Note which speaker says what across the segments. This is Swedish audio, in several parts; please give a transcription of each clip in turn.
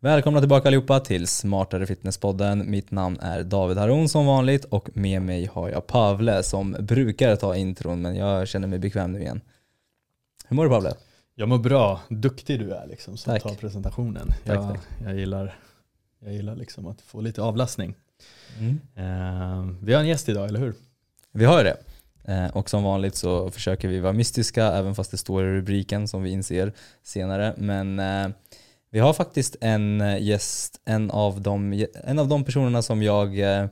Speaker 1: Välkomna tillbaka allihopa till Smartare Fitness-podden. Mitt namn är David Haron som vanligt och med mig har jag Pavle som brukar ta intron men jag känner mig bekväm nu igen. Hur mår du Pavle?
Speaker 2: Jag mår bra. Duktig du är liksom som
Speaker 1: Tack.
Speaker 2: tar presentationen.
Speaker 1: Tack,
Speaker 2: jag,
Speaker 1: tack.
Speaker 2: jag gillar, jag gillar liksom att få lite avlastning.
Speaker 1: Mm.
Speaker 2: Eh, vi har en gäst idag, eller hur?
Speaker 1: Vi har det. Eh, Och som vanligt så försöker vi vara mystiska även fast det står i rubriken som vi inser senare. Men eh, vi har faktiskt en eh, gäst, en av de, en av de personerna som jag eh,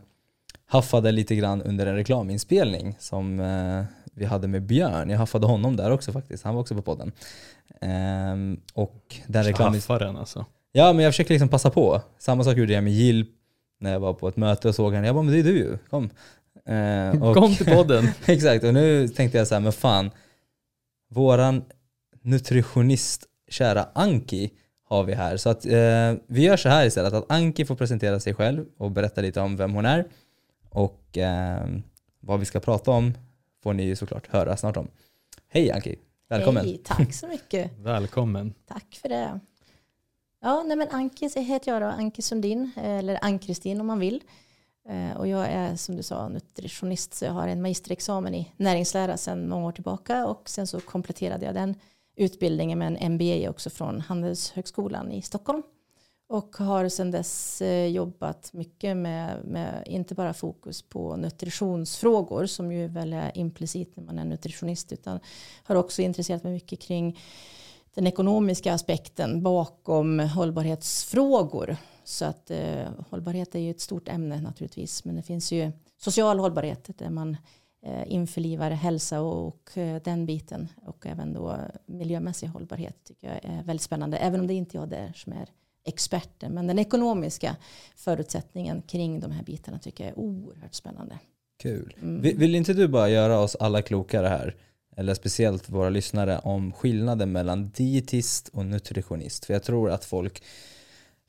Speaker 1: haffade lite grann under en reklaminspelning som eh, vi hade med Björn. Jag haffade honom där också faktiskt, han var också på podden. Ehm, och den reklaminspelningen
Speaker 2: alltså.
Speaker 1: Ja, men jag försöker liksom passa på. Samma sak gjorde jag med Jill när jag var på ett möte och såg henne. Jag bara, men det är du ju, kom. Eh, och-
Speaker 2: Kom till podden.
Speaker 1: Exakt, och nu tänkte jag så här, men fan, våran nutritionist, kära Anki, har vi här. Så att eh, vi gör så här istället, att Anki får presentera sig själv och berätta lite om vem hon är. Och eh, vad vi ska prata om får ni ju såklart höra snart om. Hej Anki, välkommen.
Speaker 3: Hej, tack så mycket.
Speaker 2: Välkommen.
Speaker 3: Tack för det. Ja, nej men Anki så heter jag då, Anki Sundin, eller Ann-Kristin om man vill. Eh, Och jag är som du sa nutritionist så jag har en magisterexamen i näringslära sedan många år tillbaka och sen så kompletterade jag den utbildningen med en MBA också från Handelshögskolan i Stockholm. Och har sedan dess eh, jobbat mycket med, med inte bara fokus på nutritionsfrågor som ju väl är implicit när man är nutritionist utan har också intresserat mig mycket kring den ekonomiska aspekten bakom hållbarhetsfrågor. Så att eh, hållbarhet är ju ett stort ämne naturligtvis. Men det finns ju social hållbarhet där man införlivar hälsa och, och eh, den biten. Och även då miljömässig hållbarhet tycker jag är väldigt spännande. Även om det inte är jag där som är experten. Men den ekonomiska förutsättningen kring de här bitarna tycker jag är oerhört spännande.
Speaker 1: Kul.
Speaker 3: Mm.
Speaker 1: Vill, vill inte du bara göra oss alla klokare här, eller speciellt våra lyssnare, om skillnaden mellan dietist och nutritionist? För jag tror att folk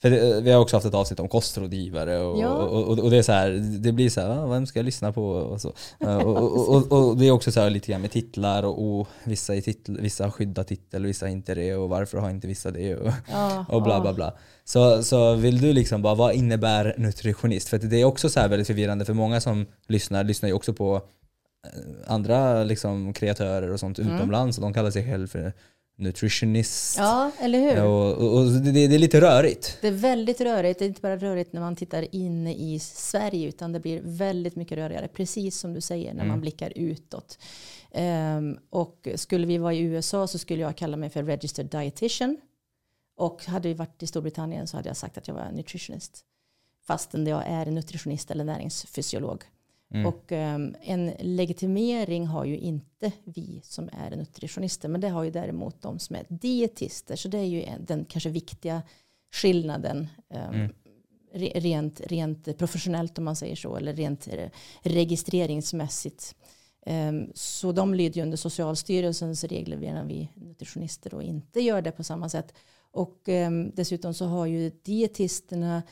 Speaker 1: för det, vi har också haft ett avsnitt om kostrådgivare och,
Speaker 3: Ja.
Speaker 1: och, och, och det är så här, det blir så här, "Va, vem ska jag lyssna på? Och, så. Eh, och, det är också så här lite grann med titlar och, vissa, i titl, vissa har skyddat titel och vissa har inte det och varför har inte vissa det och,
Speaker 3: Ja,
Speaker 1: och bla bla bla. Så, så vill du liksom bara, vad innebär nutritionist? För det är också så här väldigt förvirrande för många som lyssnar, lyssnar ju också på eh, andra liksom kreatörer och sånt
Speaker 3: Mm.
Speaker 1: utomlands och de kallar sig själv för nutritionist.
Speaker 3: Ja, eller hur?
Speaker 1: Och, och, och det, det är lite rörigt.
Speaker 3: Det är väldigt rörigt. Det är inte bara rörigt när man tittar inne i Sverige utan det blir väldigt mycket rörigare. Precis som du säger när
Speaker 1: Mm.
Speaker 3: man blickar utåt. Ehm, och skulle vi vara i USA så skulle jag kalla mig för registered dietitian. Och hade vi varit i Storbritannien så hade jag sagt att jag var nutritionist. Fastän jag är nutritionist eller näringsfysiolog.
Speaker 1: Mm.
Speaker 3: Och ehm, en legitimering har ju inte vi som är nutritionister. Men det har ju däremot de som är dietister. Så det är ju en, den kanske viktiga skillnaden. ehm,
Speaker 1: Mm.
Speaker 3: re- Rent, rent professionellt om man säger så. Eller rent eh, registreringsmässigt. Ehm, Så de lyder ju under Socialstyrelsens regler medan vi nutritionister då inte gör det på samma sätt. Och dessutom så har ju dietisterna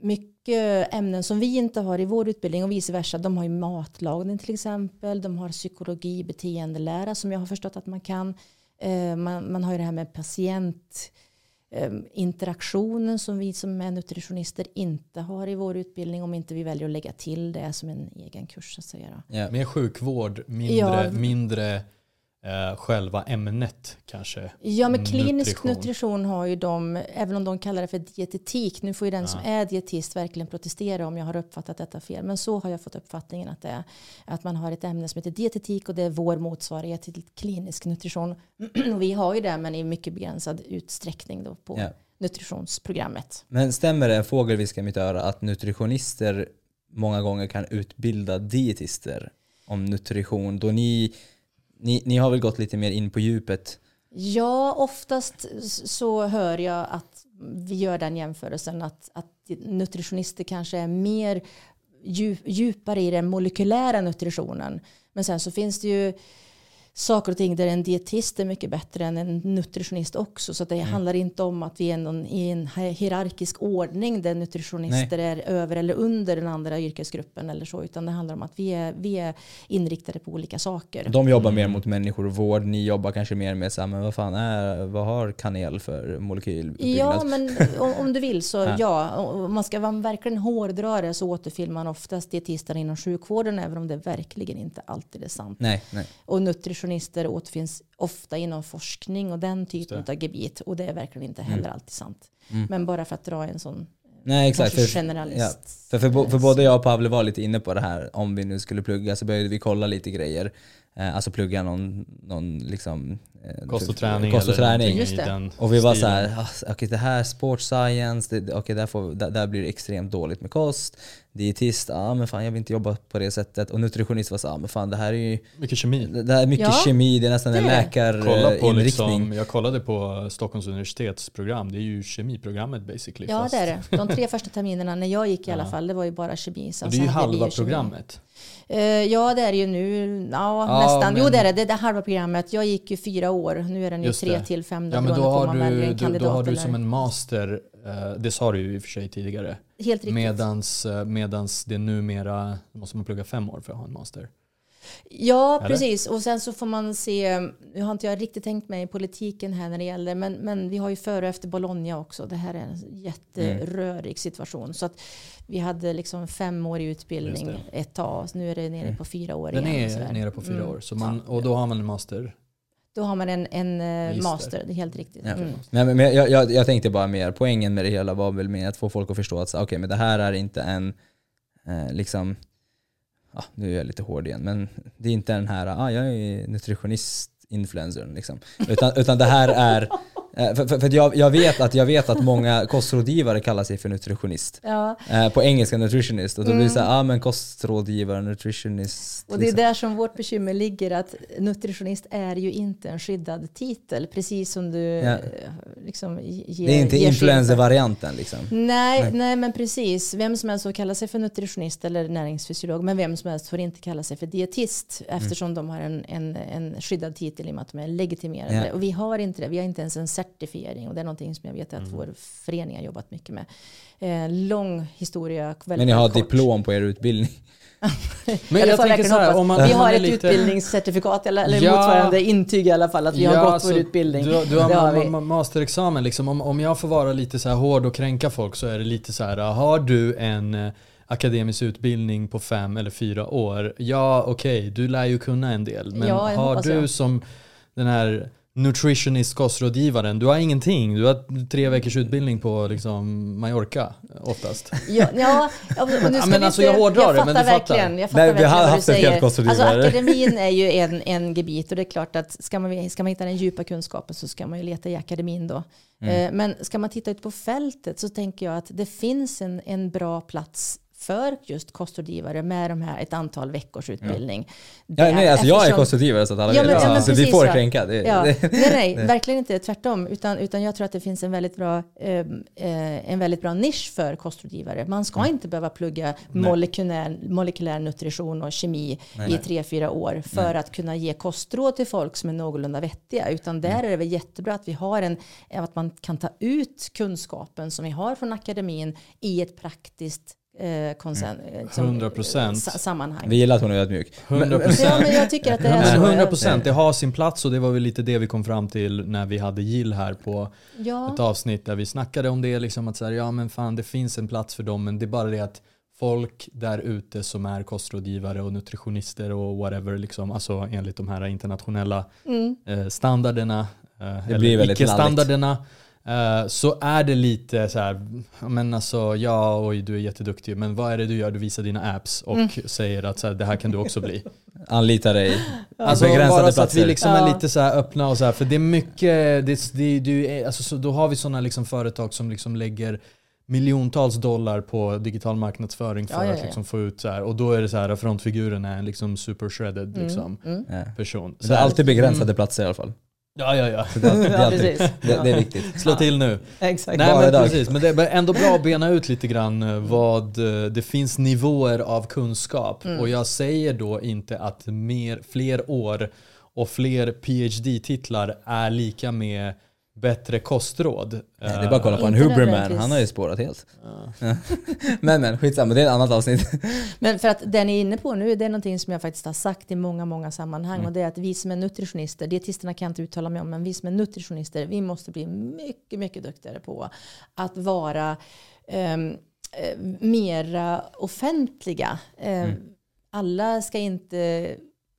Speaker 3: mycket ämnen som vi inte har i vår utbildning och vice versa. De har ju matlagning till exempel. De har psykologi, beteendelära som jag har förstått att man kan. Eh, Man, man har ju det här med patient eh, interaktionen som vi som är nutritionister inte har i vår utbildning om inte vi väljer att lägga till det som en egen kurs så att säga.
Speaker 1: Ja.
Speaker 2: Mer sjukvård, mindre,
Speaker 3: Ja.
Speaker 2: mindre eh, själva ämnet kanske.
Speaker 3: Ja, men klinisk
Speaker 2: Nutrition.
Speaker 3: nutrition. har ju de, även om de kallar det för dietetik, nu får ju den som är dietist verkligen protestera om jag har uppfattat detta fel, men så har jag fått uppfattningen att det är att man har ett ämne som heter dietetik och det är vår motsvarighet till klinisk nutrition. Och vi har ju det, men i mycket begränsad utsträckning då på
Speaker 1: Ja.
Speaker 3: nutritionsprogrammet.
Speaker 1: Men stämmer det, en fågel viskar i mitt öra, att nutritionister många gånger kan utbilda dietister om nutrition? Då ni, ni, ni har väl gått lite mer in på djupet?
Speaker 3: Ja, oftast så hör jag att vi gör den jämförelsen att, att nutritionister kanske är mer djup, djupare i den molekylära nutritionen. Men sen så finns det ju saker och ting där en dietist är mycket bättre än en nutritionist också. Så det
Speaker 1: Mm.
Speaker 3: handlar inte om att vi är någon, i en hierarkisk ordning där nutritionister är över eller under den andra yrkesgruppen eller så. Utan det handlar om att vi är, vi är inriktade på olika saker.
Speaker 1: De jobbar mer mot människor och vård, ni jobbar kanske mer med så här, men vad fan är, vad har kanel för molekylbyggnad?
Speaker 3: Ja, men om, om du vill så
Speaker 1: Ja.
Speaker 3: ja. Om man ska vara verkligen hårdrare så återfinner man oftast dietisterna inom sjukvården även om det verkligen inte alltid är sant.
Speaker 1: Nej, nej.
Speaker 3: Och nutritionister återfinns ofta inom forskning och den typen av gebit. Och det är verkligen inte heller alltid sant.
Speaker 1: Mm.
Speaker 3: Men bara för att dra en sån
Speaker 1: Nej exakt.
Speaker 3: generalist.
Speaker 1: ja, för, för, för både jag och Pavle var lite inne på det här, om vi nu skulle plugga så började vi kolla lite grejer. Eh, alltså plugga någon, någon liksom... eh,
Speaker 2: Kost och träning.
Speaker 1: Kost och träning. Och vi var så här, ah, okej det här är sports science, det, okej där, får, där, där blir det extremt dåligt med kost. Dietist, ah, men fan jag vill inte jobba på det sättet. Och nutritionist var så, ah, men fan det här är ju,
Speaker 2: Mycket kemi.
Speaker 1: det här är mycket
Speaker 3: Ja,
Speaker 1: kemi, det är nästan en
Speaker 3: det
Speaker 2: på
Speaker 1: läkarinriktning.
Speaker 2: liksom, jag kollade på Stockholms universitetsprogram, det är ju kemiprogrammet basically.
Speaker 3: Ja,
Speaker 2: fast-
Speaker 3: det är det. De tre första terminerna när jag gick i alla
Speaker 2: Ja.
Speaker 3: Fall, det var ju bara kemi. Sen
Speaker 2: det är ju halva programmet.
Speaker 3: Eh, ja, det är det ju nu. Ja,
Speaker 2: Ja,
Speaker 3: nästan. Jo,
Speaker 2: men-
Speaker 3: det är det. Det är det halva programmet. Jag gick ju fyra år. Nu är den ju tre
Speaker 2: det.
Speaker 3: till fem.
Speaker 2: Ja men då har, du, du, då har du som en master, eh, det sa du ju i och för sig tidigare,
Speaker 3: Helt riktigt.
Speaker 2: medans, eh, medans det numera måste man plugga fem år för att ha en master.
Speaker 3: Ja,
Speaker 2: Eller?
Speaker 3: precis. Och sen så får man se, nu har inte jag riktigt tänkt mig i politiken här när det gäller, men, men vi har ju före och efter Bologna också. Det här är en jätterörig situation. Så att vi hade liksom fem år i utbildning ett tag. Nu är det nere
Speaker 1: Mm.
Speaker 3: på fyra år
Speaker 2: Den
Speaker 3: igen.
Speaker 2: är
Speaker 3: och sådär.
Speaker 2: nere på fyra
Speaker 3: Mm.
Speaker 2: år, så man, och då har man en master.
Speaker 3: Då har man en, en eh,
Speaker 2: Magister.
Speaker 3: master, det är helt riktigt.
Speaker 1: Ja.
Speaker 3: Mm.
Speaker 1: Men, men jag, jag, jag tänkte bara mer, poängen med det hela var väl med att få folk att förstå att så, okej, men det här är inte en, eh, liksom, ja, nu är jag lite hård igen, men det är inte den här, ah, jag är nutritionist influencern liksom. Utan, utan det här är, för, för, för att jag, jag, vet att, jag vet att många kostrådgivare kallar sig för nutritionist.
Speaker 3: Ja,
Speaker 1: Eh, på engelska nutritionist. Och då blir det
Speaker 3: Mm.
Speaker 1: så här, ah men kostrådgivare, nutritionist.
Speaker 3: och det är
Speaker 1: liksom.
Speaker 3: där som vårt bekymmer ligger att nutritionist är ju inte en skyddad titel. Precis som du
Speaker 1: Ja.
Speaker 3: eh, liksom ger
Speaker 1: Det är inte
Speaker 3: för.
Speaker 1: influencer-varianten liksom.
Speaker 3: Nej,
Speaker 1: Nej.
Speaker 3: nej, men precis. Vem som helst får kalla sig för nutritionist eller näringsfysiolog, men vem som helst får inte kalla sig för dietist eftersom de har en, en, en skyddad titel i och med att de är legitimerade.
Speaker 1: Ja.
Speaker 3: Och vi har inte det. Vi har inte ens en certifiering och det är någonting som jag vet
Speaker 1: Mm.
Speaker 3: att vår förening har jobbat mycket med. Eh, lång historia,
Speaker 1: Men ni har
Speaker 3: kort.
Speaker 1: diplom på er utbildning.
Speaker 2: Men jag tänker så här, om man,
Speaker 3: vi har ett
Speaker 2: lite,
Speaker 3: utbildningscertifikat eller, eller
Speaker 2: Ja.
Speaker 3: motsvarande intyg i alla fall att vi har gått vår utbildning.
Speaker 2: Du, du har
Speaker 3: har
Speaker 2: ma-
Speaker 3: vi.
Speaker 2: ma- masterexamen liksom. Om, om jag får vara lite så här hård och kränka folk så är det lite så här. Har du en eh, akademisk utbildning på fem eller fyra år? Ja, okej, du lär ju kunna en del. Men
Speaker 3: Ja,
Speaker 2: har du
Speaker 3: jag.
Speaker 2: som den här nutritionist kostrådgivaren, du har ingenting. Du har tre veckors utbildning på liksom Mallorca oftast.
Speaker 3: Ja, ja, och nu ska
Speaker 2: Ja, men alltså,
Speaker 3: inte-
Speaker 2: jag hårdrar det, men du fattar.
Speaker 3: verkligen, jag fattar
Speaker 1: Nej, vi har
Speaker 3: vad
Speaker 1: haft ett helt
Speaker 3: säger.
Speaker 1: konstruktivare.
Speaker 3: Alltså akademin är ju en, en gebit och det är klart att ska man, ska man hitta den djupa kunskapen så ska man ju leta i akademin då.
Speaker 1: Mm.
Speaker 3: Eh, Men ska man titta ut på fältet så tänker jag att det finns en, en bra plats för just kostrådgivare med de här, ett antal veckors utbildning.
Speaker 1: Ja,
Speaker 3: Där-
Speaker 1: nej, alltså jag är
Speaker 3: eftersom-
Speaker 1: kostrådgivare så att alla
Speaker 3: Ja, men- ja, men
Speaker 1: så vi
Speaker 3: precis,
Speaker 1: får
Speaker 3: ja.
Speaker 1: kränka. Det,
Speaker 3: Ja,
Speaker 1: det,
Speaker 3: nej, nej, verkligen inte tvärtom. Utan, utan jag tror att det finns en väldigt bra, eh, eh, en väldigt bra nisch för kostrådgivare. Man ska
Speaker 1: Mm.
Speaker 3: inte behöva plugga molekylär, molekylär nutrition och kemi
Speaker 1: Nej.
Speaker 3: i tre, fyra år för att kunna ge kostråd till folk som är någorlunda vettiga. Utan där
Speaker 1: Mm.
Speaker 3: är det väl jättebra att vi har en, att man kan ta ut kunskapen som vi har från akademin i ett praktiskt eh, konsen, eh,
Speaker 2: 100%.
Speaker 3: eh, sa- sammanhang.
Speaker 1: vi gillar att hon är ödmjuk.
Speaker 2: 100%.
Speaker 3: Ja, men jag tycker att det är
Speaker 2: Men
Speaker 3: så.
Speaker 2: 100 procent, det har sin plats och det var väl lite det vi kom fram till när vi hade Jill här på
Speaker 3: Ja.
Speaker 2: ett avsnitt där vi snackade om det. Liksom att så här, ja men fan det finns en plats för dem men det är bara det att folk där ute som är kostrådgivare och nutritionister och whatever, liksom, alltså enligt de här internationella
Speaker 3: Mm.
Speaker 2: eh, standarderna, eh,
Speaker 1: blir
Speaker 2: eller
Speaker 1: väldigt
Speaker 2: icke-standarderna, så är det lite så här, men alltså ja, oj du är jätteduktig, men vad är det du gör? Du visar dina apps och
Speaker 3: Mm.
Speaker 2: säger att så här, det här kan du också bli.
Speaker 1: Anlita dig.
Speaker 2: Alltså
Speaker 1: Begränsade
Speaker 2: bara så att vi
Speaker 1: platser.
Speaker 2: liksom är lite så här öppna och så här, för det är mycket, det, det, det, alltså, så då har vi sådana liksom företag som liksom lägger miljontals dollar på digital marknadsföring för
Speaker 3: Ja, ja,
Speaker 2: att
Speaker 3: ja.
Speaker 2: liksom få ut så här, och då är det så här frontfiguren är en liksom super shredded
Speaker 3: Mm,
Speaker 2: liksom,
Speaker 3: mm.
Speaker 2: Person.
Speaker 1: Så det är alltid begränsade
Speaker 2: Mm.
Speaker 1: platser i alla fall.
Speaker 2: Ja, ja, ja.
Speaker 1: Det,
Speaker 3: Ja, precis.
Speaker 1: det, det är viktigt.
Speaker 2: Slå till nu.
Speaker 3: Exakt.
Speaker 2: Nej men precis, men det är ändå bra att bena ut lite grann eh, vad eh, det finns nivåer av kunskap.
Speaker 3: Mm.
Speaker 2: Och jag säger då inte att mer, fler år och fler PhD-titlar är lika med bättre kostråd.
Speaker 1: Nej, det är bara att kolla på en
Speaker 3: Inte
Speaker 1: Huberman,
Speaker 3: nödvändigtvis.
Speaker 1: han har ju spårat helt.
Speaker 2: Ja.
Speaker 1: Men men, skitsamma, det är ett annat avsnitt.
Speaker 3: Men för att det ni är inne på nu, det är någonting som jag faktiskt har sagt i många, många sammanhang.
Speaker 1: Mm.
Speaker 3: Och det är att vi som är nutritionister, dietisterna kan jag inte uttala mig om, men vi som är nutritionister, vi måste bli mycket, mycket duktigare på att vara ehm, eh, mera offentliga. Eh,
Speaker 1: Mm.
Speaker 3: Alla ska inte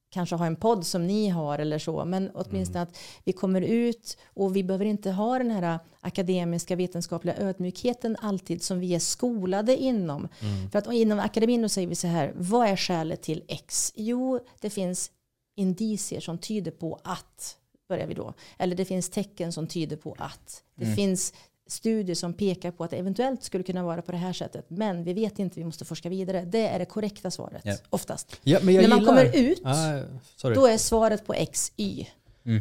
Speaker 3: kanske ha en podd som ni har eller så, men åtminstone att vi kommer ut och vi behöver inte ha den här akademiska vetenskapliga ödmjukheten alltid som vi är skolade inom. För att inom akademin då säger vi så här, vad är skälet till X? Jo, det finns indicier som tyder på att, börjar vi då. Eller det finns tecken som tyder på att. Det finns studier som pekar på att det eventuellt skulle kunna vara på det här sättet. Men vi vet inte, vi måste forska vidare. Det är det korrekta svaret,
Speaker 1: Ja.
Speaker 3: oftast.
Speaker 2: Men jag
Speaker 3: När man
Speaker 2: gillar-
Speaker 3: kommer ut,
Speaker 2: Ah, sorry.
Speaker 3: då är svaret på X, Y.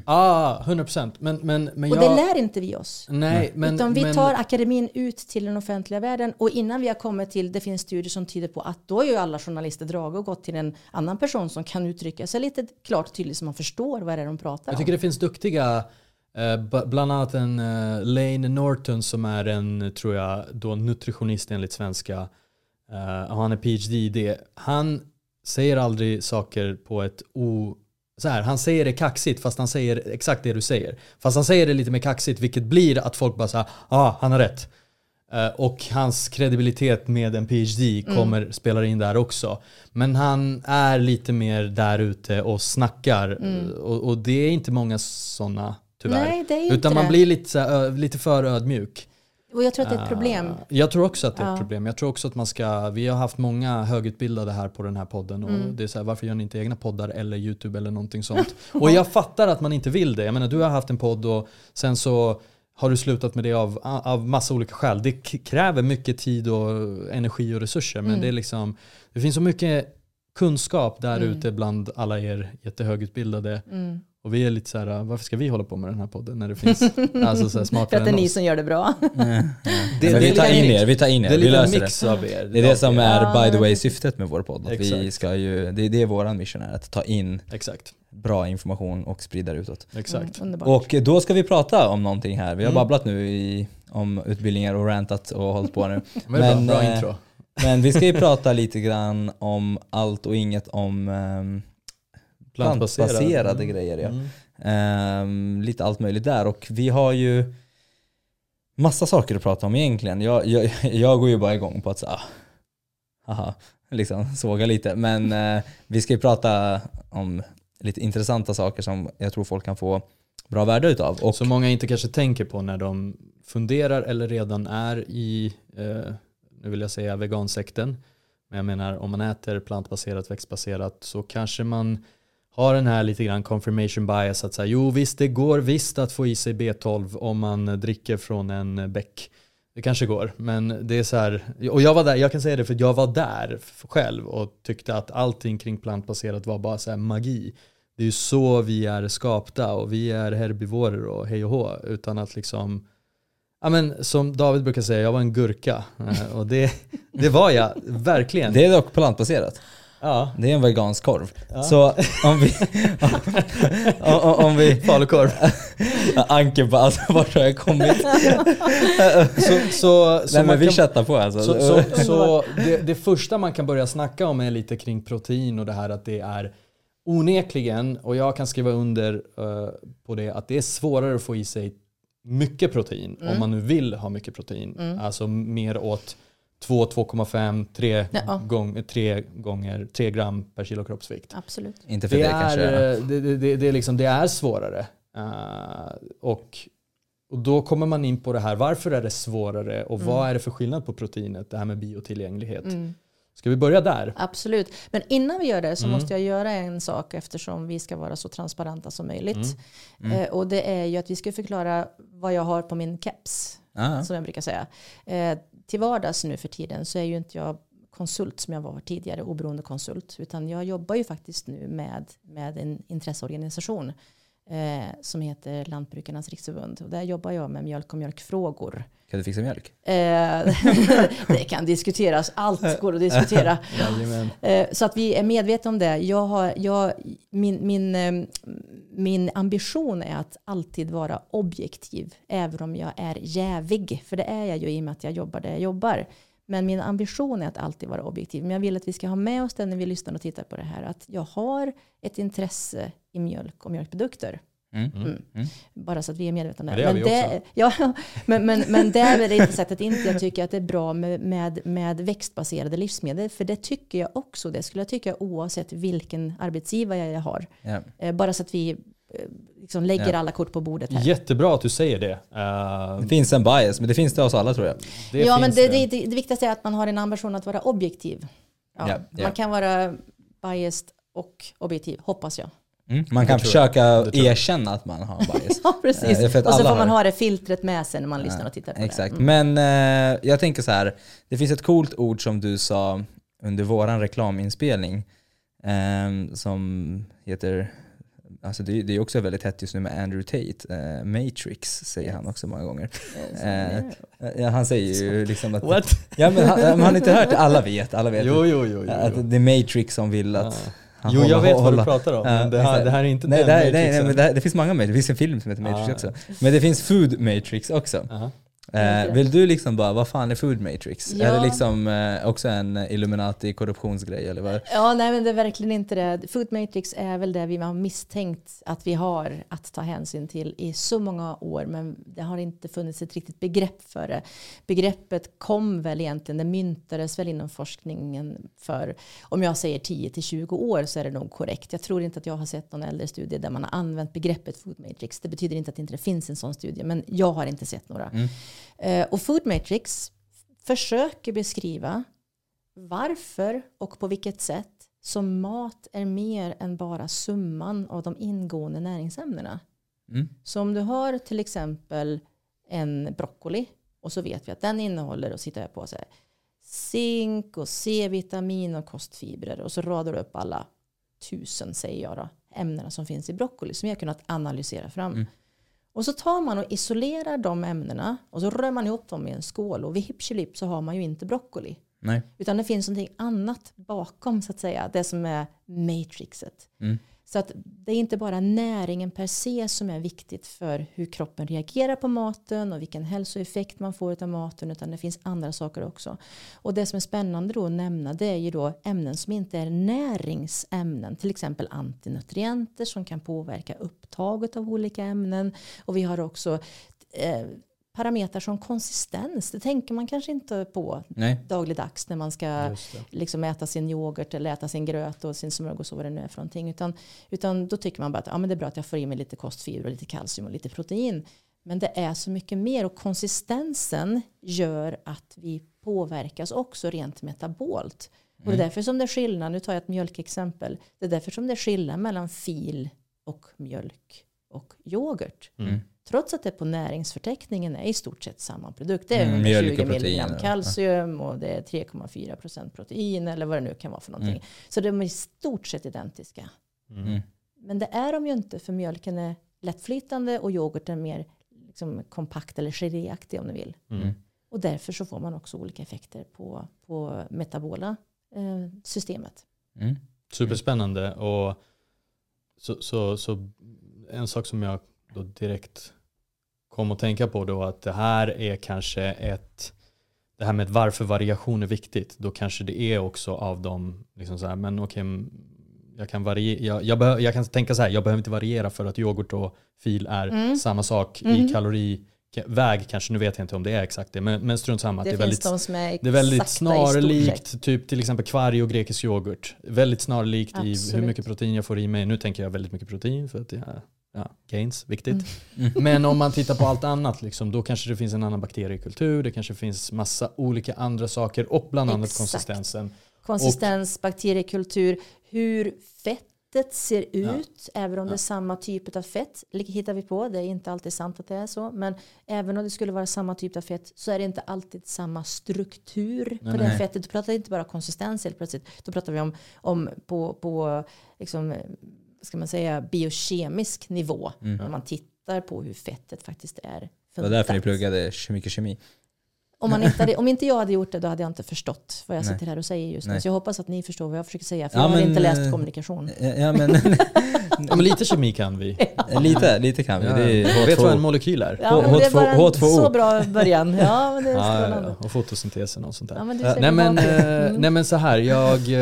Speaker 2: Ah, 100%. Men, men, men
Speaker 3: Och
Speaker 2: jag...
Speaker 3: det lär inte vi oss.
Speaker 2: Nej, men...
Speaker 3: Utan vi
Speaker 2: men,
Speaker 3: tar akademin ut till den offentliga världen och innan vi har kommit till, det finns studier som tyder på att då är ju alla journalister dragit och gått till en annan person som kan uttrycka sig lite klart och tydligt så man förstår vad det är de pratar
Speaker 2: Jag
Speaker 3: om.
Speaker 2: tycker det finns duktiga, eh, bland annat en eh, Lane Norton som är en, tror jag, då nutritionist enligt svenska. Eh, och han är PhD i det. Han säger aldrig saker på ett o... Så här, han säger det kaxigt fast han säger exakt det du säger. Fast han säger det lite mer kaxigt vilket blir att folk bara säger ah, han har rätt. Och hans kredibilitet med en PhD kommer, spelar in där också. Men han är lite mer där ute och snackar. eh, Och, och det är inte många sådana tyvärr.
Speaker 3: Nej, det är ju
Speaker 2: Utan
Speaker 3: inte
Speaker 2: man
Speaker 3: det.
Speaker 2: blir lite, så här, lite för ödmjuk.
Speaker 3: Och jag tror att det är ett problem.
Speaker 2: Ah, Jag tror också att det är ett
Speaker 3: Ja.
Speaker 2: problem. Jag tror också att man ska, vi har haft många högutbildade här på den här podden och
Speaker 3: Mm.
Speaker 2: det är så här, varför gör ni inte egna poddar eller YouTube eller någonting sånt? och jag fattar att man inte vill det. Jag menar du har haft en podd och sen så har du slutat med det av, av massa olika skäl. Det kräver mycket tid och energi och resurser men
Speaker 3: Mm.
Speaker 2: det är liksom, det finns så mycket kunskap där
Speaker 3: Mm.
Speaker 2: ute bland alla er jättehögutbildade.
Speaker 3: Mm.
Speaker 2: Och vi är lite så här, varför ska vi hålla på med den här podden när det finns alltså så här
Speaker 3: För
Speaker 2: smartare
Speaker 3: att det är ni som gör det bra.
Speaker 2: Det-
Speaker 1: Men
Speaker 2: det
Speaker 1: vi
Speaker 2: är
Speaker 1: tar
Speaker 2: lite
Speaker 1: in
Speaker 2: mix.
Speaker 1: er, vi tar in er.
Speaker 2: Det är
Speaker 1: vi löser
Speaker 2: mix
Speaker 1: det.
Speaker 2: av er.
Speaker 1: Det är det som är by the way syftet med vår podd. Att vi ska ju, det är det våran mission är, att ta in
Speaker 2: Exakt,
Speaker 1: bra information och sprida det utåt.
Speaker 2: exakt.
Speaker 3: Mm.
Speaker 1: Och då ska vi prata om någonting här. Vi har
Speaker 2: Mm.
Speaker 1: babblat nu i, om utbildningar och rantat och hållit på nu.
Speaker 2: Men, bra,
Speaker 1: Men,
Speaker 2: bra
Speaker 1: eh,
Speaker 2: intro.
Speaker 1: Men vi ska ju prata lite grann om allt och inget om ehm, plantbaserade
Speaker 2: Mm.
Speaker 1: grejer. Ja.
Speaker 2: Mm.
Speaker 1: Ehm, lite allt möjligt där och vi har ju massa saker att prata om egentligen. Jag, jag, jag går ju bara igång på att säga, haha, liksom såga lite. Men eh, vi ska ju prata om lite intressanta saker som jag tror folk kan få bra värde utav. Och
Speaker 2: Som många inte kanske tänker på när de funderar eller redan är i, eh, nu vill jag säga vegansekten, men jag menar om man äter plantbaserat, växtbaserat så kanske man har den här lite grann confirmation bias att säga jo visst det går visst att få i sig B12 om man eh, dricker från en eh, bäck. Det kanske går, men det är så här, och jag var där, jag kan säga det för jag var där själv och tyckte att allting kring plantbaserat var bara så här magi. Det är ju så vi är skapta och vi är herbivorer och hej och hå utan att liksom Ja men som David brukar säga, jag var en gurka eh, och det, det var jag verkligen.
Speaker 1: det är dock plantbaserat
Speaker 2: ja.
Speaker 1: Det är en vegansk korv.
Speaker 2: Ja.
Speaker 1: Så om vi... om, om, om vi
Speaker 2: Falukorv.
Speaker 1: Anke bara, alltså vart har jag kommit?
Speaker 2: Så, så, så
Speaker 1: Nej men vi
Speaker 2: kan-
Speaker 1: chattar på alltså.
Speaker 2: Så, så, så det, det första man kan börja snacka om är lite kring protein och det här att det är onekligen, och jag kan skriva under eh, på det, att det är svårare att få i sig mycket protein om man nu vill ha mycket protein. Alltså mer åt 2, 2,5, 3,
Speaker 3: Ja.
Speaker 2: gång, 3 gånger 3 gram per kilo kroppsvikt.
Speaker 3: Absolut.
Speaker 1: Inte för
Speaker 2: Det
Speaker 1: det,
Speaker 2: är,
Speaker 1: kanske.
Speaker 2: eh, det, det, det, det, är liksom, det är svårare. Eh, och, och då kommer man in på det här, varför är det svårare och vad är det för skillnad på proteinet, det här med biotillgänglighet.
Speaker 3: Mm.
Speaker 2: Ska vi börja där?
Speaker 3: Absolut. Men innan vi gör det så
Speaker 2: Mm.
Speaker 3: måste jag göra en sak eftersom vi ska vara så transparenta som möjligt.
Speaker 2: Mm.
Speaker 1: Mm.
Speaker 3: Eh, och det är ju att vi ska förklara vad jag har på min keps.
Speaker 1: Ah.
Speaker 3: Som jag brukar säga. Eh, till vardags nu för tiden så är ju inte jag konsult som jag var tidigare, oberoende konsult. Utan jag jobbar ju faktiskt nu med, med en intresseorganisation eh, som heter Lantbrukarnas riksförbund. Och där jobbar jag med mjölk och mjölkfrågor.
Speaker 1: Kan du fixa mjölk?
Speaker 3: Eh, det kan diskuteras, allt går att diskutera. Eh, Så att vi är medvetna om det. Jag har, jag, min, min, eh, min ambition är att alltid vara objektiv, även om jag är jävig. För det är jag ju i och med att jag jobbar där jag jobbar. Men min ambition är att alltid vara objektiv. Men jag vill att vi ska ha med oss det när vi lyssnar och tittar på det här. Att jag har ett intresse i mjölk och mjölkprodukter.
Speaker 1: Mm.
Speaker 3: Mm. Bara så att vi är medvetna om
Speaker 2: Men
Speaker 3: det.
Speaker 2: det gör vi
Speaker 3: det ja, men, men, men där är det inte sagt att inte jag tycker att det är bra med, med, med växtbaserade livsmedel. För det tycker jag också. Det skulle jag tycka oavsett vilken arbetsgivare jag har. Eh, Bara så att vi eh, liksom lägger
Speaker 1: Ja.
Speaker 3: alla kort på bordet här.
Speaker 2: Jättebra att du säger det. Eh,
Speaker 1: Det finns en bias, men det finns det hos alla tror jag.
Speaker 2: det
Speaker 3: ja, men det, det. Det, det viktigaste är att man har en ambition att vara objektiv. Ja,
Speaker 1: ja.
Speaker 3: Man kan vara biased och objektiv, hoppas jag.
Speaker 1: Mm. Man kan försöka erkänna att man har bias.
Speaker 3: Ja, precis.
Speaker 1: Eh, för att
Speaker 3: och så får man
Speaker 1: har-
Speaker 3: ha det filtret med sig när man lyssnar och tittar på
Speaker 1: Exakt.
Speaker 3: det. Mm.
Speaker 1: Men eh, jag tänker så här, det finns ett coolt ord som du sa under våran reklaminspelning eh, som heter, alltså det, det är också väldigt hett just nu med Andrew Tate, eh, Matrix säger han också många gånger.
Speaker 3: Eh,
Speaker 1: Eh, ja, han säger ju liksom att,
Speaker 2: What?
Speaker 1: ja men han, har inte hört det, alla vet, alla vet.
Speaker 2: Jo, jo, jo. jo,
Speaker 1: Att det är Matrix som vill att
Speaker 2: Ja.
Speaker 1: Han
Speaker 2: Jo,
Speaker 1: håller-
Speaker 2: jag vet vad du pratar om. Men det här, det här är inte
Speaker 1: Nej,
Speaker 2: den
Speaker 1: det, här, nej, nej,
Speaker 2: matrixen.
Speaker 1: men det, här, det finns många Matrix. Det finns en film som heter Matrix
Speaker 2: Ah.
Speaker 1: också. Men det finns Food Matrix också. Eh, vill du liksom bara, vad fan är Food Matrix?
Speaker 3: Ja.
Speaker 1: Är det liksom eh, också en Illuminati korruptionsgrej eller vad?
Speaker 3: Ja, nej men det är verkligen inte det. Food Matrix är väl det vi har misstänkt att vi har att ta hänsyn till i så många år, men det har inte funnits ett riktigt begrepp för det. Begreppet kom väl egentligen, det myntades väl inom forskningen för, om jag säger 10 till 20 år så är det nog korrekt. Jag tror inte att jag har sett någon äldre studie där man har använt begreppet Food Matrix. Det betyder inte att det inte finns en sån studie, men jag har inte sett några. Eh, och Food Matrix försöker beskriva varför och på vilket sätt som mat är mer än bara summan av de ingående näringsämnena.
Speaker 1: Mm.
Speaker 3: Så om du har till exempel en broccoli och så vet vi att den innehåller, och sitter jag på så här, zink och C-vitamin och kostfibrer och så radar du upp alla tusen, säger jag då, ämnena som finns i broccoli som vi har kunnat analysera fram.
Speaker 1: Mm.
Speaker 3: Och så tar man och isolerar de ämnena och så rör man ihop dem i en skål och vid hipp så har man ju inte broccoli.
Speaker 1: Nej.
Speaker 3: Utan det finns någonting annat bakom så att säga. Det som är matrixet.
Speaker 1: Mm.
Speaker 3: Så att det är inte bara näringen per se som är viktigt för hur kroppen reagerar på maten och vilken hälsoeffekt man får av maten utan det finns andra saker också. Och det som är spännande då att nämna det är ju då ämnen som inte är näringsämnen. Till exempel antinutrienter som kan påverka upptaget av olika ämnen. Och vi har också eh, parametrar som konsistens. Det tänker man kanske inte på
Speaker 1: Nej.
Speaker 3: dagligdags när man ska liksom äta sin yoghurt eller äta sin gröt och sin smörgås och vad det nu är för någonting. Utan, utan då tycker man bara att ja, men det är bra att jag får i mig lite kostfiber och lite kalcium och lite protein. Men det är så mycket mer och konsistensen gör att vi påverkas också rent metabolt. Och det är därför som det är skillnad, nu tar jag ett mjölkexempel, det är därför som det är skillnad mellan fil och mjölk och yoghurt.
Speaker 2: Mm.
Speaker 3: Trots att det på näringsförteckningen är i stort sett samma produkt. Det är
Speaker 1: Mm, mjölk
Speaker 3: 120
Speaker 1: och protein,
Speaker 3: milligram
Speaker 1: ja.
Speaker 3: kalcium och det är 3,4 procent protein eller vad det nu kan vara för någonting.
Speaker 1: Mm.
Speaker 3: Så de är i stort sett identiska.
Speaker 1: Mm.
Speaker 3: Men det är de ju inte för mjölken är lättflytande och yoghurten är mer liksom kompakt eller geléaktig om ni vill.
Speaker 2: Mm.
Speaker 3: Och därför så får man också olika effekter på, på metabola eh, systemet.
Speaker 1: Mm.
Speaker 2: Superspännande. Och så, så, så en sak som jag då direkt kom att tänka på då att det här är kanske ett det här med varför variation är viktigt, då kanske det är också av dem, liksom så här, men okej, jag kan, variera, jag, jag, behö, jag kan tänka så här, jag behöver inte variera för att yoghurt och fil är
Speaker 3: Mm.
Speaker 2: samma sak
Speaker 3: Mhm.
Speaker 2: i kaloriväg, kanske, nu vet jag inte om det är exakt det, men, men strunt samma.
Speaker 3: Det,
Speaker 2: det är väldigt
Speaker 3: de är
Speaker 2: det är väldigt snarlikt typ till exempel kvarg och grekisk yoghurt. Väldigt snarlikt i hur
Speaker 3: Absolut.
Speaker 2: mycket protein jag får i mig. Nu tänker jag väldigt mycket protein för att jag, ja, gains, viktigt.
Speaker 1: Mm.
Speaker 2: Men om man tittar på allt annat, liksom, då kanske det finns en annan bakteriekultur, det kanske finns massa olika andra saker och bland annat
Speaker 3: Exakt.
Speaker 2: konsistensen.
Speaker 3: Konsistens, bakteriekultur, hur fettet ser
Speaker 2: Ja.
Speaker 3: ut, även om det är samma typ av fett, hittar vi på. Det är inte alltid sant att det är så, men även om det skulle vara samma typ av fett så är det inte alltid samma struktur på
Speaker 2: Nej,
Speaker 3: det fettet. Då pratar vi inte bara konsistens helt plötsligt, då pratar vi om, om på, på liksom, ska man säga, biokemisk nivå,
Speaker 1: Mm.
Speaker 3: när man tittar på hur fettet faktiskt är
Speaker 1: Det var därför ni
Speaker 3: funtat.
Speaker 1: pluggade mycket kemi.
Speaker 3: Om, man inte hade, om inte jag hade gjort det då hade jag inte förstått vad jag
Speaker 1: Nej.
Speaker 3: sitter här och säger just nu.
Speaker 1: Nej.
Speaker 3: Så jag hoppas att ni förstår vad jag försöker säga. För
Speaker 1: Ja,
Speaker 3: jag har
Speaker 1: men,
Speaker 3: inte läst
Speaker 1: eh,
Speaker 3: kommunikation.
Speaker 1: Ja, men,
Speaker 2: Ja, men lite kemi kan vi.
Speaker 1: lite, lite kan vi. Det är
Speaker 2: Vet vad en
Speaker 1: H2O.
Speaker 2: molekyl är?
Speaker 3: Ja, men det är
Speaker 1: H2O.
Speaker 3: bara en
Speaker 1: H2O.
Speaker 3: så bra början. Ja, men det är
Speaker 2: Ja, ja,
Speaker 3: spännande.
Speaker 2: ja, och fotosyntesen och sånt där.
Speaker 3: Ja, men
Speaker 1: Ja,
Speaker 3: ser
Speaker 2: Nej men, eh,
Speaker 3: Mm.
Speaker 2: nej men så här, jag, eh,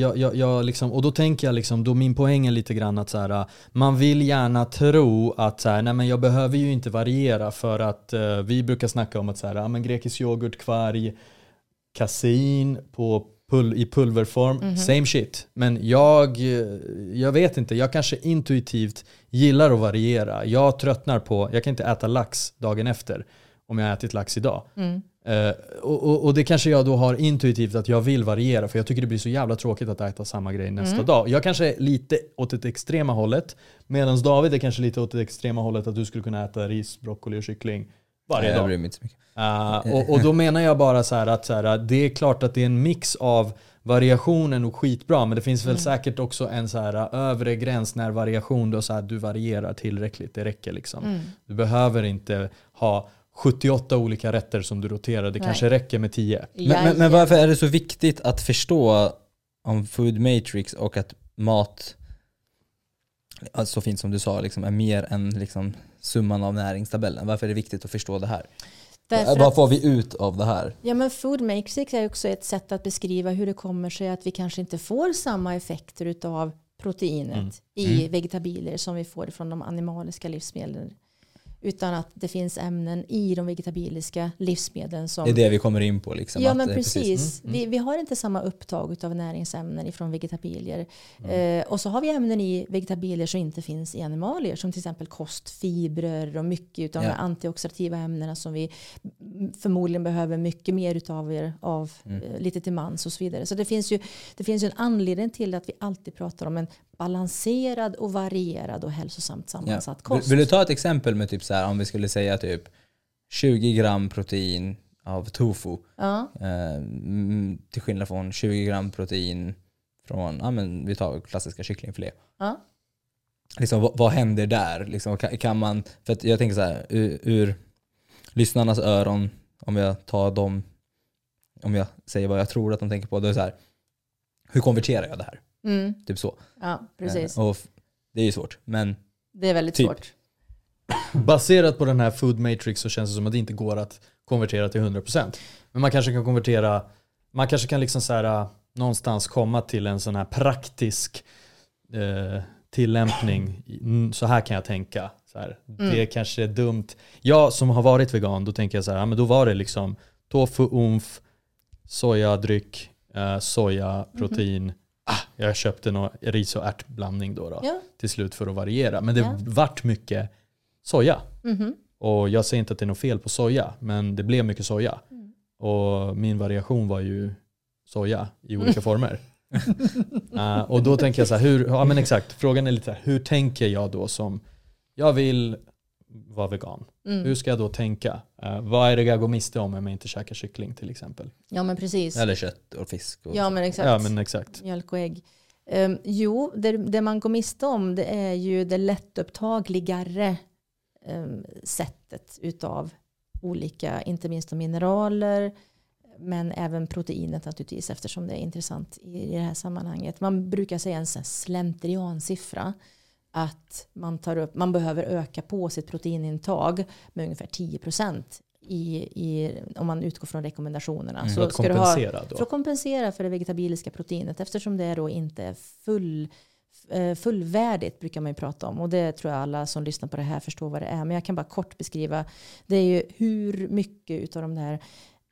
Speaker 2: jag, jag, jag liksom, och då tänker jag liksom, då min poäng är lite grann att så här, man vill gärna tro att så här, nej men jag behöver ju inte variera för att eh, vi brukar snacka om att så här, ja, men grekisk yoghurt, kvarg, kasin på pul i pulverform,
Speaker 3: Mhm.
Speaker 2: same shit. Men jag, jag vet inte, jag kanske intuitivt gillar att variera. Jag tröttnar på, jag kan inte äta lax dagen efter om jag har ätit lax idag.
Speaker 3: Mm.
Speaker 2: Eh, och, och, och det kanske jag då har intuitivt att jag vill variera för jag tycker det blir så jävla tråkigt att äta samma grej nästa
Speaker 3: Mm.
Speaker 2: dag. Jag kanske är lite åt det extrema hållet medan David är kanske lite åt det extrema hållet att du skulle kunna äta ris, broccoli och kyckling varje
Speaker 1: Nej, jag
Speaker 2: dag.
Speaker 1: bryr mig inte så mycket.
Speaker 2: Uh, och, och då menar jag bara så här att så här, det är klart att det är en mix av variationen och skitbra men det finns väl
Speaker 3: Mm.
Speaker 2: säkert också en så här uh, övre gräns när variation då så här, du varierar tillräckligt, det räcker liksom.
Speaker 3: Mm.
Speaker 2: Du behöver inte ha 78 olika rätter som du roterar, det
Speaker 3: Nej.
Speaker 2: kanske räcker med 10.
Speaker 1: Men, men, men varför är det så viktigt att förstå om food matrix och att mat, alltså så fint som du sa, liksom, är mer än liksom, summan av näringstabellen? Varför är det viktigt att förstå det här?
Speaker 3: Därför
Speaker 1: Vad får vi ut av det här?
Speaker 3: ja, men food matrix är också ett sätt att beskriva hur det kommer sig att vi kanske inte får samma effekter utav proteinet
Speaker 2: Mm.
Speaker 3: i
Speaker 1: Mm.
Speaker 3: vegetabilier som vi får från de animaliska livsmedlen. Utan att det finns ämnen i de vegetabiliska livsmedlen som
Speaker 1: Det är det vi kommer in på. Liksom,
Speaker 3: Ja men
Speaker 1: eh,
Speaker 3: precis.
Speaker 2: Mm,
Speaker 3: Vi, vi har inte samma upptag av näringsämnen ifrån vegetabilier.
Speaker 1: Mm.
Speaker 3: Eh, och så har vi ämnen i vegetabilier som inte finns i animalier. Som till exempel kostfibrer och mycket av
Speaker 1: Ja.
Speaker 3: de antioxidativa ämnena som vi förmodligen behöver mycket mer utav av
Speaker 1: Mm.
Speaker 3: eh, lite till mans och så vidare. Så det finns, ju, det finns ju en anledning till att vi alltid pratar om en balanserad och varierad och hälsosamt sammansatt
Speaker 1: Vill,
Speaker 3: kost.
Speaker 1: vill du ta ett exempel med typ så här, om vi skulle säga typ 20 gram protein av tofu
Speaker 3: Ja.
Speaker 1: eh, mm, till skillnad från 20 gram protein från, ja men vi tar klassiska kycklingfilé.
Speaker 3: Ja.
Speaker 1: Liksom, vad, vad händer där? Liksom, kan, kan man, för jag tänker så här, ur, ur lyssnarnas öron, om jag tar dem, om jag säger vad jag tror att de tänker på, då är det så här, hur konverterar jag det här?
Speaker 3: Mm.
Speaker 1: Typ så.
Speaker 3: ja, precis.
Speaker 1: Eh, och det är ju svårt, men
Speaker 3: Det är väldigt
Speaker 1: typ.
Speaker 3: svårt.
Speaker 2: Baserat på den här food matrix så känns det som att det inte går att konvertera till 100%. Men man kanske kan konvertera, man kanske kan liksom så här, äh, någonstans komma till en sån här praktisk eh, tillämpning. Mm, Så här kan jag tänka. Så här, Det kanske är dumt. Jag som har varit vegan, då tänker jag så här, ja, men då var det liksom tofu, umf, sojadryck, eh, soja, protein. Ah, jag köpte någon ris och ärtblandning då, då
Speaker 3: Ja.
Speaker 2: till slut för att variera. Men det
Speaker 3: Ja.
Speaker 2: vart mycket soja.
Speaker 3: Mhm.
Speaker 2: Och jag säger inte att det är något fel på soja, men det blev mycket soja.
Speaker 3: Mm.
Speaker 2: Och min variation var ju soja i olika former. Uh, och då tänker jag så här, hur, ja men exakt, frågan är lite här, hur tänker jag då som, jag vill vara vegan.
Speaker 3: Mm.
Speaker 2: Hur ska jag då tänka? Uh, vad är det jag går miste om om jag inte käkar kyckling till exempel?
Speaker 3: Ja men precis.
Speaker 1: eller kött och fisk. Och
Speaker 3: Ja men exakt.
Speaker 2: Ja men exakt.
Speaker 3: Mjölk och ägg. Ehm, jo, det, det man går miste om det är ju det lättupptagligare um, sättet utav olika, inte minst mineraler, men även proteinet naturligtvis eftersom det är intressant i, i det här sammanhanget. Man brukar säga en sån här slentriansiffra att man, tar upp, man behöver öka på sitt proteinintag med ungefär 10% i, i, om man utgår från rekommendationerna.
Speaker 1: Mm.
Speaker 2: För att
Speaker 3: ska du ha-
Speaker 2: kompensera då.
Speaker 3: för att kompensera för det vegetabiliska proteinet eftersom det då inte är full, eh, fullvärdigt brukar man ju prata om. Och det tror jag alla som lyssnar på det här förstår vad det är. Men jag kan bara kort beskriva. Det är ju hur mycket av de där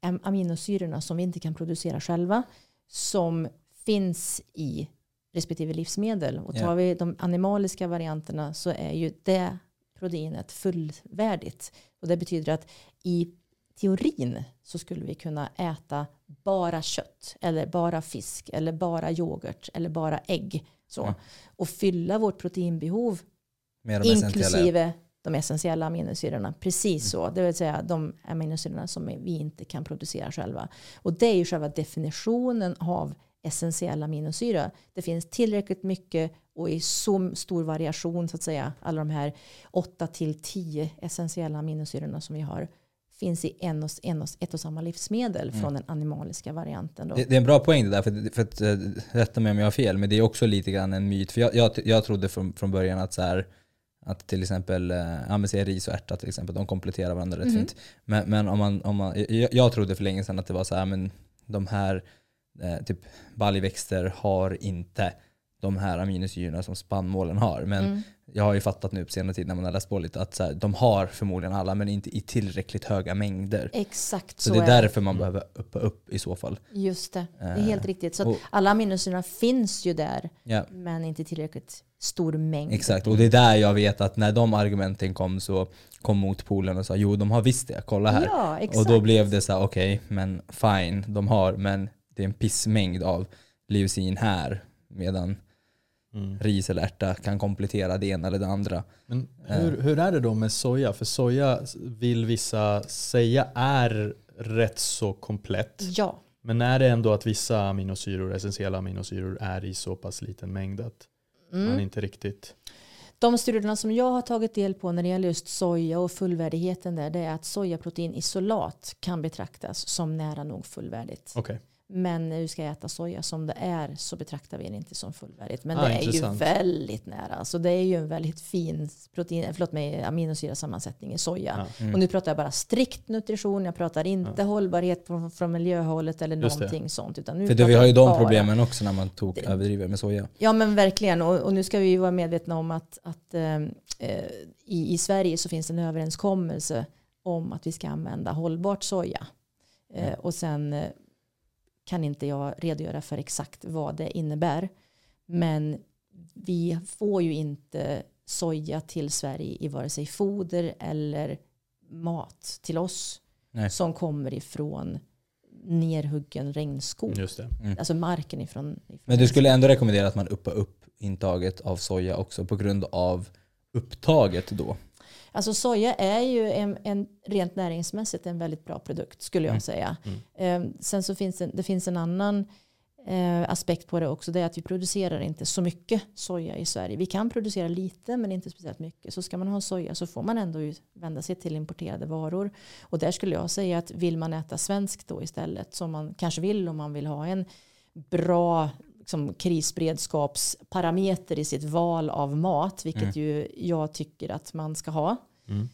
Speaker 3: am- aminosyrorna som vi inte kan producera själva som finns i respektive livsmedel. Och tar
Speaker 1: Ja.
Speaker 3: vi de animaliska varianterna så är ju det proteinet fullvärdigt. Och det betyder att i teorin så skulle vi kunna äta bara kött eller bara fisk eller bara yoghurt eller bara ägg. Så.
Speaker 1: Ja.
Speaker 3: Och fylla vårt proteinbehov
Speaker 1: Med de
Speaker 3: inklusive de essentiella aminosyrorna. Precis så. Det vill säga de aminosyrorna som vi inte kan producera själva. Och det är ju själva definitionen av essentiell aminosyra. Det finns tillräckligt mycket och i så stor variation så att säga. Alla de här 8 till 10 essentiella aminosyrorna som vi har finns i en och, en och, ett och samma livsmedel
Speaker 1: Mm.
Speaker 3: från den animaliska varianten. Då.
Speaker 1: Det, det är en bra poäng det där, för, för att, eh, rätta mig om jag har fel, men det är också lite grann en myt. För jag, jag, jag trodde från, från början att så här, att till exempel eh, ja, ris och ärta till exempel, de kompletterar varandra rätt
Speaker 3: Mhm.
Speaker 1: fint. Men, men om man, om man, jag, jag trodde för länge sedan att det var så här, men de här eh, typ baljväxter har inte de här aminosyrorna som spannmålen har. Men
Speaker 3: Mm.
Speaker 1: jag har ju fattat nu på senare tid när man har läst på lite att så här, de har förmodligen alla men inte i tillräckligt höga mängder.
Speaker 3: Exakt
Speaker 1: Så,
Speaker 3: så,
Speaker 1: det är
Speaker 3: är
Speaker 1: därför man behöver uppa upp i så fall.
Speaker 3: Just det, det är
Speaker 1: Eh,
Speaker 3: helt riktigt. Så
Speaker 1: och-
Speaker 3: alla aminosyrorna finns ju där,
Speaker 1: Ja.
Speaker 3: men inte tillräckligt stor mängd.
Speaker 1: Exakt, och det är där jag vet att när de argumenten kom så kom motpolen och sa jo de har visst det, kolla här.
Speaker 3: Ja, exakt.
Speaker 1: och då blev det så här: okej, men fine, de har, men det är en pissmängd av leucin här. Medan
Speaker 2: Mm.
Speaker 1: ris eller ärta kan komplettera det ena eller det andra.
Speaker 2: Men hur, hur är det då med soja? För soja vill vissa säga är rätt så komplett.
Speaker 3: Ja,
Speaker 2: Men är det ändå att vissa aminosyror, essentiella aminosyror är i så pass liten mängd att man
Speaker 3: mm.
Speaker 2: inte riktigt...
Speaker 3: De studierna som jag har tagit del på när det gäller just soja och fullvärdigheten där, det är att sojaprotein isolat kan betraktas som nära nog fullvärdigt.
Speaker 2: Okej.
Speaker 3: Men när du ska äta soja som det är så betraktar vi det inte som fullvärdigt. Men
Speaker 2: Ah,
Speaker 3: det är
Speaker 2: intressant.
Speaker 3: ju väldigt nära. Så det är ju en väldigt fin protein, förlåt mig, aminosyrasammansättning i soja.
Speaker 2: Ja.
Speaker 3: Och nu pratar jag bara strikt nutrition, jag pratar inte hållbarhet från, från miljöhållet eller
Speaker 2: Just det.
Speaker 3: någonting sånt. Utan nu
Speaker 1: För det, vi har ju de
Speaker 3: bara-
Speaker 1: problemen också när man tog överdriver med soja.
Speaker 3: Ja men verkligen och, och nu ska vi ju vara medvetna om att, att eh, eh, i, i Sverige så finns det en överenskommelse om att vi ska använda hållbart soja. Eh, och sen eh, kan inte jag redogöra för exakt vad det innebär. Men vi får ju inte soja till Sverige i vare sig foder eller mat till oss
Speaker 1: Nej.
Speaker 3: som kommer ifrån nerhuggen regnskog.
Speaker 2: Just det.
Speaker 3: Alltså marken ifrån. ifrån
Speaker 1: Men du skulle ändå rekommendera att man uppar upp intaget av soja också på grund av upptaget då?
Speaker 3: Alltså soja är ju en, en rent näringsmässigt en väldigt bra produkt skulle jag
Speaker 1: Mm.
Speaker 3: säga. Eh, sen så finns det, det finns en annan eh, aspekt på det också. Det är att vi producerar inte så mycket soja i Sverige. Vi kan producera lite men inte speciellt mycket. Så ska man ha soja så får man ändå vända sig till importerade varor. Och där skulle jag säga att vill man äta svenskt då istället som man kanske vill om man vill ha en bra liksom, krisberedskapsparameter i sitt val av mat, vilket ju jag tycker att man ska ha.
Speaker 2: Mm.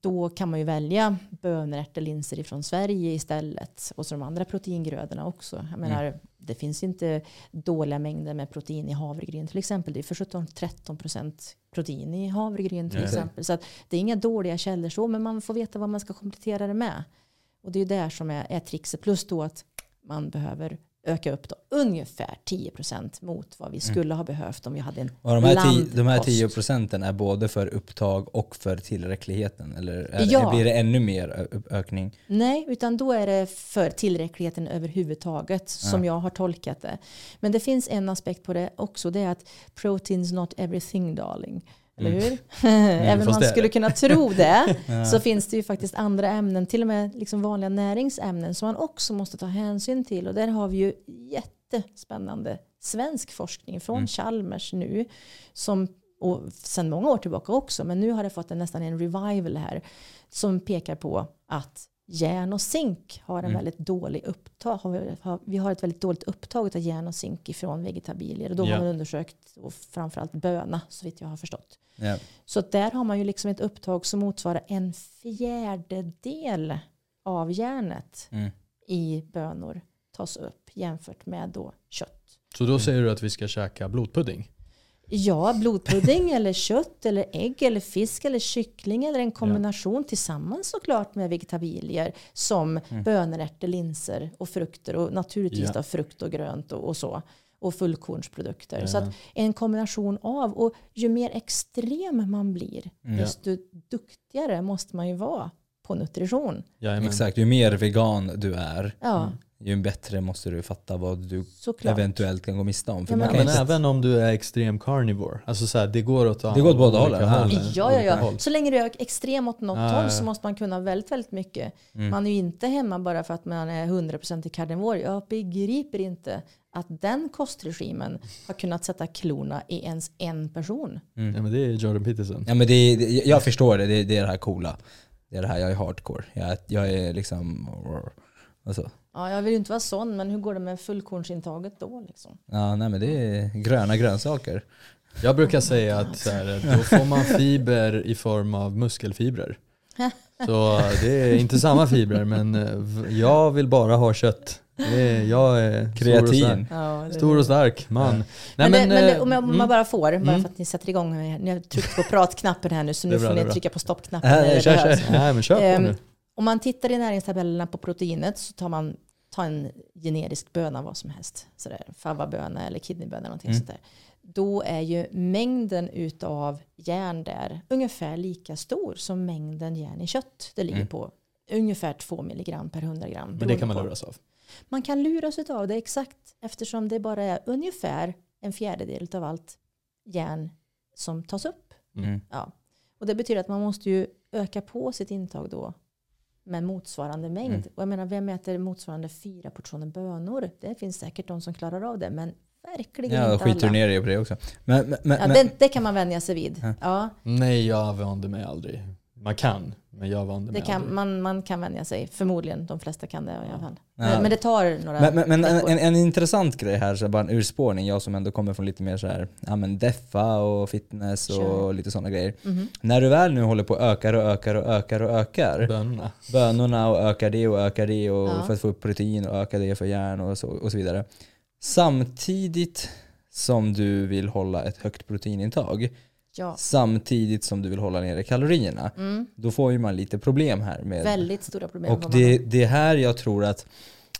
Speaker 3: Då kan man ju välja bönor, ärtor, linser ifrån Sverige istället. Och så de andra proteingrödorna också. Jag menar, det finns inte dåliga mängder med protein i havregryn till exempel. Det är för 17-13% protein i havregryn till exempel. Så att det är inga dåliga källor så, men man får veta vad man ska komplettera det med. Och det är ju där som är, är trixet. Plus då att man behöver öka upp då ungefär 10% mot vad vi skulle ha behövt om vi hade en
Speaker 1: Och de här, tio,
Speaker 3: blandkost.
Speaker 1: de här 10 procenten är både för upptag och för tillräckligheten? Eller är,
Speaker 3: Ja.
Speaker 1: blir det ännu mer ökning?
Speaker 3: Nej, utan då är det för tillräckligheten överhuvudtaget som jag har tolkat det. Men det finns en aspekt på det också. Det är att proteins not everything darling. Eller hur? Även om man skulle kunna tro det så finns det ju faktiskt andra ämnen, till och med liksom vanliga näringsämnen som man också måste ta hänsyn till. Och där har vi ju jättespännande svensk forskning från Chalmers nu som och sedan många år tillbaka också, men nu har det fått en, nästan en revival här som pekar på att järn och zink har en väldigt dålig upptag. har- har- Vi har ett väldigt dåligt upptag av järn och zink ifrån vegetabilier. Och då
Speaker 2: Ja.
Speaker 3: har man undersökt och framförallt böna, så vitt jag har förstått.
Speaker 1: Ja.
Speaker 3: Så där har man ju liksom ett upptag som motsvarar en fjärdedel av järnet
Speaker 1: Mm.
Speaker 3: i bönor tas upp jämfört med då kött.
Speaker 2: Så då säger du att vi ska käka blodpudding?
Speaker 3: Ja, blodpudding eller kött eller ägg eller fisk eller kyckling eller en kombination tillsammans såklart med vegetabilier som bönor, ärtor, linser och frukter och naturligtvis
Speaker 2: Ja.
Speaker 3: då frukt och grönt och, och så och fullkornsprodukter.
Speaker 2: Ja.
Speaker 3: Så att en kombination av och ju mer extrem man blir
Speaker 1: Mm.
Speaker 3: desto duktigare måste man ju vara på nutrition.
Speaker 2: Jajamän.
Speaker 1: Exakt, ju mer vegan du är,
Speaker 3: Ja,
Speaker 1: ju bättre måste du fatta vad du
Speaker 3: såklart.
Speaker 1: eventuellt kan gå miste om. För
Speaker 3: Ja,
Speaker 1: man
Speaker 3: men-
Speaker 1: kan
Speaker 2: Men
Speaker 1: inte,
Speaker 2: även om du är extrem carnivore, alltså så här, det går åt
Speaker 1: Det går åt båda hållen. Ja.
Speaker 2: håll.
Speaker 3: Ja, ja, ja.
Speaker 2: håll.
Speaker 3: Så länge du är extrem åt något
Speaker 2: Ja,
Speaker 3: håll så måste man kunna väldigt, väldigt mycket.
Speaker 1: Mm.
Speaker 3: Man är ju inte hemma bara för att man är 100% i karnivor. Jag begriper inte att den kostregimen har kunnat sätta klorna i ens en person.
Speaker 2: Ja, men det är Jordan Peterson.
Speaker 1: ja, men det, det, jag förstår det, det, det är det här coola. det är det här, jag är hardcore. Jag, jag är liksom... Alltså.
Speaker 3: Ja, jag vill ju inte vara sån, men hur går det med fullkornsintaget då? Liksom?
Speaker 1: Ja, nej men det är gröna grönsaker.
Speaker 2: Jag brukar säga att så här, då får man fiber i form av muskelfibrer. Så det är inte samma fibrer men eh, jag vill bara ha kött. Är, jag är
Speaker 1: Kreatin.
Speaker 2: Stor och stark,
Speaker 3: Ja, det-
Speaker 2: stor och stark man.
Speaker 3: Men,
Speaker 2: Nej,
Speaker 3: det, men det,
Speaker 2: eh,
Speaker 3: om, jag, om
Speaker 2: mm.
Speaker 3: man bara får, bara
Speaker 2: Mm.
Speaker 3: för att ni sätter igång, ni har tryckt på pratknappen här nu så nu
Speaker 2: bra,
Speaker 3: får ni trycka på stoppknappen det
Speaker 1: kör, kör.
Speaker 2: Nej men kör på
Speaker 3: Ehm,
Speaker 2: nu.
Speaker 3: Om man tittar i näringstabellerna på proteinet så tar man tar en generisk böna, vad som helst. Sådär, favaböna eller kidneyböna, någonting
Speaker 1: Mm.
Speaker 3: sånt där. Då är ju mängden utav järn där ungefär lika stor som mängden järn i kött. Det ligger
Speaker 1: Mm.
Speaker 3: på ungefär 2 milligram per 100 gram.
Speaker 2: Men det kan man luras av.
Speaker 3: Man kan luras av det exakt eftersom det bara är ungefär en fjärdedel av allt järn som tas upp.
Speaker 1: Mm.
Speaker 3: Ja. Och det betyder att man måste ju öka på sitt intag då med motsvarande mängd.
Speaker 1: Mm.
Speaker 3: Och jag menar, vem äter motsvarande fyra portioner bönor? Det finns säkert de som klarar av det, men verkligen
Speaker 1: Ja,
Speaker 3: inte
Speaker 1: skiter du
Speaker 3: alla.
Speaker 1: ner dig på det också. Men, men, men,
Speaker 3: Ja,
Speaker 1: men,
Speaker 3: det, det kan man vänja sig vid.
Speaker 1: Ja.
Speaker 3: Ja,
Speaker 2: Nej jag vande mig aldrig. Man kan, men jag vande
Speaker 3: det
Speaker 2: mig
Speaker 3: kan,
Speaker 2: aldrig.
Speaker 3: man, man kan vänja sig. Förmodligen, de flesta kan det i alla fall.
Speaker 1: Ja.
Speaker 3: Men, men det tar några
Speaker 1: men, men, men en, en, en intressant grej här, så bara en urspårning, jag som ändå kommer från lite mer så här, ja men deffa och fitness och lite sådana grejer.
Speaker 3: Mhm.
Speaker 1: När du väl nu håller på och ökar och ökar och ökar och ökar,
Speaker 2: Bönorna.
Speaker 1: bönorna och ökar det och ökar det och
Speaker 3: Ja.
Speaker 1: för att få upp protein och öka det för järn och så, och så vidare. Samtidigt som du vill hålla ett högt proteinintag,
Speaker 3: Ja.
Speaker 1: samtidigt som du vill hålla nere kalorierna,
Speaker 3: Mm.
Speaker 1: då får ju man lite problem här med
Speaker 3: Väldigt stora problem.
Speaker 1: och det, det är här jag tror att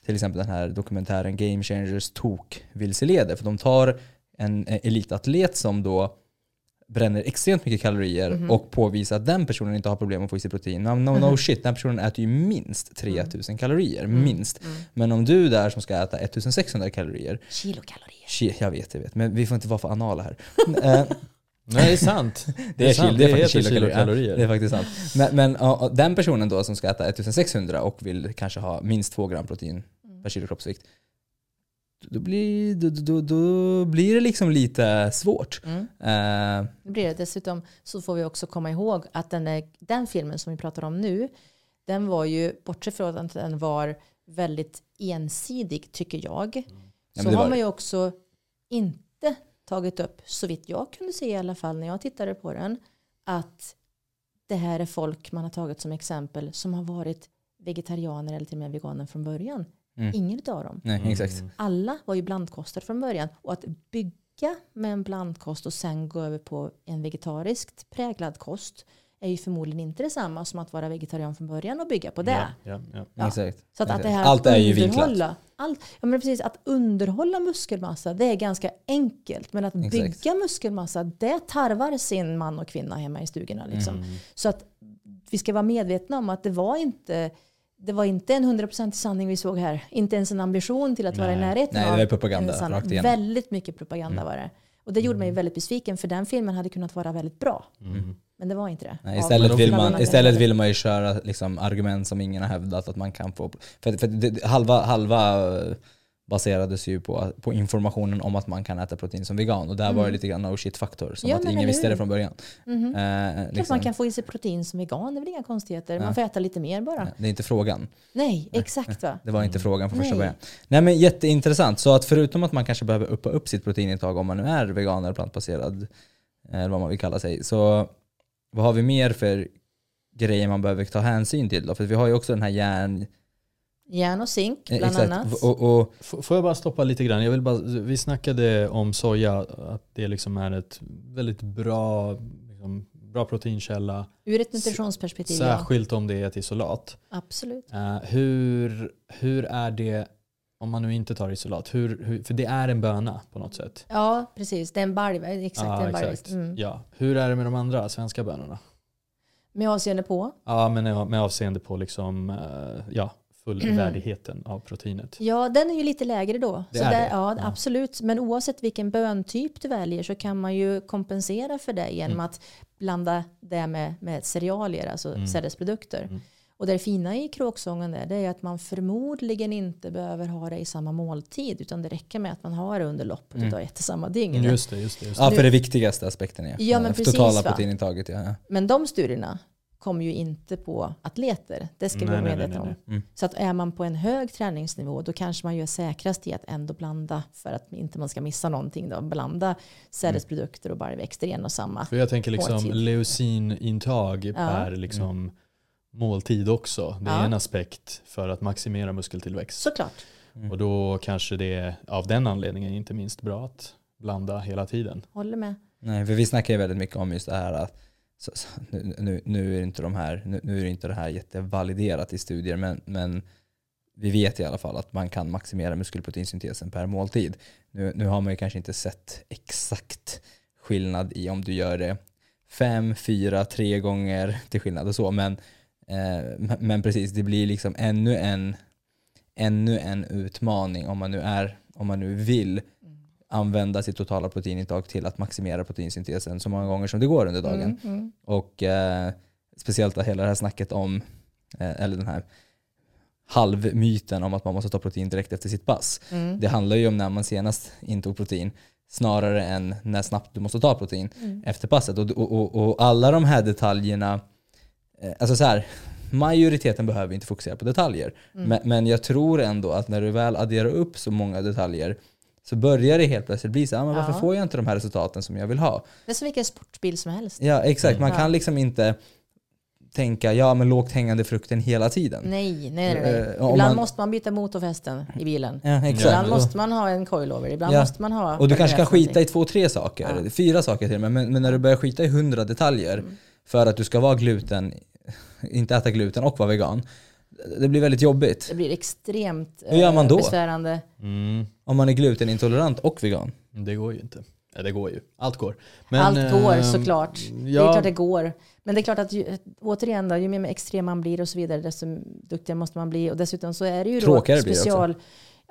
Speaker 1: till exempel den här dokumentären Game Changers tok vilseleder. För de tar en eh, elitatlet som då bränner extremt mycket kalorier
Speaker 3: Mhm.
Speaker 1: och påvisar att den personen inte har problem att få i sig protein. No, no, no shit, den personen äter ju minst 3000 kalorier.
Speaker 3: Mm.
Speaker 1: Minst.
Speaker 3: Mm.
Speaker 1: Men om du där som ska äta 1600 kalorier,
Speaker 3: Kilokalorier.
Speaker 1: jag vet, jag vet, men vi får inte vara för anala här.
Speaker 2: Nej det är sant.
Speaker 1: det är,
Speaker 2: sant.
Speaker 1: kil, det är faktiskt
Speaker 2: heter
Speaker 1: kilokalorier. Ja, Det är faktiskt sant. Men, men ja, ja, den personen då som ska äta 1600 och vill kanske ha minst 2 gram protein
Speaker 3: Mm.
Speaker 1: per kilo kroppsvikt. Då blir, då, då, då blir det liksom lite svårt.
Speaker 3: Mm.
Speaker 1: Eh,
Speaker 3: Det blir det. Dessutom så får vi också komma ihåg att den, är, den filmen som vi pratar om nu, den var ju, bortsett från att den var väldigt ensidig tycker jag,
Speaker 1: Ja, men
Speaker 3: så
Speaker 1: det
Speaker 3: har man
Speaker 1: det.
Speaker 3: ju också inte tagit upp, så vitt jag kunde se i alla fall när jag tittade på den, att det här är folk man har tagit som exempel som har varit vegetarianer eller till och med veganer från början.
Speaker 1: Mm.
Speaker 3: Ingen av dem.
Speaker 1: nej, exakt.
Speaker 2: Mm.
Speaker 3: Alla var ju blandkostare från början. Och att bygga med en blandkost och sen gå över på en vegetariskt präglad kost är ju förmodligen inte detsamma som att vara vegetarian från början och bygga på det.
Speaker 2: Ja, ja, ja.
Speaker 3: Ja.
Speaker 1: exakt.
Speaker 3: Så att, att det här
Speaker 1: Allt
Speaker 3: att
Speaker 1: är ju vinklat.
Speaker 3: underhålla, allt, ja, men precis, att underhålla muskelmassa det är ganska enkelt. Men att
Speaker 1: Exakt.
Speaker 3: bygga muskelmassa det tarvar sin man och kvinna hemma i stugorna. Liksom.
Speaker 2: Mm.
Speaker 3: Så att vi ska vara medvetna om att det var inte det var inte en hundraprocentig sanning vi såg här. Inte ens en ambition till att vara i
Speaker 2: Nej.
Speaker 3: närheten
Speaker 1: Nej, det var propaganda rakt igenom.
Speaker 3: Väldigt mycket propaganda var det. Och det gjorde mig väldigt besviken för den filmen hade kunnat vara väldigt bra.
Speaker 2: Mm.
Speaker 3: Men det var inte det.
Speaker 1: Nej, istället, vill man, istället vill man ju köra liksom, argument som ingen har hävdat att man kan få. För, för det, halva, halva eh, baserades ju på, på informationen om att man kan äta protein som vegan och där var det lite grann no shit faktor. Som
Speaker 3: Ja,
Speaker 1: att ingen visste det från början.
Speaker 3: Mhm.
Speaker 1: Eh,
Speaker 3: Klart
Speaker 1: liksom,
Speaker 3: man kan få i sig protein som vegan, det är väl inga konstigheter. Man får äta lite mer bara.
Speaker 1: Det är inte frågan.
Speaker 3: Nej, exakt va.
Speaker 1: Det var inte frågan från första
Speaker 3: Nej.
Speaker 1: början. Nej men jätteintressant. Så att förutom att man kanske behöver uppa upp sitt proteinintag om man nu är vegan eller plantbaserad, eh, eller vad man vill kalla sig, så vad har vi mer för grejer man behöver ta hänsyn till då? För vi har ju också den här järn...
Speaker 3: Järn och zink
Speaker 1: eh,
Speaker 3: bland annat.
Speaker 1: Och, och,
Speaker 2: Får jag bara stoppa lite grann? Jag vill bara, vi snackade om soja, att det liksom är ett väldigt bra, liksom, bra proteinkälla.
Speaker 3: Ur ett nutritionsperspektiv, ja.
Speaker 2: Särskilt om det är ett isolat.
Speaker 3: Absolut.
Speaker 2: Eh, hur, hur är det om man nu inte tar isolat? Hur, hur, för det är en böna på något sätt.
Speaker 3: Ja, precis. Det är en balj. Exakt, det är
Speaker 2: Ja,
Speaker 3: en
Speaker 2: exakt.
Speaker 3: Mm.
Speaker 2: Ja. Hur är det med de andra svenska bönorna?
Speaker 3: Med avseende på?
Speaker 2: Ja, men med avseende på liksom, eh, ja, fullvärdigheten av proteinet.
Speaker 3: Ja, den är ju lite lägre då.
Speaker 2: Det
Speaker 3: så
Speaker 2: är
Speaker 3: där,
Speaker 2: det?
Speaker 3: Ja,
Speaker 2: Ja.
Speaker 3: absolut. Men oavsett vilken böntyp du väljer så kan man ju kompensera för det genom
Speaker 2: Mm.
Speaker 3: att blanda det med, med cerealier, alltså
Speaker 2: Mm.
Speaker 3: sädesprodukter.
Speaker 2: Mm.
Speaker 3: Och det fina i kråksången där, det är att man förmodligen inte behöver ha det i samma måltid utan det räcker med att man har det under loppet
Speaker 1: Mm.
Speaker 3: av ett och samma dygn.
Speaker 2: Just det, just det. Just det.
Speaker 1: ja, för det viktigaste aspekten ja.
Speaker 3: Ja, men
Speaker 1: Eh,
Speaker 3: precis,
Speaker 1: Totala proteinintaget ja.
Speaker 3: Men de studierna kommer ju inte på atleter. Det ska vi vara medvetna om.
Speaker 1: Mm.
Speaker 3: Så att är man på en hög träningsnivå då kanske man gör säkrast i att ändå blanda för att inte man ska missa någonting. Då. Blanda sädesprodukter och baljväxter i en och samma.
Speaker 2: För jag tänker liksom leucinintag per liksom måltid också. Det är
Speaker 3: Ja.
Speaker 2: en aspekt för att maximera muskeltillväxt.
Speaker 3: Såklart.
Speaker 1: Mm.
Speaker 2: Och då kanske det är av den anledningen inte minst bra att blanda hela tiden.
Speaker 3: Håller med.
Speaker 1: Nej, för vi snackar ju väldigt mycket om just det här att så, så, nu, nu, nu är inte de här, nu, nu är det inte det här jättevaliderat i studier men, men vi vet i alla fall att man kan maximera muskelproteinsyntesen per måltid. Nu, nu har man ju kanske inte sett exakt skillnad i om du gör det fem, fyra, tre gånger till skillnad och så men, eh, men- precis det blir liksom ännu en, ännu en utmaning om man nu är, om man nu vill använda sitt totala proteinintag till att maximera proteinsyntesen så många gånger som det går under dagen.
Speaker 3: Mm, mm.
Speaker 1: Och eh, speciellt hela det här snacket om, eh, eller den här halvmyten om att man måste ta protein direkt efter sitt pass.
Speaker 3: Mm.
Speaker 1: Det handlar ju om när man senast intog protein snarare än när snabbt du måste ta protein
Speaker 3: Mm.
Speaker 1: efter passet. Och, och, och, och alla de här detaljerna, alltså så här, majoriteten behöver inte fokusera på detaljer.
Speaker 3: Mm.
Speaker 1: Men, men jag tror ändå att när du väl adderar upp så många detaljer så börjar det helt plötsligt bli så här, "Ah, men varför
Speaker 3: Ja.
Speaker 1: får jag inte de här resultaten som jag vill ha?
Speaker 3: Det är som vilken sportbil som helst.
Speaker 1: Ja exakt, man
Speaker 3: Ja.
Speaker 1: kan liksom inte tänka ja men lågt hängande frukten hela tiden.
Speaker 3: Nej, nej, nej. nej.
Speaker 1: Eh,
Speaker 3: Ibland
Speaker 1: man-
Speaker 3: måste man byta motorfästen i bilen.
Speaker 1: Ja, exakt.
Speaker 3: Ibland måste man ha en coilover, ibland
Speaker 1: Ja.
Speaker 3: måste man ha...
Speaker 1: Och du kanske kan skita i två, tre saker,
Speaker 3: Ja.
Speaker 1: fyra saker till och med. Men, men när du börjar skita i hundra detaljer
Speaker 3: Mm.
Speaker 1: För att du ska vara gluten, inte äta gluten och vara vegan. Det blir väldigt jobbigt.
Speaker 3: Det blir extremt
Speaker 1: Hur gör man
Speaker 3: eh,
Speaker 1: då?
Speaker 3: besvärande.
Speaker 2: Mm,
Speaker 1: Om man är glutenintolerant och vegan.
Speaker 2: det går ju inte. Ja, det går ju. Allt går. Men,
Speaker 3: Allt går
Speaker 2: eh,
Speaker 3: såklart. Det är
Speaker 2: Ja,
Speaker 3: klart det går. Men det är klart att ju, återigen då, ju mer extrem man blir och så vidare, desto duktigare måste man bli. Och dessutom så är det ju
Speaker 1: Tråkigare
Speaker 3: då
Speaker 1: blir det
Speaker 3: special...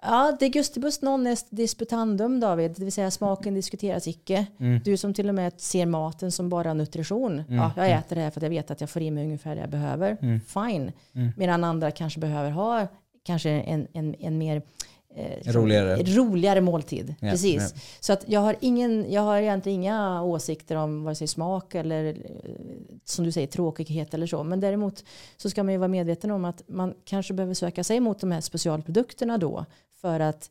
Speaker 3: Ja, det gustibus non est disputandum David, det vill säga smaken diskuteras icke.
Speaker 1: Mm.
Speaker 3: Du som till och med ser maten som bara nutrition. Ja, jag äter det här för att jag vet att jag får i mig ungefär det jag behöver.
Speaker 1: Mm.
Speaker 3: Fine.
Speaker 1: Mm.
Speaker 3: Medan andra kanske behöver ha kanske en, en, en mer eh,
Speaker 1: Roligare.
Speaker 3: roligare måltid.
Speaker 1: Ja,
Speaker 3: Precis.
Speaker 1: ja.
Speaker 3: Så att jag, har ingen, jag har egentligen inga åsikter om vare sig smak eller eh, som du säger tråkighet eller så. Men däremot så ska man ju vara medveten om att man kanske behöver söka sig mot de här specialprodukterna då för att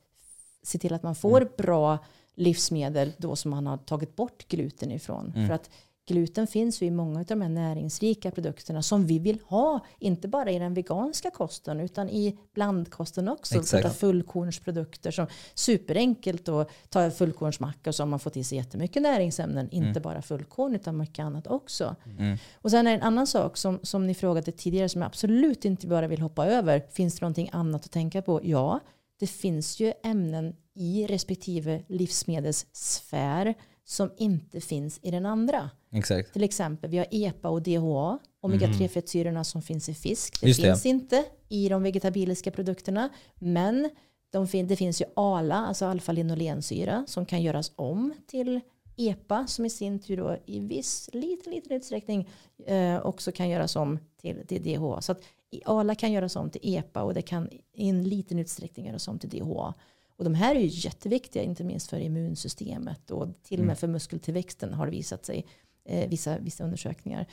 Speaker 3: se till att man får
Speaker 1: Mm.
Speaker 3: bra livsmedel då som man har tagit bort gluten ifrån.
Speaker 1: Mm.
Speaker 3: För att gluten finns ju i många av de här näringsrika produkterna som vi vill ha. Inte bara i den veganska kosten utan i blandkosten också.
Speaker 1: Exakt.
Speaker 3: Fullkornsprodukter som superenkelt att ta en fullkornsmacka och så har man fått i sig jättemycket näringsämnen. Inte bara fullkorn utan mycket annat också.
Speaker 1: Mm.
Speaker 3: Och sen är det en annan sak som, som ni frågade tidigare som jag absolut inte bara vill hoppa över. Finns det någonting annat att tänka på? Ja, det finns ju ämnen i respektive livsmedelssfär som inte finns i den andra.
Speaker 1: Exakt.
Speaker 3: Till exempel, vi har EPA och DHA, omega-3-fettsyrorna som finns i fisk. Det
Speaker 1: Just det.
Speaker 3: finns inte i de vegetabiliska produkterna, men de fin- det finns ju ALA, alltså alfa-linolensyra, som kan göras om till EPA, som i sin tur då i viss liten, liten utsträckning eh, också kan göras om till, till DHA. Så att ALA kan göras om till EPA och det kan i en liten utsträckning göras om till DHA. Och de här är ju jätteviktiga, inte minst för immunsystemet och till och med för muskeltillväxten har det visat sig eh, vissa, vissa undersökningar.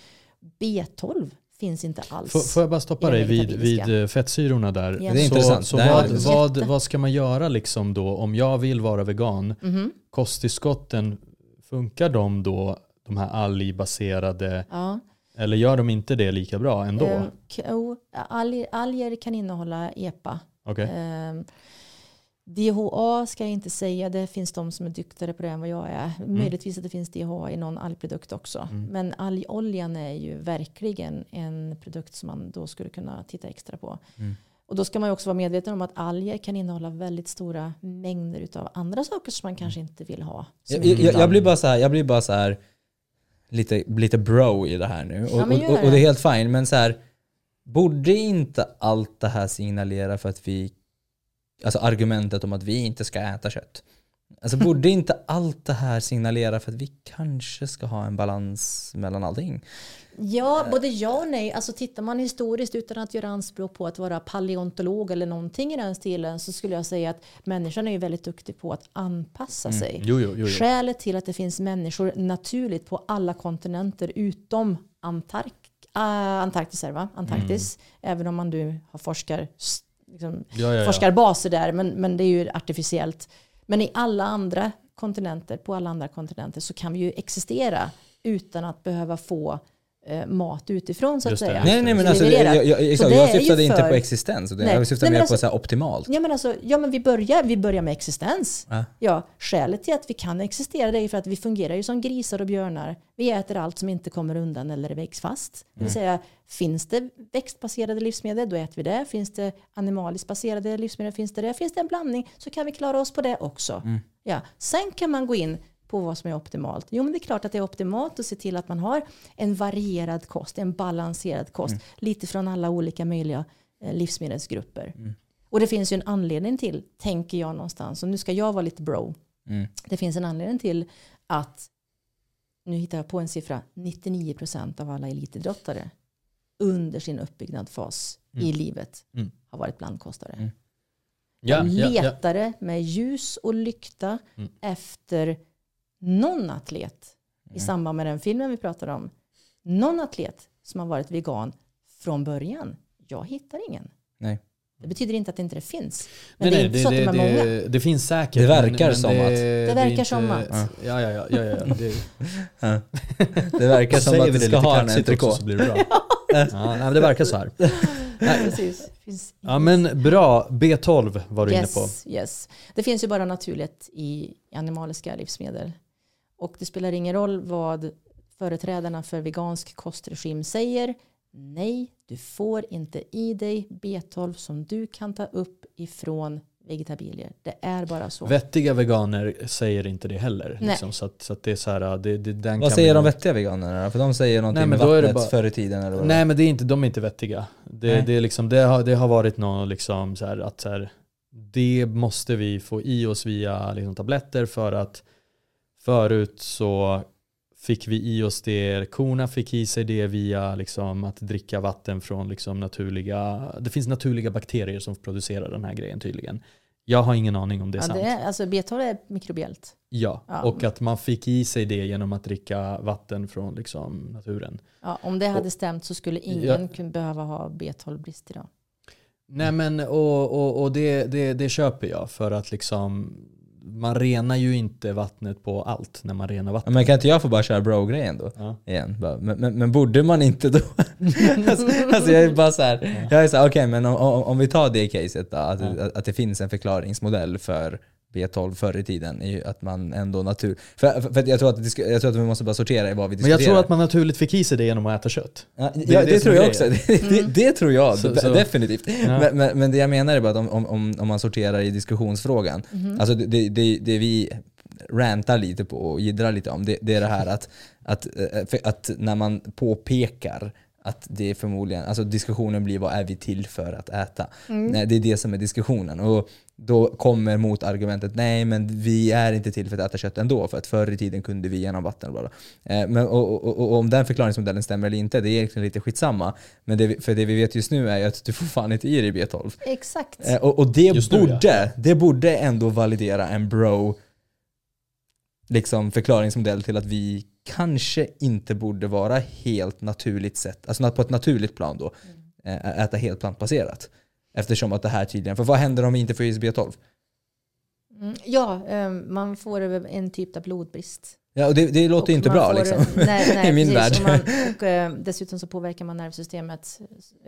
Speaker 3: B12 finns inte alls.
Speaker 2: Får, får jag bara stoppa dig vid, vid eh, fettsyrorna där?
Speaker 3: Ja.
Speaker 1: Det är
Speaker 2: så,
Speaker 1: intressant.
Speaker 2: Så
Speaker 1: här
Speaker 2: vad, vad, vad ska man göra liksom då om jag vill vara vegan?
Speaker 3: Mhm.
Speaker 2: Kosttillskotten, funkar de då, de här algbaserade,
Speaker 3: Ja.
Speaker 2: Eller gör de inte det lika bra ändå?
Speaker 3: Eh, alger, kan innehålla EPA.
Speaker 2: Okej.
Speaker 3: Eh, DHA ska jag inte säga, det finns de som är duktigare på det än vad jag är. Möjligtvis att det finns DHA i någon algprodukt också.
Speaker 2: Mm.
Speaker 3: Men algoljan är ju verkligen en produkt som man då skulle kunna titta extra på.
Speaker 1: Mm.
Speaker 3: Och då ska man ju också vara medveten om att alger kan innehålla väldigt stora mängder av andra saker som man kanske inte vill ha.
Speaker 1: Jag, jag, jag, blir bara så här, jag blir bara så här lite, lite bro i det här nu. Och,
Speaker 3: Ja,
Speaker 1: och, och, och det är helt fine, men så här, borde inte allt det här signalera för att vi, alltså argumentet om att vi inte ska äta kött. Alltså borde inte allt det här signalera för att vi kanske ska ha en balans mellan allting?
Speaker 3: Ja, både ja och nej. Alltså tittar man historiskt utan att göra anspråk på att vara paleontolog eller någonting i den stilen så skulle jag säga att människan är ju väldigt duktig på att anpassa sig.
Speaker 2: Jo, jo, jo.
Speaker 3: Skälet till att det finns människor naturligt på alla kontinenter utom Antark Ah, Antarktis är va? Antarktis. Även om man nu har forskar, liksom,
Speaker 2: Ja, ja, ja.
Speaker 3: forskarbaser där, men, men det är ju artificiellt. Men i alla andra kontinenter, på alla andra kontinenter så kan vi ju existera utan att behöva få mat utifrån så att säga.
Speaker 1: Nej, nej men alltså, jag, jag, exakt,
Speaker 3: det
Speaker 1: jag syftade inte
Speaker 3: för-
Speaker 1: på existens,
Speaker 3: Nej.
Speaker 1: jag syftade
Speaker 3: Nej, men
Speaker 1: mer
Speaker 3: alltså-
Speaker 1: på så här optimalt.
Speaker 3: Ja men, alltså, ja men vi börjar, vi börjar med existens.
Speaker 1: Ja.
Speaker 3: Ja, skälet till att vi kan existera det är för att vi fungerar ju som grisar och björnar. Vi äter allt som inte kommer undan eller vägs fast. Det vill säga, finns det växtbaserade livsmedel, då äter vi det. Finns det animaliskt baserade livsmedel, finns det det. Finns det en blandning så kan vi klara oss på det också. Ja. Sen kan man gå in på vad som är optimalt. Jo, men det är klart att det är optimalt att se till att man har en varierad kost, en balanserad kost. Lite från alla olika möjliga eh, livsmedelsgrupper. Och det finns ju en anledning till, tänker jag någonstans, och nu ska jag vara lite bro.
Speaker 1: Mm.
Speaker 3: Det finns en anledning till att, nu hittar jag på en siffra, 99% av alla elitidrottare under sin uppbyggnadsfas i livet
Speaker 2: Mm.
Speaker 3: har varit blandkostare.
Speaker 1: Mm.
Speaker 2: Ja,
Speaker 3: De
Speaker 2: ja, ja.
Speaker 3: med ljus och lykta
Speaker 2: Mm.
Speaker 3: efter någon atlet i
Speaker 1: Mm.
Speaker 3: samband med den filmen vi pratade om. Någon atlet som har varit vegan från början. Jag hittar ingen.
Speaker 1: Nej.
Speaker 3: Det betyder inte att det inte finns. Men
Speaker 2: Nej,
Speaker 3: det är
Speaker 2: nej,
Speaker 3: inte så att de är många.
Speaker 2: det, det finns säkert.
Speaker 1: Det verkar
Speaker 2: men, men
Speaker 1: som
Speaker 2: det,
Speaker 1: att-
Speaker 3: Det verkar
Speaker 2: inte-
Speaker 3: som att.
Speaker 2: Ja, ja, ja. ja, ja det,
Speaker 1: Ja. Det verkar som att
Speaker 2: vi
Speaker 1: du
Speaker 2: det
Speaker 1: ska ha en
Speaker 2: också så blir det bra. ja, nej, men det verkar så här. Nej. Ja men bra, B12 var du
Speaker 3: yes,
Speaker 2: inne på.
Speaker 3: Yes. Det finns ju bara naturligt i animaliska livsmedel. Och det spelar ingen roll vad företrädarna för vegansk kostregim säger. Nej, du får inte i dig B12 som du kan ta upp ifrån vegetabilier. Det är bara så.
Speaker 2: Vettiga veganer säger inte det heller.
Speaker 3: Nej.
Speaker 2: Liksom, så att, så att det är så här, det, det, den
Speaker 1: Vad
Speaker 2: kan
Speaker 1: säger de vettiga veganerna? För de säger någonting
Speaker 2: Nej, men
Speaker 1: med
Speaker 2: då
Speaker 1: vattnet
Speaker 2: bara-
Speaker 1: förr i tiden eller vad?
Speaker 2: Nej men det är inte, de är inte vettiga. Det, det, är liksom, det, har, det har varit någon liksom så här, att så här, det måste vi få i oss via liksom, tabletter för att förut så fick vi i oss det, korna fick i sig det via liksom, att dricka vatten från liksom, naturliga, det finns naturliga bakterier som producerar den här grejen tydligen. Jag har ingen aning om det är
Speaker 3: Ja,
Speaker 2: sant.
Speaker 3: det är, alltså B12 är mikrobiellt.
Speaker 2: Ja,
Speaker 3: Ja.
Speaker 2: och att man fick i sig det genom att dricka vatten från liksom, naturen.
Speaker 3: Ja, om det hade stämt så skulle ingen
Speaker 2: Ja.
Speaker 3: kunna behöva ha B12-brist idag.
Speaker 2: Nej men och, och, och det, det, det köper jag för att liksom man renar ju inte vattnet på allt när man renar
Speaker 1: Ja,
Speaker 2: vatten.
Speaker 1: Men kan inte jag få bara köra bro-grejen då?
Speaker 2: Ja.
Speaker 1: Igen. Bara, Men, men, men borde man inte då? alltså, alltså jag är bara så här, jag är så här, okej men om, om, om vi tar det caset då, att,
Speaker 2: Ja.
Speaker 1: att, att det finns en förklaringsmodell för B12 förr i tiden, är ju att man ändå natur... För, för, för att jag, tror att jag tror att vi måste bara sortera i vad vi
Speaker 2: Men
Speaker 1: diskuterar.
Speaker 2: jag tror att man naturligt fick i sig det genom att äta kött.
Speaker 1: Ja,
Speaker 2: det
Speaker 1: ja,
Speaker 2: det
Speaker 1: det, tror jag också. Det, det, det tror jag
Speaker 2: Så- så-
Speaker 1: definitivt.
Speaker 2: Ja.
Speaker 1: Men, men, men det jag menar är bara att om, om- om, man sorterar i diskussionsfrågan, alltså det, det, det, det vi rantar lite på och jiddrar lite om, det, det är det här att, att, eh, att när man påpekar att det är förmodligen, alltså diskussionen blir vad är vi till för att äta? Nej, det är det som är diskussionen. Och då kommer motargumentet, nej men vi är inte till för att äta kött ändå, för att förr i tiden kunde vi genom vatten. Och, bla bla. Eh, men, och, och, och, och om den förklaringsmodellen stämmer eller inte, det är egentligen lite skitsamma. Men det, för det vi vet just nu är ju att du får fan inte i dig B12.
Speaker 3: Exakt.
Speaker 1: Eh, och, och det,
Speaker 2: Just nu,
Speaker 1: borde, det borde ändå validera en bro liksom förklaringsmodell till att vi kanske inte borde vara helt naturligt sett, alltså på ett naturligt plan då, eh, äta helt plantbaserat. Eftersom att det här tydligen, för vad händer om vi inte får i oss B12?
Speaker 3: Mm, ja, eh, man får en typ av blodbrist.
Speaker 1: Ja, och det, det låter ju inte bra
Speaker 3: får-
Speaker 1: liksom.
Speaker 3: Nej, nej,
Speaker 1: I min
Speaker 3: precis.
Speaker 1: värld.
Speaker 3: Och, man, och eh, dessutom så påverkar man nervsystemet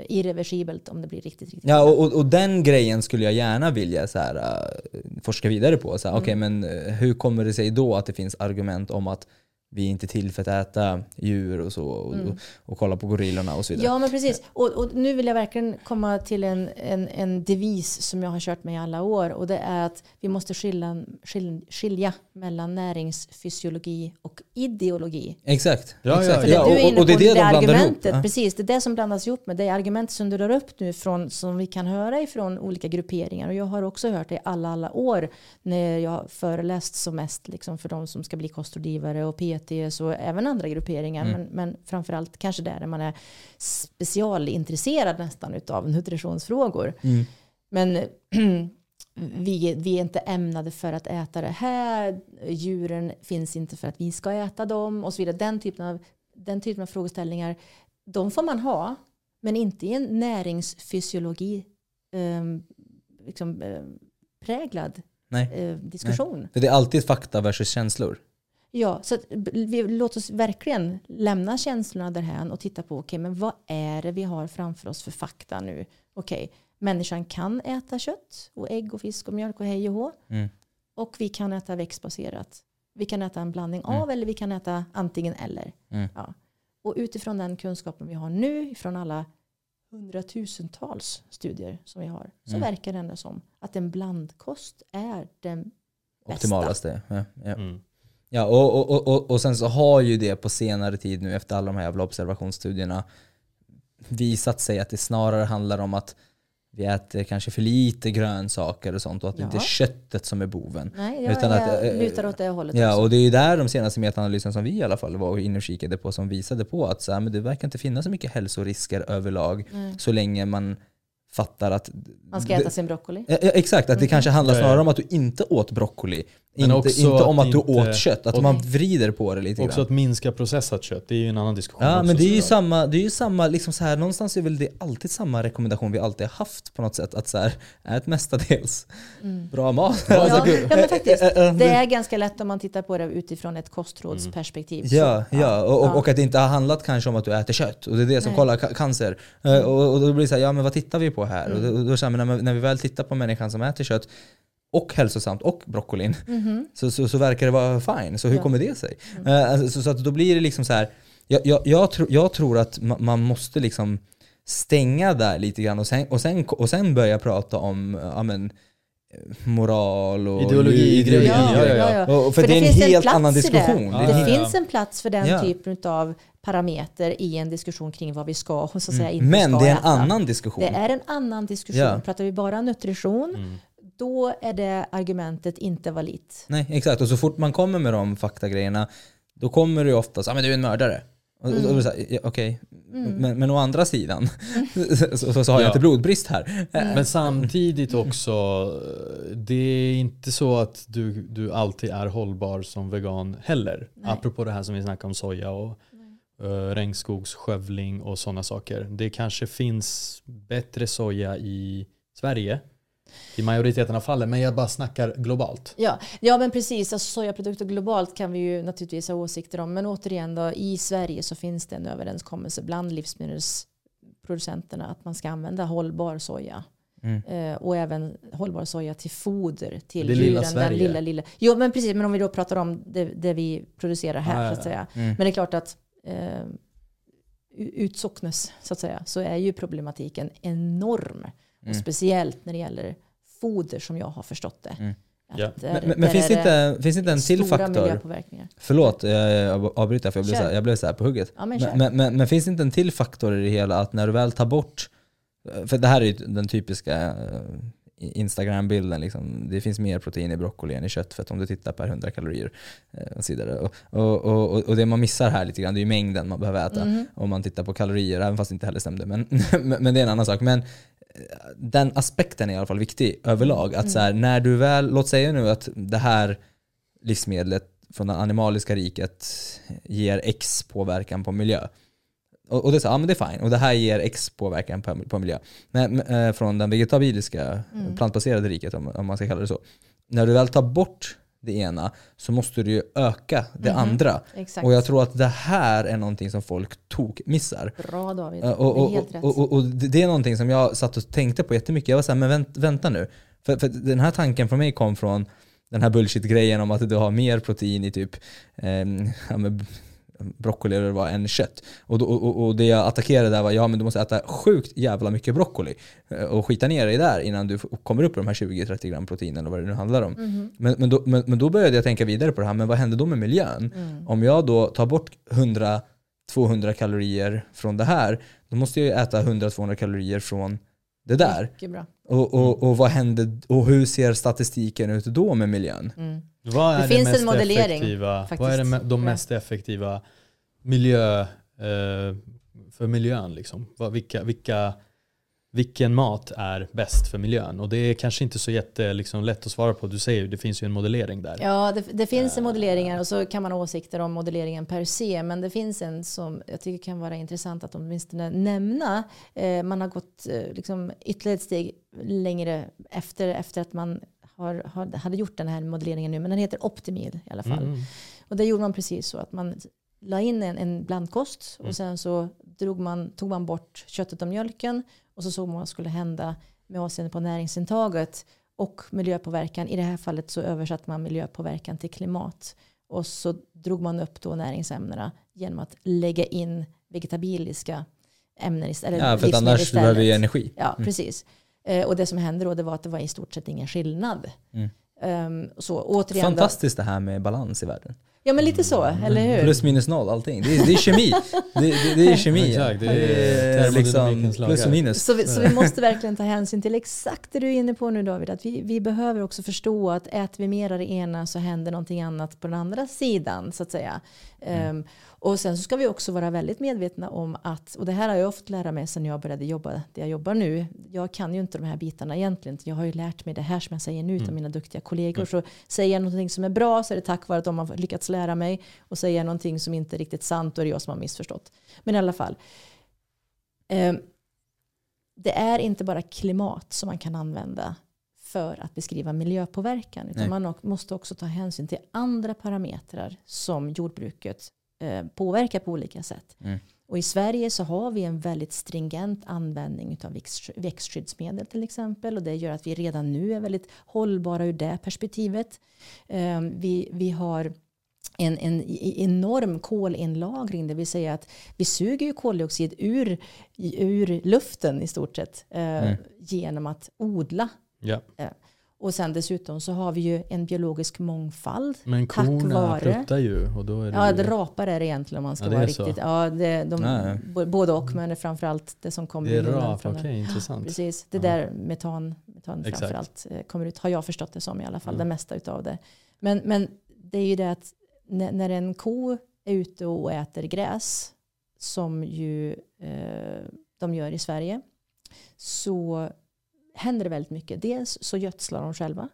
Speaker 3: irreversibelt om det blir riktigt, riktigt
Speaker 1: Ja, och, och, den grejen skulle jag gärna vilja så här, äh, forska vidare på. Så här, Okej, men äh, hur kommer det sig då att det finns argument om att vi är inte till för att äta djur och så och, och, och kolla på gorillorna och så vidare.
Speaker 3: Ja, men precis. Och, och nu vill jag verkligen komma till en, en, en devis som jag har kört med i alla år. Och det är att vi måste skilja, skil, skilja mellan näringsfysiologi och ideologi.
Speaker 1: Exakt.
Speaker 2: Ja, ja,
Speaker 1: exakt.
Speaker 3: För det
Speaker 1: Ja,
Speaker 3: du är
Speaker 1: och,
Speaker 3: inne
Speaker 1: och det är
Speaker 3: på,
Speaker 1: det de ihop.
Speaker 3: argumentet,
Speaker 1: Ja.
Speaker 3: precis, det är det som blandas ihop med det argument som du drar upp nu från, som vi kan höra ifrån olika grupperingar. Och jag har också hört det i alla, alla år när jag har föreläst som mest liksom för de som ska bli kostrådgivare och PTs och även andra grupperingar.
Speaker 1: Mm.
Speaker 3: Men, men framförallt kanske där, man är specialintresserad nästan utav nutritionsfrågor.
Speaker 1: Mm.
Speaker 3: Men vi, vi är inte ämnade för att äta det här. Djuren finns inte för att vi ska äta dem och så vidare. Den typen av, den typen av frågeställningar de får man ha, men inte i en näringsfysiologi eh, liksom, eh, präglad
Speaker 1: Nej.
Speaker 3: eh, diskussion.
Speaker 1: För det är alltid fakta versus känslor.
Speaker 3: Ja, så att vi, låt oss verkligen lämna känslorna därhän och titta på okej, men vad är det vi har framför oss för fakta nu? Okej, människan kan äta kött och ägg och fisk och mjölk och hej och hå.
Speaker 1: Mm.
Speaker 3: Och vi kan äta växtbaserat. Vi kan äta en blandning
Speaker 1: Mm.
Speaker 3: av eller vi kan äta antingen eller.
Speaker 1: Mm.
Speaker 3: Ja. Och utifrån den kunskapen vi har nu, från alla hundratusentals studier som vi har, så
Speaker 1: Mm.
Speaker 3: verkar det ändå som att en blandkost är den bästa.
Speaker 1: Optimalaste. Ja, ja.
Speaker 2: Mm.
Speaker 1: Ja, och, och, och- och, sen så har ju det på senare tid nu efter alla de här jävla observationsstudierna visat sig att det snarare handlar om att vi äter kanske för lite grönsaker och sånt och att det
Speaker 3: Ja.
Speaker 1: inte är köttet som är boven.
Speaker 3: Nej, jag,
Speaker 1: Utan att,
Speaker 3: jag
Speaker 1: eh,
Speaker 3: lutar åt det hållet
Speaker 1: Ja,
Speaker 3: också.
Speaker 1: och det är ju där de senaste metaanalyserna som vi i alla fall var inne och kikade på som visade på att så här, men det verkar inte finnas så mycket hälsorisker överlag
Speaker 3: Nej.
Speaker 1: så länge man fattar att
Speaker 3: Man ska äta sin broccoli.
Speaker 1: Ja, exakt, att det
Speaker 3: Mhm.
Speaker 1: kanske handlar snarare om att du inte åt broccoli.
Speaker 2: Men
Speaker 1: Inte,
Speaker 2: också
Speaker 1: inte om
Speaker 2: att
Speaker 1: att du
Speaker 2: inte-
Speaker 1: åt kött. Att
Speaker 2: och-
Speaker 1: man vrider på det lite
Speaker 2: Också
Speaker 1: grann.
Speaker 2: att minska processat kött, det är ju en annan diskussion
Speaker 1: Ja
Speaker 2: också,
Speaker 1: men det är ju samma, det är ju samma liksom så här, någonstans är väl det alltid samma rekommendation vi alltid har haft på något sätt. Att så här, ät mestadels
Speaker 3: Mm.
Speaker 1: bra mat.
Speaker 3: Ja,
Speaker 1: Alltså,
Speaker 3: ja, men faktiskt. Det är ganska lätt om man tittar på det utifrån ett kostrådsperspektiv. Så,
Speaker 1: Ja, ja. Och, och,
Speaker 3: ja.
Speaker 1: och att det inte har handlat kanske om att du äter kött. Och det är det som
Speaker 3: Nej.
Speaker 1: kollar ca- cancer. Eh, Och, och då blir det så här, ja men vad tittar vi på här?
Speaker 3: Mm.
Speaker 1: Och då, då så här, när, när vi väl tittar på människan som äter kött och hälsosamt och broccolin
Speaker 3: Mhm.
Speaker 1: så, så, så verkar det vara fine. Så hur
Speaker 3: Ja.
Speaker 1: kommer det sig?
Speaker 3: Mm.
Speaker 1: Eh, alltså, så, så att då blir det liksom så här, jag, jag, jag, tro, jag tror att ma, man måste liksom stänga där lite grann och sen, och sen, och sen börja prata om ja, men, moral och
Speaker 2: Ideologi,
Speaker 1: ideologi.
Speaker 2: Ja, ja, ja.
Speaker 1: Och, och för,
Speaker 3: För
Speaker 1: det är
Speaker 3: det
Speaker 1: en
Speaker 3: finns en
Speaker 1: helt
Speaker 3: plats
Speaker 1: annan
Speaker 3: det.
Speaker 1: diskussion.
Speaker 2: Ja,
Speaker 1: Det är
Speaker 3: Det
Speaker 1: en
Speaker 2: ja,
Speaker 1: helt-
Speaker 3: finns en plats för den
Speaker 1: Ja.
Speaker 3: typen av parameter i en diskussion kring vad vi ska och så att säga inte
Speaker 1: Mm. Men
Speaker 3: ska
Speaker 1: det är en
Speaker 3: äta.
Speaker 1: annan diskussion.
Speaker 3: Det är en annan diskussion.
Speaker 1: Ja.
Speaker 3: Pratar vi bara nutrition,
Speaker 2: Mm.
Speaker 3: Då är det argumentet inte validt.
Speaker 1: Nej, exakt. Och så fort man kommer med de faktagrejerna, då kommer det ju oftast ah, men du är en mördare. Och, och, och, då är det så här, ja, Okej, men, men å andra sidan så, så, så har jag
Speaker 2: Ja.
Speaker 1: inte blodbrist här.
Speaker 2: Men samtidigt också, det är inte så att du, du alltid är hållbar som vegan heller.
Speaker 3: Nej.
Speaker 2: Apropå det här som vi snackade om soja och uh, regnskogsskövling och sådana saker. Det kanske finns bättre soja i Sverige i majoriteten av fallen, men jag bara snackar globalt.
Speaker 3: Ja, ja men precis. Alltså, sojaprodukter globalt kan vi ju naturligtvis ha åsikter om. Men återigen då, i Sverige så finns det en överenskommelse bland livsmedelsproducenterna att man ska använda hållbar soja.
Speaker 1: Mm.
Speaker 3: Eh, och även hållbar soja till foder till
Speaker 2: Det lilla
Speaker 3: djuren. Den
Speaker 2: Sverige.
Speaker 3: lilla, lilla. Jo men precis, men om vi då pratar om det, det vi producerar här
Speaker 2: Ah,
Speaker 3: så att säga.
Speaker 1: Mm.
Speaker 3: Men det är klart att eh, utsocknes så att säga så är ju problematiken enorm. Och
Speaker 1: Mm.
Speaker 3: speciellt när det gäller foder som jag har förstått det.
Speaker 1: Mm.
Speaker 3: Att
Speaker 2: Ja.
Speaker 3: där-
Speaker 1: Men, men, finns, det
Speaker 3: är
Speaker 1: inte, finns det inte en till faktor? Förlåt, jag avbryter för jag blev,
Speaker 3: Kör.
Speaker 1: så här, jag blev så här på hugget.
Speaker 3: Ja, men.
Speaker 1: Men, men, men, men finns det inte en till faktor i det hela att när du väl tar bort, för det här är ju den typiska eh, Instagram-bilden, liksom. det finns mer protein i broccoli än i köttfett om du tittar per 100 kalorier. eh, Och, så vidare. Och, och, och, och det man missar här lite grann, det är ju mängden man behöver äta.
Speaker 3: Mhm.
Speaker 1: Om man tittar på kalorier, även fast det inte heller stämde. Men, men det är en annan sak. Men eh, den aspekten är i alla fall viktig överlag. Att så här, när du väl, låt säga nu att det här livsmedlet från det animaliska riket ger X påverkan på miljö. Och, och det är så, ja men det är fine. Och det här ger X påverkan på, på miljö. Men, men, eh, från den vegetabiliska,
Speaker 3: Mm.
Speaker 1: plantbaserade riket om, om man ska kalla det så. När du väl tar bort det ena så måste du ju öka det
Speaker 3: Mhm.
Speaker 1: andra.
Speaker 3: Exakt.
Speaker 1: Och jag tror att det här är någonting som folk tok missar.
Speaker 3: Bra David,
Speaker 1: Eh, Och,
Speaker 3: det är
Speaker 1: och,
Speaker 3: helt rätt.
Speaker 1: och, och, och det är någonting som jag satt och tänkte på jättemycket. Jag var såhär, men vänt, vänta nu. För, för den här tanken från mig kom från den här bullshit-grejen om att du har mer protein i typ ja, men broccoli eller det var än kött. Och, då, och, och det jag attackerade där var ja men du måste äta sjukt jävla mycket broccoli eh, och skita ner dig där innan du kommer upp på de här 20-30 gram protein eller vad det nu handlar om.
Speaker 3: Mhm.
Speaker 1: Men, men, då, men, men då började jag tänka vidare på det här, men vad händer då med miljön?
Speaker 3: Mm.
Speaker 1: Om jag då tar bort 100-200 kalorier från det här, då måste jag ju äta 100-200 kalorier från det där. Och, och, och vad händer, och hur ser statistiken ut då med miljön?
Speaker 3: Mm.
Speaker 2: Vad är
Speaker 3: Det
Speaker 2: det,
Speaker 3: finns en
Speaker 2: mest
Speaker 3: modellering,
Speaker 2: effektiva,
Speaker 3: faktiskt,
Speaker 2: vad är det, de
Speaker 3: det.
Speaker 2: mest effektiva miljö, eh, för miljön? Liksom? Vad, vilka, vilka vilken mat är bäst för miljön? Och det är kanske inte så jätte, liksom, lätt att svara på. Du säger ju det finns ju en modellering där.
Speaker 3: Ja, det, det finns en modelleringar och så kan man ha åsikter om modelleringen per se. Men det finns en som jag tycker kan vara intressant att åtminstone nämna. Eh, man har gått eh, liksom, ytterligare ett steg längre efter, efter att man har, har, hade gjort den här modelleringen nu. Men den heter Optimil i alla fall.
Speaker 2: Mm.
Speaker 3: Och det gjorde man precis så att man la in en, en blandkost och sen så drog man, tog man bort köttet och mjölken och så såg man vad skulle hända med avseende på näringsintaget och miljöpåverkan. I det här fallet så översatte man miljöpåverkan till klimat. Och så drog man upp då näringsämnena genom att lägga in vegetabiliska ämnen istället.
Speaker 1: Ja, för annars behöver vi energi.
Speaker 3: Ja, precis. Eh, och det som hände då det var att det var i stort sett ingen skillnad.
Speaker 1: Mm.
Speaker 3: Ehm, så återigen då,
Speaker 1: Fantastiskt det här med balans i världen.
Speaker 3: Ja men lite så, eller hur?
Speaker 1: Plus minus noll allting. Det är, det är kemi. Det, det, det är kemi.
Speaker 2: Exakt, det är
Speaker 1: liksom plus och minus.
Speaker 3: Så vi, så vi måste verkligen ta hänsyn till exakt det du är inne på nu David. Att vi, vi behöver också förstå att äter vi mer av det ena så händer någonting annat på den andra sidan. så att säga. Ehm, och sen så ska vi också vara väldigt medvetna om att, och det här har jag fått lära mig sedan jag började jobba där jag jobbar nu. Jag kan ju inte de här bitarna egentligen. Jag har ju lärt mig det här som jag säger nu av mina duktiga kollegor. Så säger jag någonting som är bra så är det tack vare att de har lyckats lära mig. Och säger jag någonting som inte är riktigt sant då är det jag som har missförstått. Men i alla fall. Ehm, det är inte bara klimat som man kan använda för att beskriva miljöpåverkan. Utan
Speaker 1: Nej.
Speaker 3: man måste också ta hänsyn till andra parametrar som jordbruket eh, påverkar på olika sätt.
Speaker 1: Mm.
Speaker 3: Och i Sverige så har vi en väldigt stringent användning av växt, växtskyddsmedel till exempel. Och det gör att vi redan nu är väldigt hållbara ur det perspektivet. Eh, vi, vi har en, en enorm kolinlagring, det vill säga att vi suger ju koldioxid ur, ur luften i stort sett eh,
Speaker 1: Mm.
Speaker 3: genom att odla.
Speaker 2: Ja.
Speaker 3: Och sen dessutom så har vi ju en biologisk mångfald.
Speaker 2: Men
Speaker 3: Tack
Speaker 2: korna
Speaker 3: vare-
Speaker 2: pruttar ju och då är det
Speaker 3: Ja,
Speaker 2: ju...
Speaker 3: det rapar är det egentligen om man ska
Speaker 2: Ja, det
Speaker 3: vara
Speaker 2: så.
Speaker 3: riktigt. Ja, det, de,
Speaker 1: Ja, ja.
Speaker 3: Både och, men det är framförallt det som kommer
Speaker 2: Det är rap,
Speaker 3: från
Speaker 2: okej
Speaker 3: den.
Speaker 2: intressant.
Speaker 3: Precis, det
Speaker 2: Ja.
Speaker 3: där metan, metan
Speaker 2: Exakt.
Speaker 3: framförallt eh, kommer ut, har jag förstått det som i alla fall,
Speaker 2: Mm.
Speaker 3: det mesta utav det. Men, men det är ju det att när, när en ko är ute och äter gräs, som ju eh, de gör i Sverige, så händer det väldigt mycket. Dels så gödslar de själva.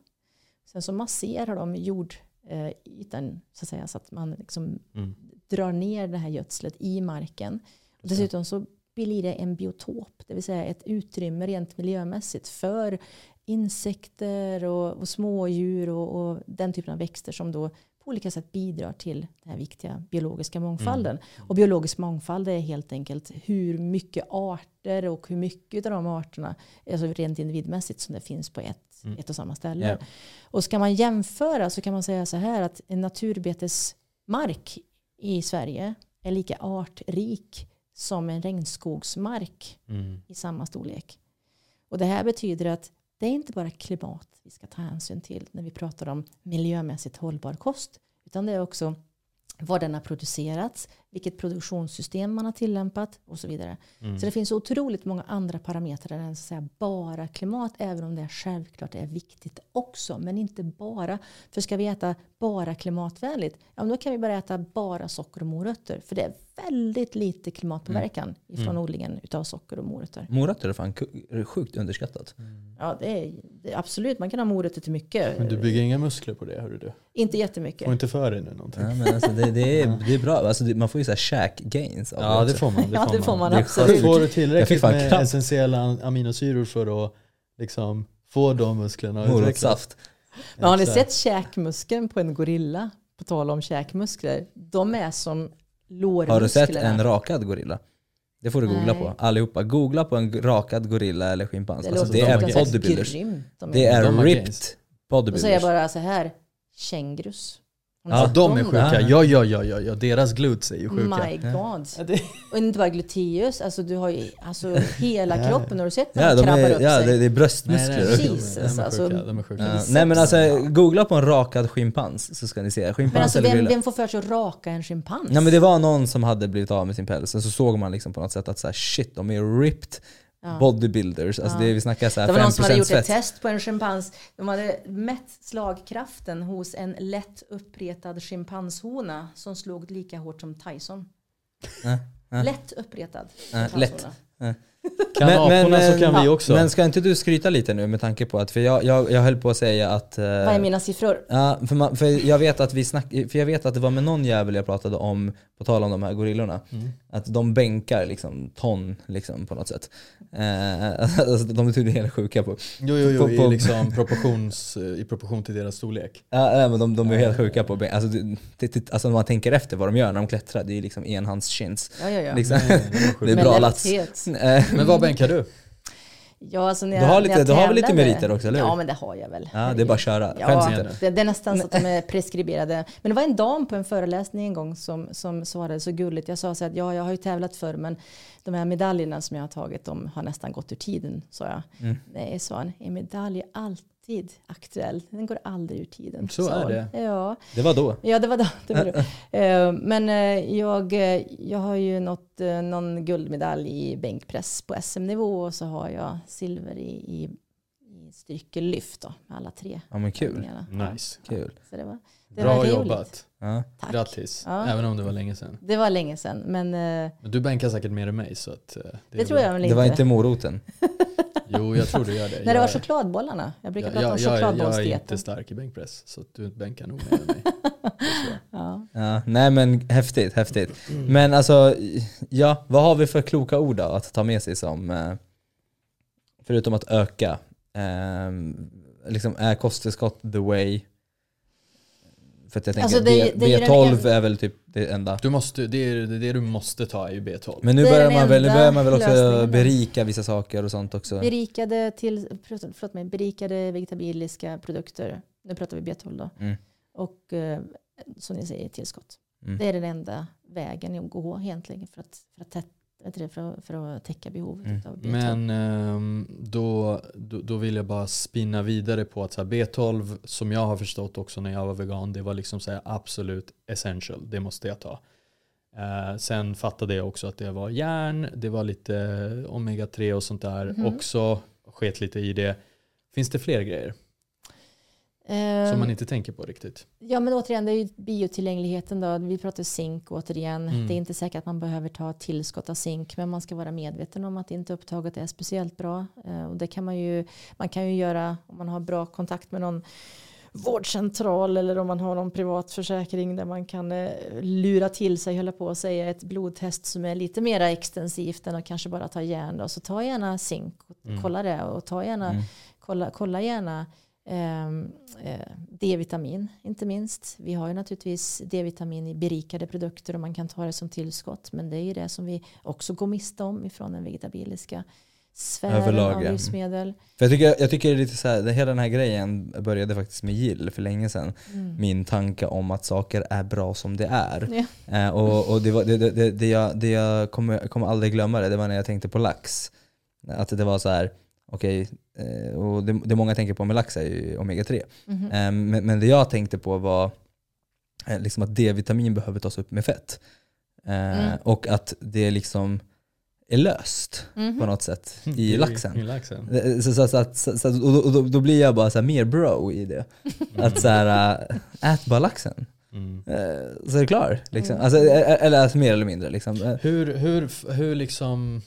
Speaker 3: Sen så masserar de jordytan så att säga så att man liksom
Speaker 2: Mm.
Speaker 3: drar ner det här gödslet i marken. Och dessutom så blir det en biotop, det vill säga ett utrymme rent miljömässigt för insekter och, och smådjur och, och den typen av växter som då olika sätt bidrar till den här viktiga biologiska mångfalden. Och biologisk mångfald är helt enkelt hur mycket arter och hur mycket av de arterna, alltså rent individmässigt, som det finns på ett,
Speaker 2: Mm.
Speaker 3: ett och samma ställe.
Speaker 1: Ja.
Speaker 3: Och ska man jämföra så kan man säga så här att en naturbetesmark i Sverige är lika artrik som en regnskogsmark
Speaker 2: Mm.
Speaker 3: i samma storlek. Och det här betyder att det är inte bara klimat vi ska ta hänsyn till när vi pratar om miljömässigt hållbar kost. Utan det är också var den har producerats, vilket produktionssystem man har tillämpat och så vidare.
Speaker 2: Mm.
Speaker 3: Så det finns otroligt många andra parametrar än så att säga, bara klimat, även om det självklart är viktigt också. Men inte bara. För ska vi äta bara klimatvänligt, ja, då kan vi bara äta bara socker och morötter. För det är väldigt lite klimatpåverkan ifrån
Speaker 2: Mm.
Speaker 3: odlingen utav socker och morötter.
Speaker 1: Morötter är fan är sjukt underskattat.
Speaker 3: Ja, det är, det är absolut, man kan ha morötter till mycket.
Speaker 2: Men du bygger inga muskler på det, hörru du.
Speaker 3: Inte
Speaker 2: Får
Speaker 3: jättemycket.
Speaker 2: inte för dig nu någonting.
Speaker 1: Ja, men alltså det, det, är, det är bra. Alltså det, man får ju så här käk gains av
Speaker 2: Ja, det får man. Det
Speaker 3: Ja,
Speaker 2: får
Speaker 3: det får man absolut.
Speaker 2: Får du tillräckligt med
Speaker 1: kramp.
Speaker 2: essentiella am- aminosyror för att liksom få de musklerna att utvecklas?
Speaker 3: Men har ni sett käkmuskeln på en gorilla? På tal om käkmuskler. De är som lårmusklerna.
Speaker 1: Har du sett en rakad gorilla? Det får du googla
Speaker 3: Nej.
Speaker 1: på. Allihopa. Googla på en rakad gorilla eller schimpans.
Speaker 3: Det
Speaker 1: Alltså, det är bodybuilders.
Speaker 3: grymt. De
Speaker 1: Det är
Speaker 2: De
Speaker 1: ripped
Speaker 2: gains.
Speaker 3: Då säger jag
Speaker 1: bodybuilders.
Speaker 3: bara så här. Kängurus.
Speaker 2: Ja,
Speaker 3: sett
Speaker 2: de är sjuka. Ja, ja, ja, ja, ja. Deras glutes är ju sjuka.
Speaker 3: My god.
Speaker 2: Ja,
Speaker 3: Och inte bara gluteus, alltså du har ju alltså hela kroppen. Har du sett när
Speaker 1: Ja,
Speaker 3: de krabbar
Speaker 1: är,
Speaker 3: upp
Speaker 1: ja
Speaker 3: sig?
Speaker 1: det, det är bröstmuskler.
Speaker 2: nej, de är-
Speaker 3: Jesus,
Speaker 2: de är
Speaker 3: alltså.
Speaker 2: De är sjuka.
Speaker 1: Ja, nej men alltså, googla på en rakad schimpans så ska ni se. Schimpans
Speaker 3: Men alltså vem, vem får för sig att raka en schimpans?
Speaker 1: Nej men det var någon som hade blivit av med sin päls och så såg man liksom på något sätt att så här, shit, de är ripped
Speaker 3: Ja.
Speaker 1: Bodybuilders. Alltså
Speaker 3: Ja.
Speaker 1: det, vi snackar så här
Speaker 3: Det var någon som hade
Speaker 1: 5%
Speaker 3: gjort ett
Speaker 1: svett.
Speaker 3: test på en schimpans. De hade mätt slagkraften hos en lätt uppretad schimpanshona som slog lika hårt som Tyson.
Speaker 1: Ja, ja.
Speaker 3: Lätt uppretad schimpanshona.
Speaker 1: lätt. Ja.
Speaker 2: Kan aporna så kan vi också.
Speaker 1: Men ska inte du skryta lite nu med tanke på att, för jag, jag, jag höll på att säga att... eh,
Speaker 3: Vad är mina siffror?
Speaker 1: Ja, för, man, för jag vet att vi snack, för jag vet att det var med någon jävel jag pratade om, på tal om de här gorillorna,
Speaker 2: Mm.
Speaker 1: att de bänkar liksom ton liksom på något sätt. Eh, alltså, de är tydligen helt sjuka på.
Speaker 2: Jo, jo, jo
Speaker 1: På- på-
Speaker 2: i, liksom proportions, i proportion till deras storlek.
Speaker 1: Ja, nej, men de, de är helt sjuka på bänk. Alltså, det, det, det, alltså när man tänker efter vad de gör när de klättrar, det är liksom enhandschins.
Speaker 3: Ja, ja, ja.
Speaker 1: Liksom.
Speaker 2: Nej, de är sjuka.
Speaker 1: Det är
Speaker 3: Med
Speaker 1: bra lats.
Speaker 2: Men vad bänkar du?
Speaker 3: Ja, alltså när
Speaker 1: Du
Speaker 3: jag,
Speaker 1: har
Speaker 3: när
Speaker 1: lite-
Speaker 3: jag
Speaker 1: du har väl lite meriter också, eller hur?
Speaker 3: Ja, men det har jag väl.
Speaker 1: Ja, det är bara att köra.
Speaker 3: Ja, det, det är nästan så att de är preskriberade. Men det var en dam på en föreläsning en gång som, som svarade så gulligt. Jag sa så att ja, jag har ju tävlat förr, men de här medaljerna som jag har tagit, de har nästan gått ur tiden, sa jag.
Speaker 1: Mm.
Speaker 3: Nej, sa han, en medalj är alltid aktuell. Den går aldrig ur tiden.
Speaker 2: Så
Speaker 3: sa
Speaker 2: är det.
Speaker 3: Ja,
Speaker 1: Det var då.
Speaker 3: Ja, det var då. Det var då. Eh, Men eh, jag, eh, jag har ju nått någon guldmedalj i bänkpress på SM-nivå och så har jag silver i, i, i styrkelyft då, med alla tre
Speaker 1: Ja men kul.
Speaker 3: övningarna.
Speaker 2: Nice.
Speaker 1: Kul.
Speaker 3: Så det var, det
Speaker 2: Bra
Speaker 3: var
Speaker 2: jobbat.
Speaker 1: Ja.
Speaker 3: Tack.
Speaker 2: Grattis.
Speaker 3: Ja.
Speaker 2: Även om det var länge sedan.
Speaker 3: Det var länge sedan, men
Speaker 2: Men du bänkar säkert mer än mig så att det,
Speaker 3: det tror
Speaker 2: bra.
Speaker 3: jag väl
Speaker 1: Det
Speaker 3: inte.
Speaker 1: var inte moroten.
Speaker 2: Jo, jag tror du gör det.
Speaker 3: När det var chokladbollarna. Jag brukar prata om
Speaker 2: jag, jag, är
Speaker 3: chokladbollsdieten.
Speaker 2: inte stark i bänkpress så att du bänkar nog mer än mig.
Speaker 3: Ja.
Speaker 1: Ja, nej men häftigt, häftigt. Men alltså, ja, vad har vi för kloka ord då att ta med sig som, eh, förutom att öka, eh, liksom är kosttillskott the way? För att jag tänker,
Speaker 3: Alltså, det är-
Speaker 1: B,
Speaker 3: det är ju den
Speaker 1: B12
Speaker 3: en-
Speaker 1: är väl typ det enda.
Speaker 2: Du måste, det, är, det, är det du måste ta är ju B12.
Speaker 1: Men nu
Speaker 3: är
Speaker 1: börjar, man väl, nu börjar man väl också
Speaker 3: lösningen.
Speaker 1: berika vissa saker och sånt också.
Speaker 3: Berikade, till, förlåt, förlåt mig, berikade vegetabiliska produkter. Nu pratar vi B12 då.
Speaker 1: Mm.
Speaker 3: Och eh, som ni säger, tillskott.
Speaker 1: Mm.
Speaker 3: Det är den enda vägen att gå egentligen för att, för att, du det, för att, för att täcka behovet
Speaker 1: Mm.
Speaker 3: av B12.
Speaker 2: Men ehm, då, då, då vill jag bara spinna vidare på att så här, B12 som jag har förstått också när jag var vegan det var liksom så absolut essential, det måste jag ta. Eh, sen fattade jag också att det var järn, det var lite omega-3 och sånt där
Speaker 3: Mhm.
Speaker 2: också, sket lite i det. Finns det fler grejer som man inte tänker på riktigt?
Speaker 3: Ja men återigen, det är ju biotillgängligheten då. Vi pratar zink återigen.
Speaker 2: Mm.
Speaker 3: Det är inte säkert att man behöver ta tillskott av zink, men man ska vara medveten om att inte upptaget är speciellt bra. Eh, Och det kan man ju, man kan ju göra om man har bra kontakt med någon vårdcentral eller om man har någon privat försäkring där man kan eh, lura till sig, hålla på att säga ett blodtest som är lite mer extensivt än att kanske bara ta järn. Då. Så ta gärna zink och
Speaker 2: Mm.
Speaker 3: kolla det och ta gärna
Speaker 1: Mm.
Speaker 3: kolla, kolla gärna ehm, D-vitamin inte minst. Vi har ju naturligtvis D-vitamin i berikade produkter och man kan ta det som tillskott. Men det är ju det som vi också går miste om ifrån den vegetabiliska sfären
Speaker 1: Överlag,
Speaker 3: av livsmedel.
Speaker 1: För jag tycker, jag tycker det är lite så här, hela den här grejen började faktiskt med gill för länge sedan.
Speaker 3: Mm.
Speaker 1: Min tanke om att saker är bra som det är.
Speaker 3: Ja.
Speaker 1: Eh, och och det, var, det, det, det, jag, det jag kommer, kommer aldrig glömma det, det var när jag tänkte på lax. Att det var så här, okej, eh, och det, det många tänker på med lax är ju omega-3.
Speaker 3: Mhm.
Speaker 1: Eh, men, men det jag tänkte på var eh, liksom att D-vitamin behöver tas upp med fett. Eh,
Speaker 3: Mm.
Speaker 1: Och att det liksom är löst
Speaker 3: Mhm.
Speaker 1: på något sätt i laxen.
Speaker 2: I laxen.
Speaker 1: Eh, Så, så, så, att- så, så, och då, och då, då blir jag bara så här mer bro i det. Att så här, ät bara laxen.
Speaker 2: Mm.
Speaker 1: Eh, Så är det klar. Liksom.
Speaker 3: Mm.
Speaker 1: Alltså, eh, eller alltså, mer eller mindre. Liksom. Eh,
Speaker 2: Hur, hur, hur liksom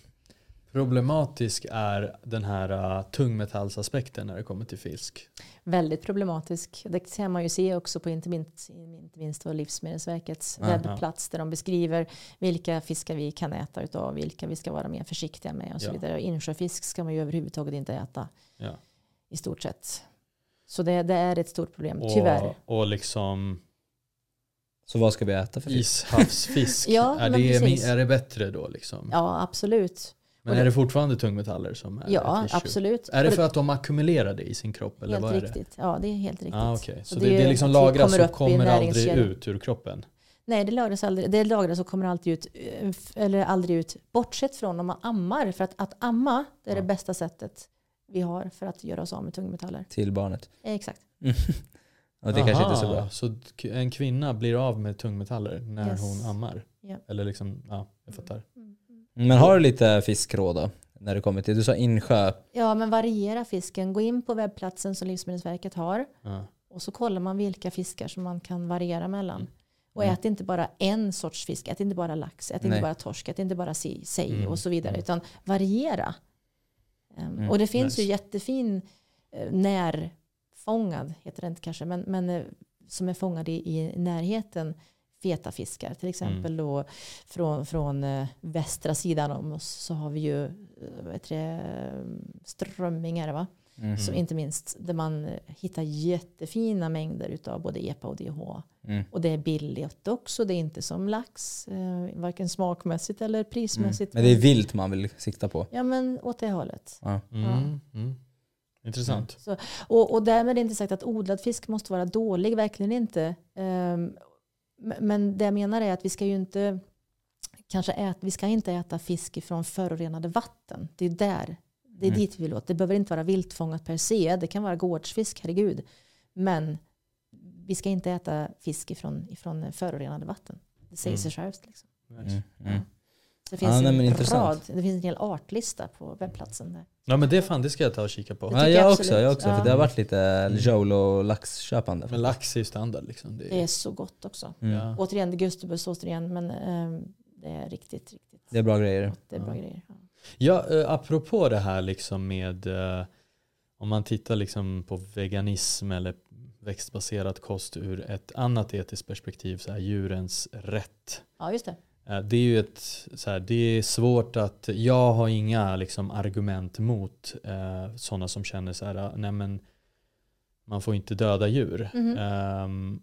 Speaker 2: problematisk är den här uh, tungmetallsaspekten när det kommer till fisk?
Speaker 3: Väldigt problematisk. Det kan man ju se också på inte minst, inte minst Livsmedelsverkets
Speaker 1: Ja.
Speaker 3: webbplats där de beskriver vilka fiskar vi kan äta utav, vilka vi ska vara mer försiktiga med och så
Speaker 2: Ja.
Speaker 3: vidare. Och insjöfisk ska man ju överhuvudtaget inte äta
Speaker 2: Ja.
Speaker 3: i stort sett. Så det, det är ett stort problem, tyvärr.
Speaker 2: Och, och liksom
Speaker 1: Så vad ska vi äta för fisk?
Speaker 2: ishavsfisk,
Speaker 3: Ja,
Speaker 2: är, det,
Speaker 3: precis.
Speaker 2: är det bättre då? Liksom?
Speaker 3: Ja, absolut.
Speaker 2: Men är
Speaker 3: det-
Speaker 2: det fortfarande tungmetaller som är
Speaker 3: Ja, absolut.
Speaker 2: Är det för att de ackumulerar det i sin kropp? Eller
Speaker 3: helt
Speaker 2: vad är det?
Speaker 3: riktigt. Ja, det är helt riktigt.
Speaker 2: Ah, okay. Så
Speaker 3: Och
Speaker 2: det,
Speaker 3: det
Speaker 2: det,
Speaker 3: är
Speaker 2: liksom lagras
Speaker 3: kommer
Speaker 2: och kommer aldrig ut ur kroppen?
Speaker 3: Nej, det lagras aldrig. Det lagras och kommer alltid ut, eh, eller aldrig ut, bortsett från om man ammar. För att, att amma, det är
Speaker 2: Ja.
Speaker 3: det bästa sättet vi har för att göra oss av med tungmetaller.
Speaker 1: Till barnet.
Speaker 3: Eh, Exakt.
Speaker 1: Och det kanske inte är så
Speaker 2: Aha,
Speaker 1: bra.
Speaker 2: Så en kvinna blir av med tungmetaller när
Speaker 3: Yes.
Speaker 2: hon ammar?
Speaker 3: Ja.
Speaker 2: Eller liksom, ja, jag fattar.
Speaker 3: Mm.
Speaker 1: Men har du lite fiskråd då? När det kommer till, du sa insjö.
Speaker 3: Ja, men variera fisken. Gå in på webbplatsen som Livsmedelsverket har
Speaker 2: Ja.
Speaker 3: och så kollar man vilka fiskar som man kan variera mellan. Och
Speaker 1: Mm.
Speaker 3: ät inte bara en sorts fisk, ät inte bara lax, ät inte
Speaker 1: Nej.
Speaker 3: bara torsk, ät inte bara sej
Speaker 2: Mm.
Speaker 3: och så vidare.
Speaker 2: Mm.
Speaker 3: Utan variera. Um. Och det finns
Speaker 2: Nice.
Speaker 3: ju jättefin eh, närfångad, heter det inte kanske, men, men eh, som är fångad i, i närheten feta fiskar. Till exempel då från, från eh, västra sidan om oss så har vi ju eh, det, strömmingar va?
Speaker 1: Mhm.
Speaker 3: Så inte minst där man hittar jättefina mängder utav både EPA och DHA.
Speaker 1: Mm.
Speaker 3: Och det är billigt också. Det är inte som lax, eh, varken smakmässigt eller
Speaker 1: Mm.
Speaker 3: prismässigt.
Speaker 1: Men det är vilt man vill sikta på.
Speaker 3: Ja men åt det hållet.
Speaker 1: Ja.
Speaker 2: Mm. Mm. Intressant.
Speaker 3: Och, och därmed inte sagt att odlad fisk måste vara dålig, verkligen inte. Ehm, m- men det jag menar är att vi ska ju inte kanske äta, vi ska inte äta fisk ifrån förorenade vatten. Det är där, det är
Speaker 1: Mm.
Speaker 3: dit vi vill åt. Det behöver inte vara viltfångat per se, det kan vara gårdsfisk, herregud. Men vi ska inte äta fisk ifrån, ifrån förorenade vatten. Det säger sig självt. Liksom.
Speaker 2: Nice.
Speaker 1: Mm. Mm.
Speaker 3: Det finns
Speaker 1: Ja, nej,
Speaker 3: en
Speaker 1: men
Speaker 3: rad,
Speaker 1: intressant.
Speaker 3: det finns en hel artlista på webbplatsen. Där.
Speaker 2: Ja men det fan, det ska jag ta och kika på.
Speaker 1: Ja, jag
Speaker 3: jag
Speaker 1: också, jag också.
Speaker 3: Ja.
Speaker 1: För det har varit lite Jolo laxköpande.
Speaker 2: Men lax är ju standard liksom. Det
Speaker 3: Det
Speaker 2: är,
Speaker 3: är så gott också.
Speaker 1: Mm.
Speaker 2: ja.
Speaker 3: Återigen, det är Gustavus återigen, men ehm, det är riktigt, riktigt
Speaker 1: Det är bra grejer.
Speaker 3: Det är bra
Speaker 2: Ja.
Speaker 3: grejer. Ja.
Speaker 2: Ja, eh, apropå det här liksom med eh, om man tittar liksom på veganism eller växtbaserad kost ur ett annat etiskt perspektiv, så här djurens rätt.
Speaker 3: ja, just det.
Speaker 2: Eh, Det är ju ett, så här, det är svårt att, jag har inga liksom argument mot eh, sådana som känner så här, nej men man får inte döda djur.
Speaker 3: Mhm.
Speaker 2: Ehm,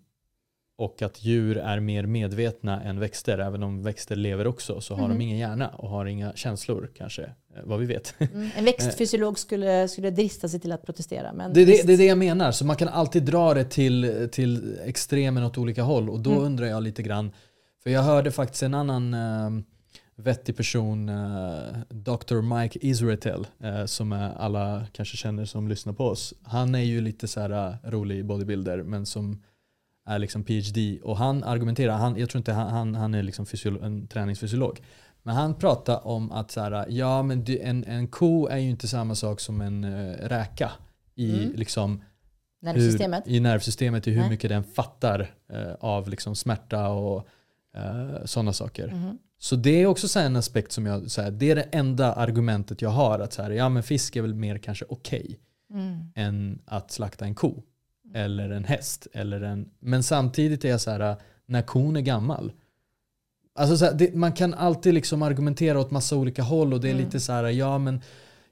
Speaker 2: och att djur är mer medvetna än växter, även om växter lever också så har
Speaker 3: Mhm.
Speaker 2: de ingen hjärna och har inga känslor kanske, eh, vad vi vet.
Speaker 3: Mm. En växtfysiolog skulle, skulle drista sig till att protestera. Men
Speaker 2: Det är det, det är det jag menar, så man kan alltid dra det till, till extremen åt olika håll och då
Speaker 3: Mm.
Speaker 2: undrar jag lite grann, för jag hörde faktiskt en annan eh, vettig person, eh, Dr. Mike Israetel, eh, som alla kanske känner som lyssnar på oss. Han är ju lite så här eh, rolig bodybuilder men som är liksom PhD och han argumenterar, han, jag tror inte han, han, han är liksom en träningsfysiolog. Men han pratar om att så här, ja men en, en ko är ju inte samma sak som en uh, räka i,
Speaker 3: Mm.
Speaker 2: liksom,
Speaker 3: Nervsystemet.
Speaker 2: hur, i nervsystemet, i hur
Speaker 3: Nej.
Speaker 2: mycket den fattar eh, av liksom smärta och uh, sådana saker.
Speaker 3: Mhm.
Speaker 2: Så det är också så en aspekt som jag, så här, det är det enda argumentet jag har. Att så här, ja men fisk är väl mer kanske okej
Speaker 3: Mm.
Speaker 2: än att slakta en ko. Eller en häst. Eller en, men samtidigt är jag så här, när kon är gammal. Alltså så här, det, man kan alltid liksom argumentera åt massa olika håll och det är
Speaker 3: Mm.
Speaker 2: lite så här, ja men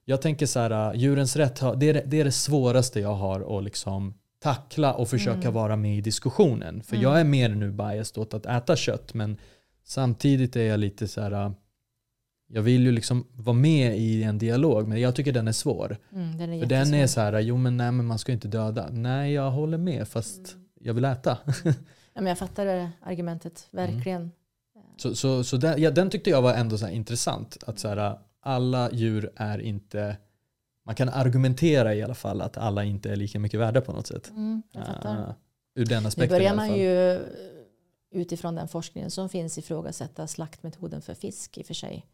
Speaker 2: jag tänker så här, djurens rätt, har- det är det, det är det svåraste jag har att liksom tackla och försöka
Speaker 3: Mm.
Speaker 2: vara med i diskussionen. För
Speaker 3: Mm.
Speaker 2: jag är mer nu biased åt att äta kött men samtidigt är jag lite så här, jag vill ju liksom vara med i en dialog men jag tycker den är svår.
Speaker 3: Mm, den är
Speaker 2: För den är så här, jo men nej men man ska inte döda. Nej jag håller med fast
Speaker 3: Mm.
Speaker 2: jag vill äta.
Speaker 3: Ja, men jag fattar det argumentet, verkligen.
Speaker 2: Så, så, så den, ja, den tyckte jag var ändå så här intressant. Att så här, alla djur är inte, man kan argumentera i alla fall att alla inte är lika mycket värda på något sätt.
Speaker 3: Mm.
Speaker 2: Ah, ur den
Speaker 3: Nu
Speaker 2: aspekten i
Speaker 3: börjar man ju eh, utifrån den forskningen som finns ifrågasätta slaktmetoden för fisk i och för sig.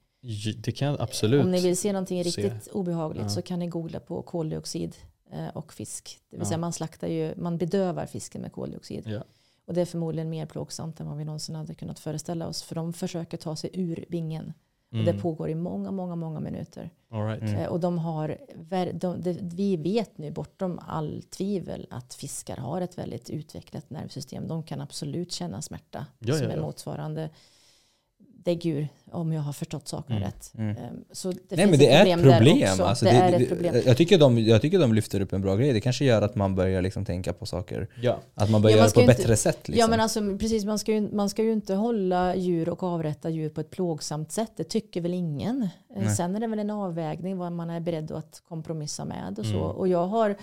Speaker 2: Det kan jag absolut.
Speaker 3: Om ni vill se någonting
Speaker 2: se.
Speaker 3: riktigt obehagligt
Speaker 2: Ja.
Speaker 3: så kan ni googla på koldioxid eh, och fisk. Det vill
Speaker 2: Ja.
Speaker 3: säga man slaktar ju, man bedövar fisken med koldioxid.
Speaker 2: Ja.
Speaker 3: Och det är förmodligen mer plågsamt än vad vi någonsin hade kunnat föreställa oss. För de försöker ta sig ur Och
Speaker 2: Mm.
Speaker 3: det pågår i många, många, många minuter.
Speaker 2: All right.
Speaker 1: Mm.
Speaker 3: Eh, Och de har, de, det, vi vet nu bortom all tvivel att fiskar har ett väldigt utvecklat nervsystem. De kan absolut känna smärta
Speaker 2: Ja,
Speaker 3: som
Speaker 2: ja,
Speaker 3: är
Speaker 2: ja.
Speaker 3: motsvarande däggdjur om jag har förstått saken
Speaker 2: Mm.
Speaker 3: rätt.
Speaker 1: Mm.
Speaker 3: Ehm, Så det
Speaker 1: Nej
Speaker 3: finns
Speaker 1: men det är ett
Speaker 3: där
Speaker 1: problem. Alltså,
Speaker 3: det,
Speaker 1: det,
Speaker 3: är ett problem.
Speaker 1: Jag, tycker de, jag tycker de lyfter upp en bra grej. Det kanske gör att man börjar liksom tänka på saker.
Speaker 2: Ja.
Speaker 1: Att man börjar
Speaker 3: Ja, man
Speaker 1: göra på ett bättre sätt. Liksom.
Speaker 3: Ja men alltså precis, man ska, ju, man ska ju inte hålla djur och avrätta djur på ett plågsamt sätt. Det tycker väl ingen. Eh,
Speaker 1: Nej.
Speaker 3: Sen är det väl en avvägning vad man är beredd att kompromissa med och så.
Speaker 2: Mm.
Speaker 3: Och jag har,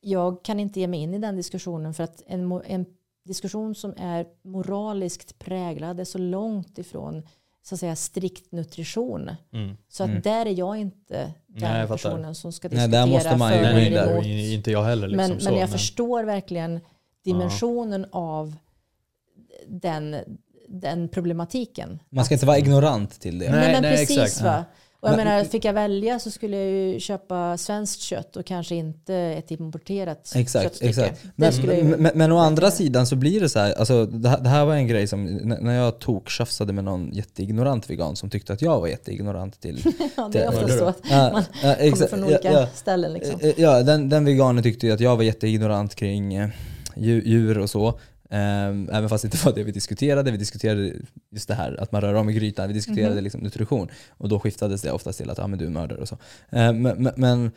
Speaker 3: jag kan inte ge mig in i den diskussionen för att en, en diskussion som är moraliskt präglad är så långt ifrån så att säga strikt nutrition.
Speaker 2: Mm.
Speaker 3: Så att
Speaker 1: Mm.
Speaker 3: där är jag inte
Speaker 2: Nej,
Speaker 3: den
Speaker 2: jag fattar.
Speaker 3: personen som ska
Speaker 1: Nej,
Speaker 3: diskutera
Speaker 1: där måste man ju
Speaker 3: för
Speaker 1: in
Speaker 3: eller
Speaker 1: där.
Speaker 3: emot.
Speaker 2: Inte jag heller. Liksom,
Speaker 3: Men,
Speaker 2: så,
Speaker 3: men jag förstår verkligen dimensionen av den, den problematiken.
Speaker 1: Man ska inte vara ignorant till det.
Speaker 2: Nej,
Speaker 3: Nej, men
Speaker 2: nej,
Speaker 3: precis
Speaker 2: exakt.
Speaker 3: va. Och jag
Speaker 1: Men-
Speaker 3: menar, fick jag välja så skulle jag ju köpa svenskt kött och kanske inte ett importerat
Speaker 1: Exakt,
Speaker 3: köttstycke.
Speaker 1: exakt. Men,
Speaker 3: ju-
Speaker 1: men, men, å andra sidan så blir det så här, alltså det, här- det här var en grej som, när jag toktjafsade med någon jätteignorant vegan som tyckte att jag var jätteignorant till...
Speaker 3: ja, det är ofta så att
Speaker 1: Ja,
Speaker 3: man
Speaker 1: ja,
Speaker 3: kommer
Speaker 1: exa-
Speaker 3: från
Speaker 1: ja,
Speaker 3: olika
Speaker 1: ja.
Speaker 3: ställen. Liksom.
Speaker 1: Ja, den, den veganen tyckte ju att jag var jätteignorant kring eh, dju- djur och så. Ehm, Även fast det inte var det vi diskuterade. Vi diskuterade just det här att man rör om i grytan. Vi diskuterade
Speaker 3: Mhm.
Speaker 1: liksom nutrition. Och då skiftades det oftast till att ah, men du är mördare och så. Ehm, Men, men,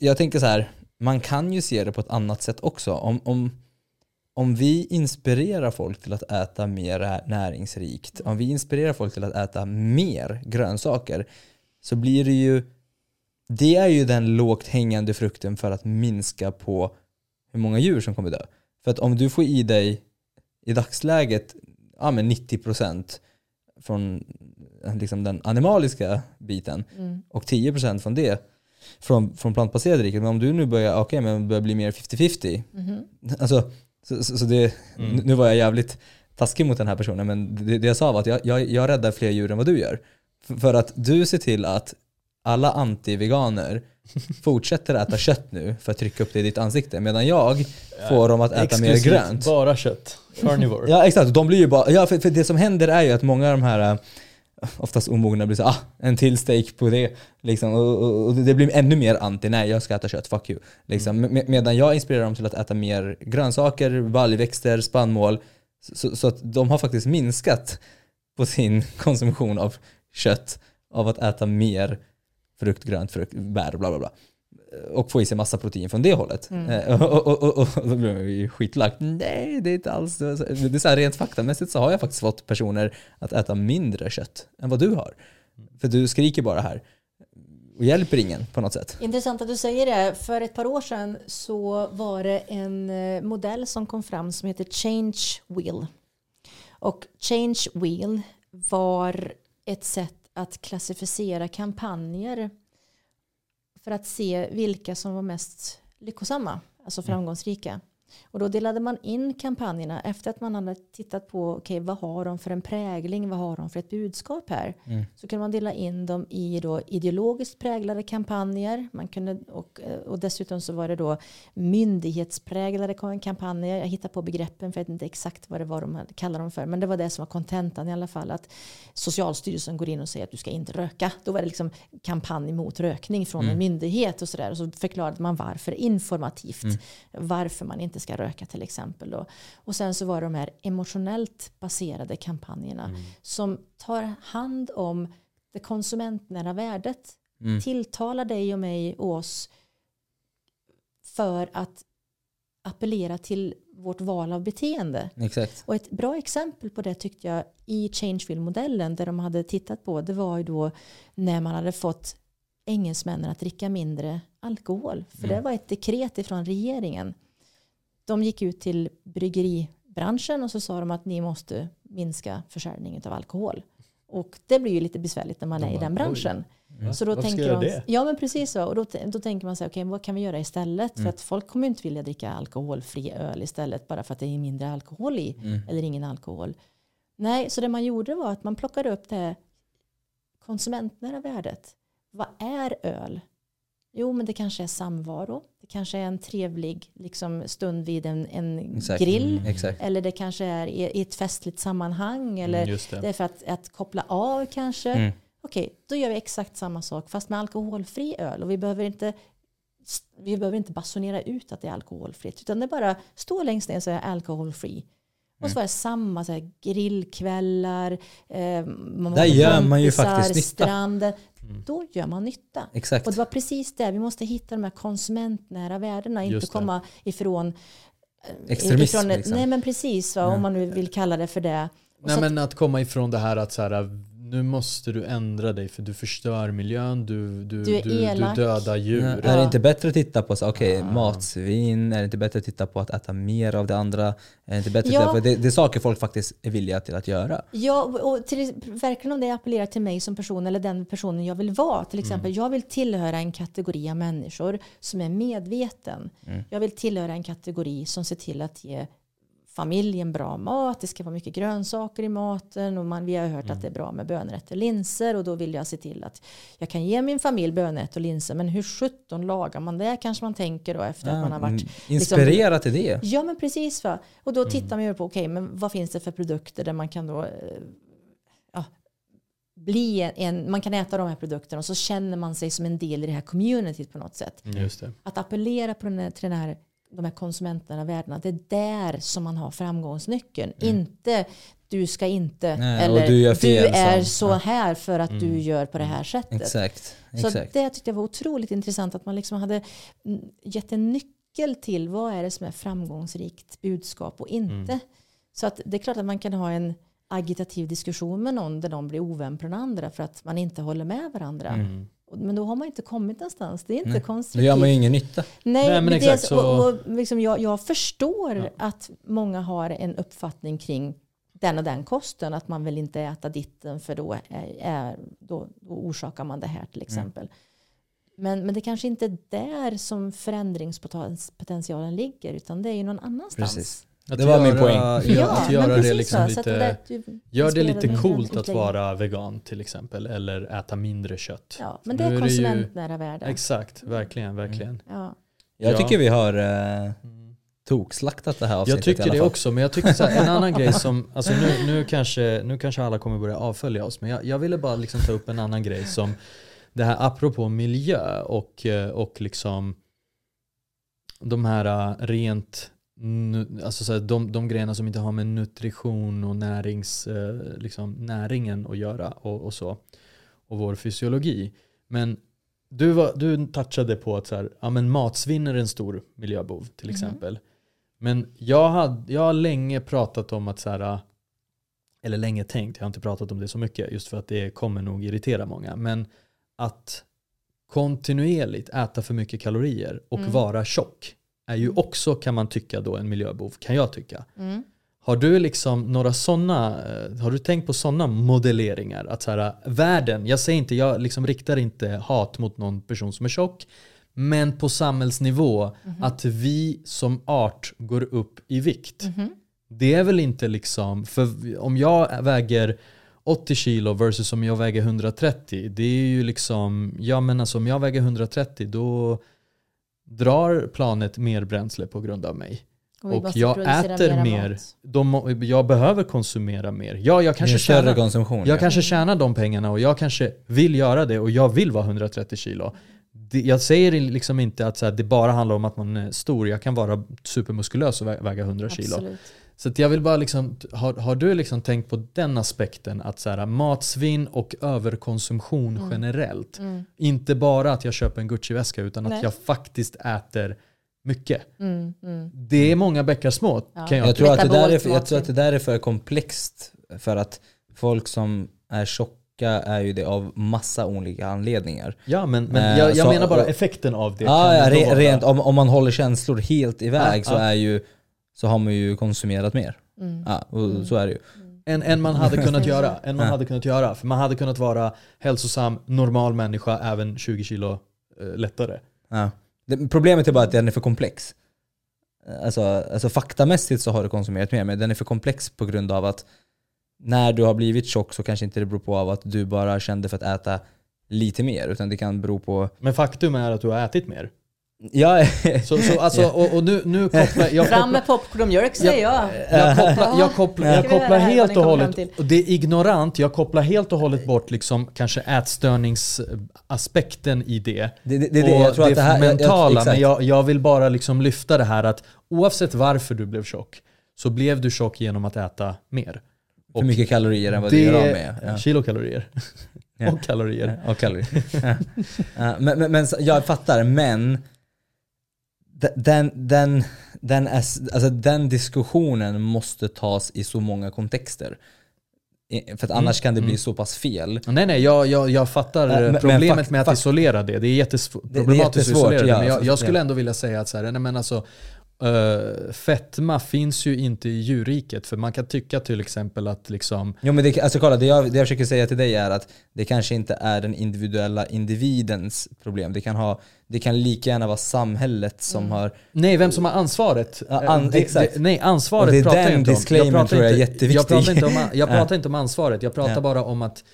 Speaker 1: jag- tänker så här, man kan ju se det på ett annat sätt också. Om, om, om vi inspirerar folk till att äta mer näringsrikt, om vi inspirerar folk till att äta mer grönsaker, så blir det ju det är ju den lågt hängande frukten för att minska på hur många djur som kommer dö. För att om du får i dig i dagsläget ja, men 90% från liksom den animaliska biten
Speaker 3: Mm.
Speaker 1: och 10% från det från, från plantbaserade riket. Men om du nu börjar, okay, men börjar bli mer 50-50
Speaker 3: Mhm.
Speaker 1: Alltså, så, så, så det,
Speaker 2: Mm.
Speaker 1: nu var jag jävligt taskig mot den här personen men det, det jag sa var att jag, jag, jag räddar fler djur än vad du gör. För att du ser till att alla anti-veganer fortsätter äta kött nu för att trycka upp det i ditt ansikte medan jag får dem att äta mer
Speaker 2: Exklusivt
Speaker 1: grönt.
Speaker 2: Bara kött. Carnivore.
Speaker 1: Ja exakt, de blir ju bara, ja, för, för det som händer är ju att många av de här äh, oftast omogna blir så ah, en till steak på det. Liksom, och, och, och det blir ännu mer anti, nej jag ska äta kött, fuck you. Liksom. Med, medan jag inspirerar dem till att äta mer grönsaker, baljväxter, spannmål. Så, så att de har faktiskt minskat på sin konsumtion av kött av att äta mer frukt, grönt, frukt, bär, bla bla bla. Och få i sig massa protein från det hållet.
Speaker 3: Mm.
Speaker 1: Eh, Och, och, och, och, då blir man ju skitlack. Nej, det är inte alls det. är så här, rent faktamässigt så har jag faktiskt fått personer att äta mindre kött än vad du har. För du skriker bara här och hjälper ingen på något sätt.
Speaker 3: Intressant att du säger det. För ett par år sedan så var det en eh, modell som kom fram som heter Change Wheel. Och Change Wheel var ett sätt att klassificera kampanjer för att se vilka som var mest lyckosamma, alltså framgångsrika. Och då delade man in kampanjerna efter att man hade tittat på okay, vad har de för en prägling, vad har de för ett budskap här.
Speaker 1: Mm.
Speaker 3: Så kunde man dela in dem i då ideologiskt präglade kampanjer. Man kunde, och, och dessutom så var det då myndighetspräglade kampanjer. Jag hittar på begreppen för jag vet inte exakt vad det var de kallade dem för. Men det var det som var kontentan i alla fall. Att Socialstyrelsen går in och säger att du ska inte röka. Då var det liksom kampanj mot rökning från en myndighet och sådär. Och så förklarade man varför informativt. Varför man inte ska röka till exempel. Då. Och sen så var det de här emotionellt baserade kampanjerna som tar hand om det konsumentnära värdet.
Speaker 1: Mm.
Speaker 3: Tilltalar dig och mig och oss för att appellera till vårt val av beteende.
Speaker 1: Exakt.
Speaker 3: Och ett bra exempel på det tyckte jag i Changeville-modellen där de hade tittat på det var ju då när man hade fått engelsmännen att dricka mindre alkohol. För det var ett dekret ifrån regeringen. De gick ut till bryggeribranschen och så sa de att ni måste minska försäljningen av alkohol. Och det blir ju lite besvärligt när man
Speaker 2: De
Speaker 3: är i
Speaker 2: bara,
Speaker 3: den branschen.
Speaker 2: Va?
Speaker 3: Så då
Speaker 2: Varför
Speaker 3: tänker man, ja men precis så. Och då, då tänker man så här, okej vad kan vi göra istället?
Speaker 1: Mm.
Speaker 3: För att folk kommer ju inte vilja dricka alkoholfri öl istället bara för att det är mindre alkohol i.
Speaker 1: Mm.
Speaker 3: Eller ingen alkohol. Nej, så det man gjorde var att man plockade upp det konsumentnära värdet. Vad är öl? Jo, men det kanske är samvaro. Det kanske är en trevlig liksom, stund vid en, en
Speaker 1: Exakt.
Speaker 3: grill.
Speaker 2: Mm.
Speaker 3: Eller det kanske är i, i ett festligt sammanhang. Eller
Speaker 2: Mm,
Speaker 3: det
Speaker 2: det.
Speaker 3: är för att, att koppla av kanske.
Speaker 1: Mm.
Speaker 3: Okej, då gör vi exakt samma sak fast med alkoholfri öl. Och vi behöver inte vi behöver inte basunera ut att det är alkoholfritt. Utan det bara står längst ner så är alkoholfri. Och så var det samma så här, grillkvällar, eh, man
Speaker 1: Där gör man ju faktiskt nytta.
Speaker 3: Stranden.
Speaker 2: Mm.
Speaker 3: Då gör man nytta.
Speaker 1: Exakt.
Speaker 3: Och det var precis det, vi måste hitta de här konsumentnära värdena, inte komma ifrån eh,
Speaker 1: Extremism,
Speaker 3: ifrån,
Speaker 1: liksom.
Speaker 3: Nej men precis, va, om man nu vill kalla det för det. Och
Speaker 2: Nej
Speaker 3: så att-
Speaker 2: men att komma ifrån det här att så här, nu måste du ändra dig för du förstör miljön, du, du,
Speaker 3: Du
Speaker 2: du, du dödar djur.
Speaker 1: Ja. Är det inte bättre att titta på så, okay,
Speaker 2: Ah.
Speaker 1: matsvinn? Är det inte bättre att titta på att äta mer av det andra? Är det inte bättre att
Speaker 3: Ja.
Speaker 1: titta på, det, det är saker folk faktiskt är villiga till att göra.
Speaker 3: Ja, och till, verkligen om det appellerar till mig som person eller den personen jag vill vara. Till exempel, jag vill tillhöra en kategori av människor som är medveten.
Speaker 1: Mm.
Speaker 3: Jag vill tillhöra en kategori som ser till att ge familjen bra mat, det ska vara mycket grönsaker i maten och man, vi har hört
Speaker 2: Mm.
Speaker 3: att det är bra med bönrätter och linser och då vill jag se till att jag kan ge min familj bönrätter och linser men hur 17 lagar man det kanske man tänker då efter att man har varit
Speaker 1: mm, Inspirera till det.
Speaker 3: Ja men precis va. Och då
Speaker 2: Mm.
Speaker 3: tittar man ju på okej men vad finns det för produkter där man kan då eh, ja, bli en, en, man kan äta de här produkterna och så känner man sig som en del i det här communityt på något sätt.
Speaker 2: Det.
Speaker 3: Att appellera på den här, till den här, de här konsumenterna, värdena, det är där som man har framgångsnyckeln. Inte du ska inte,
Speaker 1: Mm. Nej,
Speaker 3: eller
Speaker 1: du
Speaker 3: du, är så här för att
Speaker 2: Mm.
Speaker 3: du gör på det här sättet.
Speaker 1: Exakt.
Speaker 3: Så
Speaker 1: Exakt.
Speaker 3: det tyckte jag var otroligt intressant att man liksom hade mm, gett en nyckel till vad är det som är framgångsrikt budskap och inte.
Speaker 2: Mm.
Speaker 3: Så att det är klart att man kan ha en agitativ diskussion med någon där någon blir ovän på den andra för att man inte håller med varandra.
Speaker 2: Mm.
Speaker 3: Men då har man inte kommit någonstans. Det är inte
Speaker 1: Nej, Då
Speaker 3: konstruktivt.
Speaker 1: gör man ju ingen nytta.
Speaker 3: Nej,
Speaker 2: Nej, men exakt,
Speaker 3: det,
Speaker 2: så-
Speaker 3: och, och liksom jag, jag förstår
Speaker 2: Ja.
Speaker 3: att många har en uppfattning kring den och den kosten. Att man vill inte äta ditten för då, är, är, då, då orsakar man det här till exempel. Men, men det kanske inte är där som förändringspotentialen ligger utan det är ju någon annanstans.
Speaker 1: Precis.
Speaker 2: Att
Speaker 1: Det var min
Speaker 2: göra,
Speaker 1: poäng.
Speaker 2: Ja, att
Speaker 3: men
Speaker 2: göra det
Speaker 3: precis
Speaker 2: liksom
Speaker 3: så,
Speaker 2: lite...
Speaker 3: ju
Speaker 2: Gör det lite coolt att vara vegan till exempel. Eller äta mindre kött.
Speaker 3: Ja, men det är
Speaker 2: det
Speaker 3: konsumentnära värden.
Speaker 2: Exakt, verkligen, verkligen.
Speaker 3: Ja.
Speaker 1: Jag
Speaker 2: Ja.
Speaker 1: tycker vi har eh, tokslaktat det här avsnittet
Speaker 2: Jag tycker det också, men jag tycker så här, en annan grej som, alltså nu, nu, kanske, nu kanske alla kommer börja avfölja oss, men jag, jag ville bara liksom ta upp en annan grej som det här apropå miljö och, eh, och liksom de här eh, rent, alltså så här, de, de grejerna som inte har med nutrition och närings, eh, liksom näringen att göra och, och så. Och vår fysiologi. Men du, var, du touchade på att så här, ja, men matsvinn är en stor miljöbov till
Speaker 3: Mhm.
Speaker 2: exempel. Men jag, hade, jag har länge pratat om att så här, eller länge tänkt, jag har inte pratat om det så mycket just för att det kommer nog irritera många. Men att kontinuerligt äta för mycket kalorier och
Speaker 3: Mm.
Speaker 2: vara tjock är ju också kan man tycka då en miljöbov, kan jag tycka.
Speaker 3: Mm.
Speaker 2: Har du liksom några sådana, har du tänkt på sådana modelleringar? Att så här, världen, jag säger inte, jag liksom riktar inte hat mot någon person som är tjock, men på samhällsnivå,
Speaker 3: Mhm.
Speaker 2: att vi som art går upp i vikt.
Speaker 3: Mhm.
Speaker 2: Det är väl inte liksom, för om jag väger 80 kilo versus om jag väger 130, det är ju liksom, ja men alltså om jag väger 130 då drar planet mer bränsle på grund av mig. Och
Speaker 3: måste
Speaker 2: jag äter mer. De, jag behöver konsumera mer. Ja, jag kanske tjänar,
Speaker 1: konsumtion.
Speaker 2: jag
Speaker 1: ja.
Speaker 2: kanske tjänar de pengarna och jag kanske vill göra det och jag vill vara 130 kilo. Det, jag säger liksom inte att så här, det bara handlar om att man är stor. Jag kan vara supermuskulös och vä- väga 100 kilo. Så att jag vill bara liksom, har, har du liksom tänkt på den aspekten att så här, matsvinn och överkonsumtion
Speaker 3: Mm.
Speaker 2: generellt.
Speaker 3: Mm.
Speaker 2: Inte bara att jag köper en Gucci-väska utan att
Speaker 3: Nej.
Speaker 2: jag faktiskt äter mycket.
Speaker 3: Mm. Mm.
Speaker 2: Det är många bäckar små
Speaker 3: Ja.
Speaker 2: kan jag,
Speaker 1: Jag tror, att det där är, jag tror att det där är för komplext för att folk som är tjocka är ju det av massa olika anledningar.
Speaker 2: Ja men, men
Speaker 1: Eh,
Speaker 2: jag, jag
Speaker 1: så-
Speaker 2: menar bara effekten av det.
Speaker 1: Ja, ja, rent, om, om man håller känslor helt iväg
Speaker 2: Ja,
Speaker 1: så,
Speaker 2: ja.
Speaker 1: är ju, så har man ju konsumerat mer.
Speaker 3: Mm.
Speaker 1: Ja, och så är det ju.
Speaker 2: än, än man hade kunnat göra. Än man
Speaker 1: Ja.
Speaker 2: hade kunnat göra. För man hade kunnat vara hälsosam, normal människa, även 20 kilo eh, lättare.
Speaker 1: Ja. Det, problemet är bara att den är för komplex. Alltså, alltså faktamässigt så har du konsumerat mer, men den är för komplex på grund av att när du har blivit tjock så kanske inte det beror på av att du bara kände för att äta lite mer, utan det kan bero på...
Speaker 2: Men faktum är att du har ätit mer.
Speaker 1: Ja,
Speaker 2: Så, så alltså, och, och nu, nu kopplar jag...
Speaker 3: Fram med popcorn och mjölk säger jag.
Speaker 2: jag kopplar, jag kopplar, jag kopplar helt och hållet,
Speaker 3: till?
Speaker 2: och det är ignorant, jag kopplar helt och hållet bort liksom kanske ätstörningsaspekten i det.
Speaker 1: det, det, det,
Speaker 2: och
Speaker 1: jag tror att det här... jag- jag-
Speaker 2: mentala,
Speaker 1: exakt.
Speaker 2: men jag, jag vill bara liksom lyfta det här att oavsett varför du blev tjock så blev du tjock genom att äta mer.
Speaker 1: för mycket kalorier än vad du gör av med. Ja.
Speaker 2: Kilokalorier. Och kalorier.
Speaker 1: Och kalorier. Men, men, men jag fattar, men den, den, den, är, alltså, den diskussionen måste tas i så många kontexter. För att annars kan det bli
Speaker 2: mm.
Speaker 1: så pass fel.
Speaker 2: Nej nej, jag, jag, jag fattar
Speaker 1: men- men
Speaker 2: problemet
Speaker 1: fakt-
Speaker 2: med att isolera det. Det är jättesvårt
Speaker 1: det är
Speaker 2: problematiskt att
Speaker 1: jättesvårt,
Speaker 2: isolera det. Men jag,
Speaker 1: alltså,
Speaker 2: jag skulle ändå vilja säga att så här, nej, men alltså, eh, fetma finns ju inte i djurriket. För man kan tycka till exempel att liksom,
Speaker 1: Jo men det, alltså kolla, det jag, det jag försöker säga till dig är att det kanske inte är den individuella individens problem. Det kan, ha, det kan lika gärna vara samhället som
Speaker 3: Mm.
Speaker 1: har...
Speaker 2: nej vem som har ansvaret.
Speaker 1: Ja, an-
Speaker 2: Eh, det,
Speaker 1: exakt.
Speaker 2: det, nej ansvaret
Speaker 1: Och det är
Speaker 2: pratar
Speaker 1: den
Speaker 2: jag inte om.
Speaker 1: disclaimern
Speaker 2: pratar
Speaker 1: tror jag är jätteviktig.
Speaker 2: Jag pratar inte om, jag
Speaker 1: Ja.
Speaker 2: pratar inte om ansvaret, jag pratar bara om att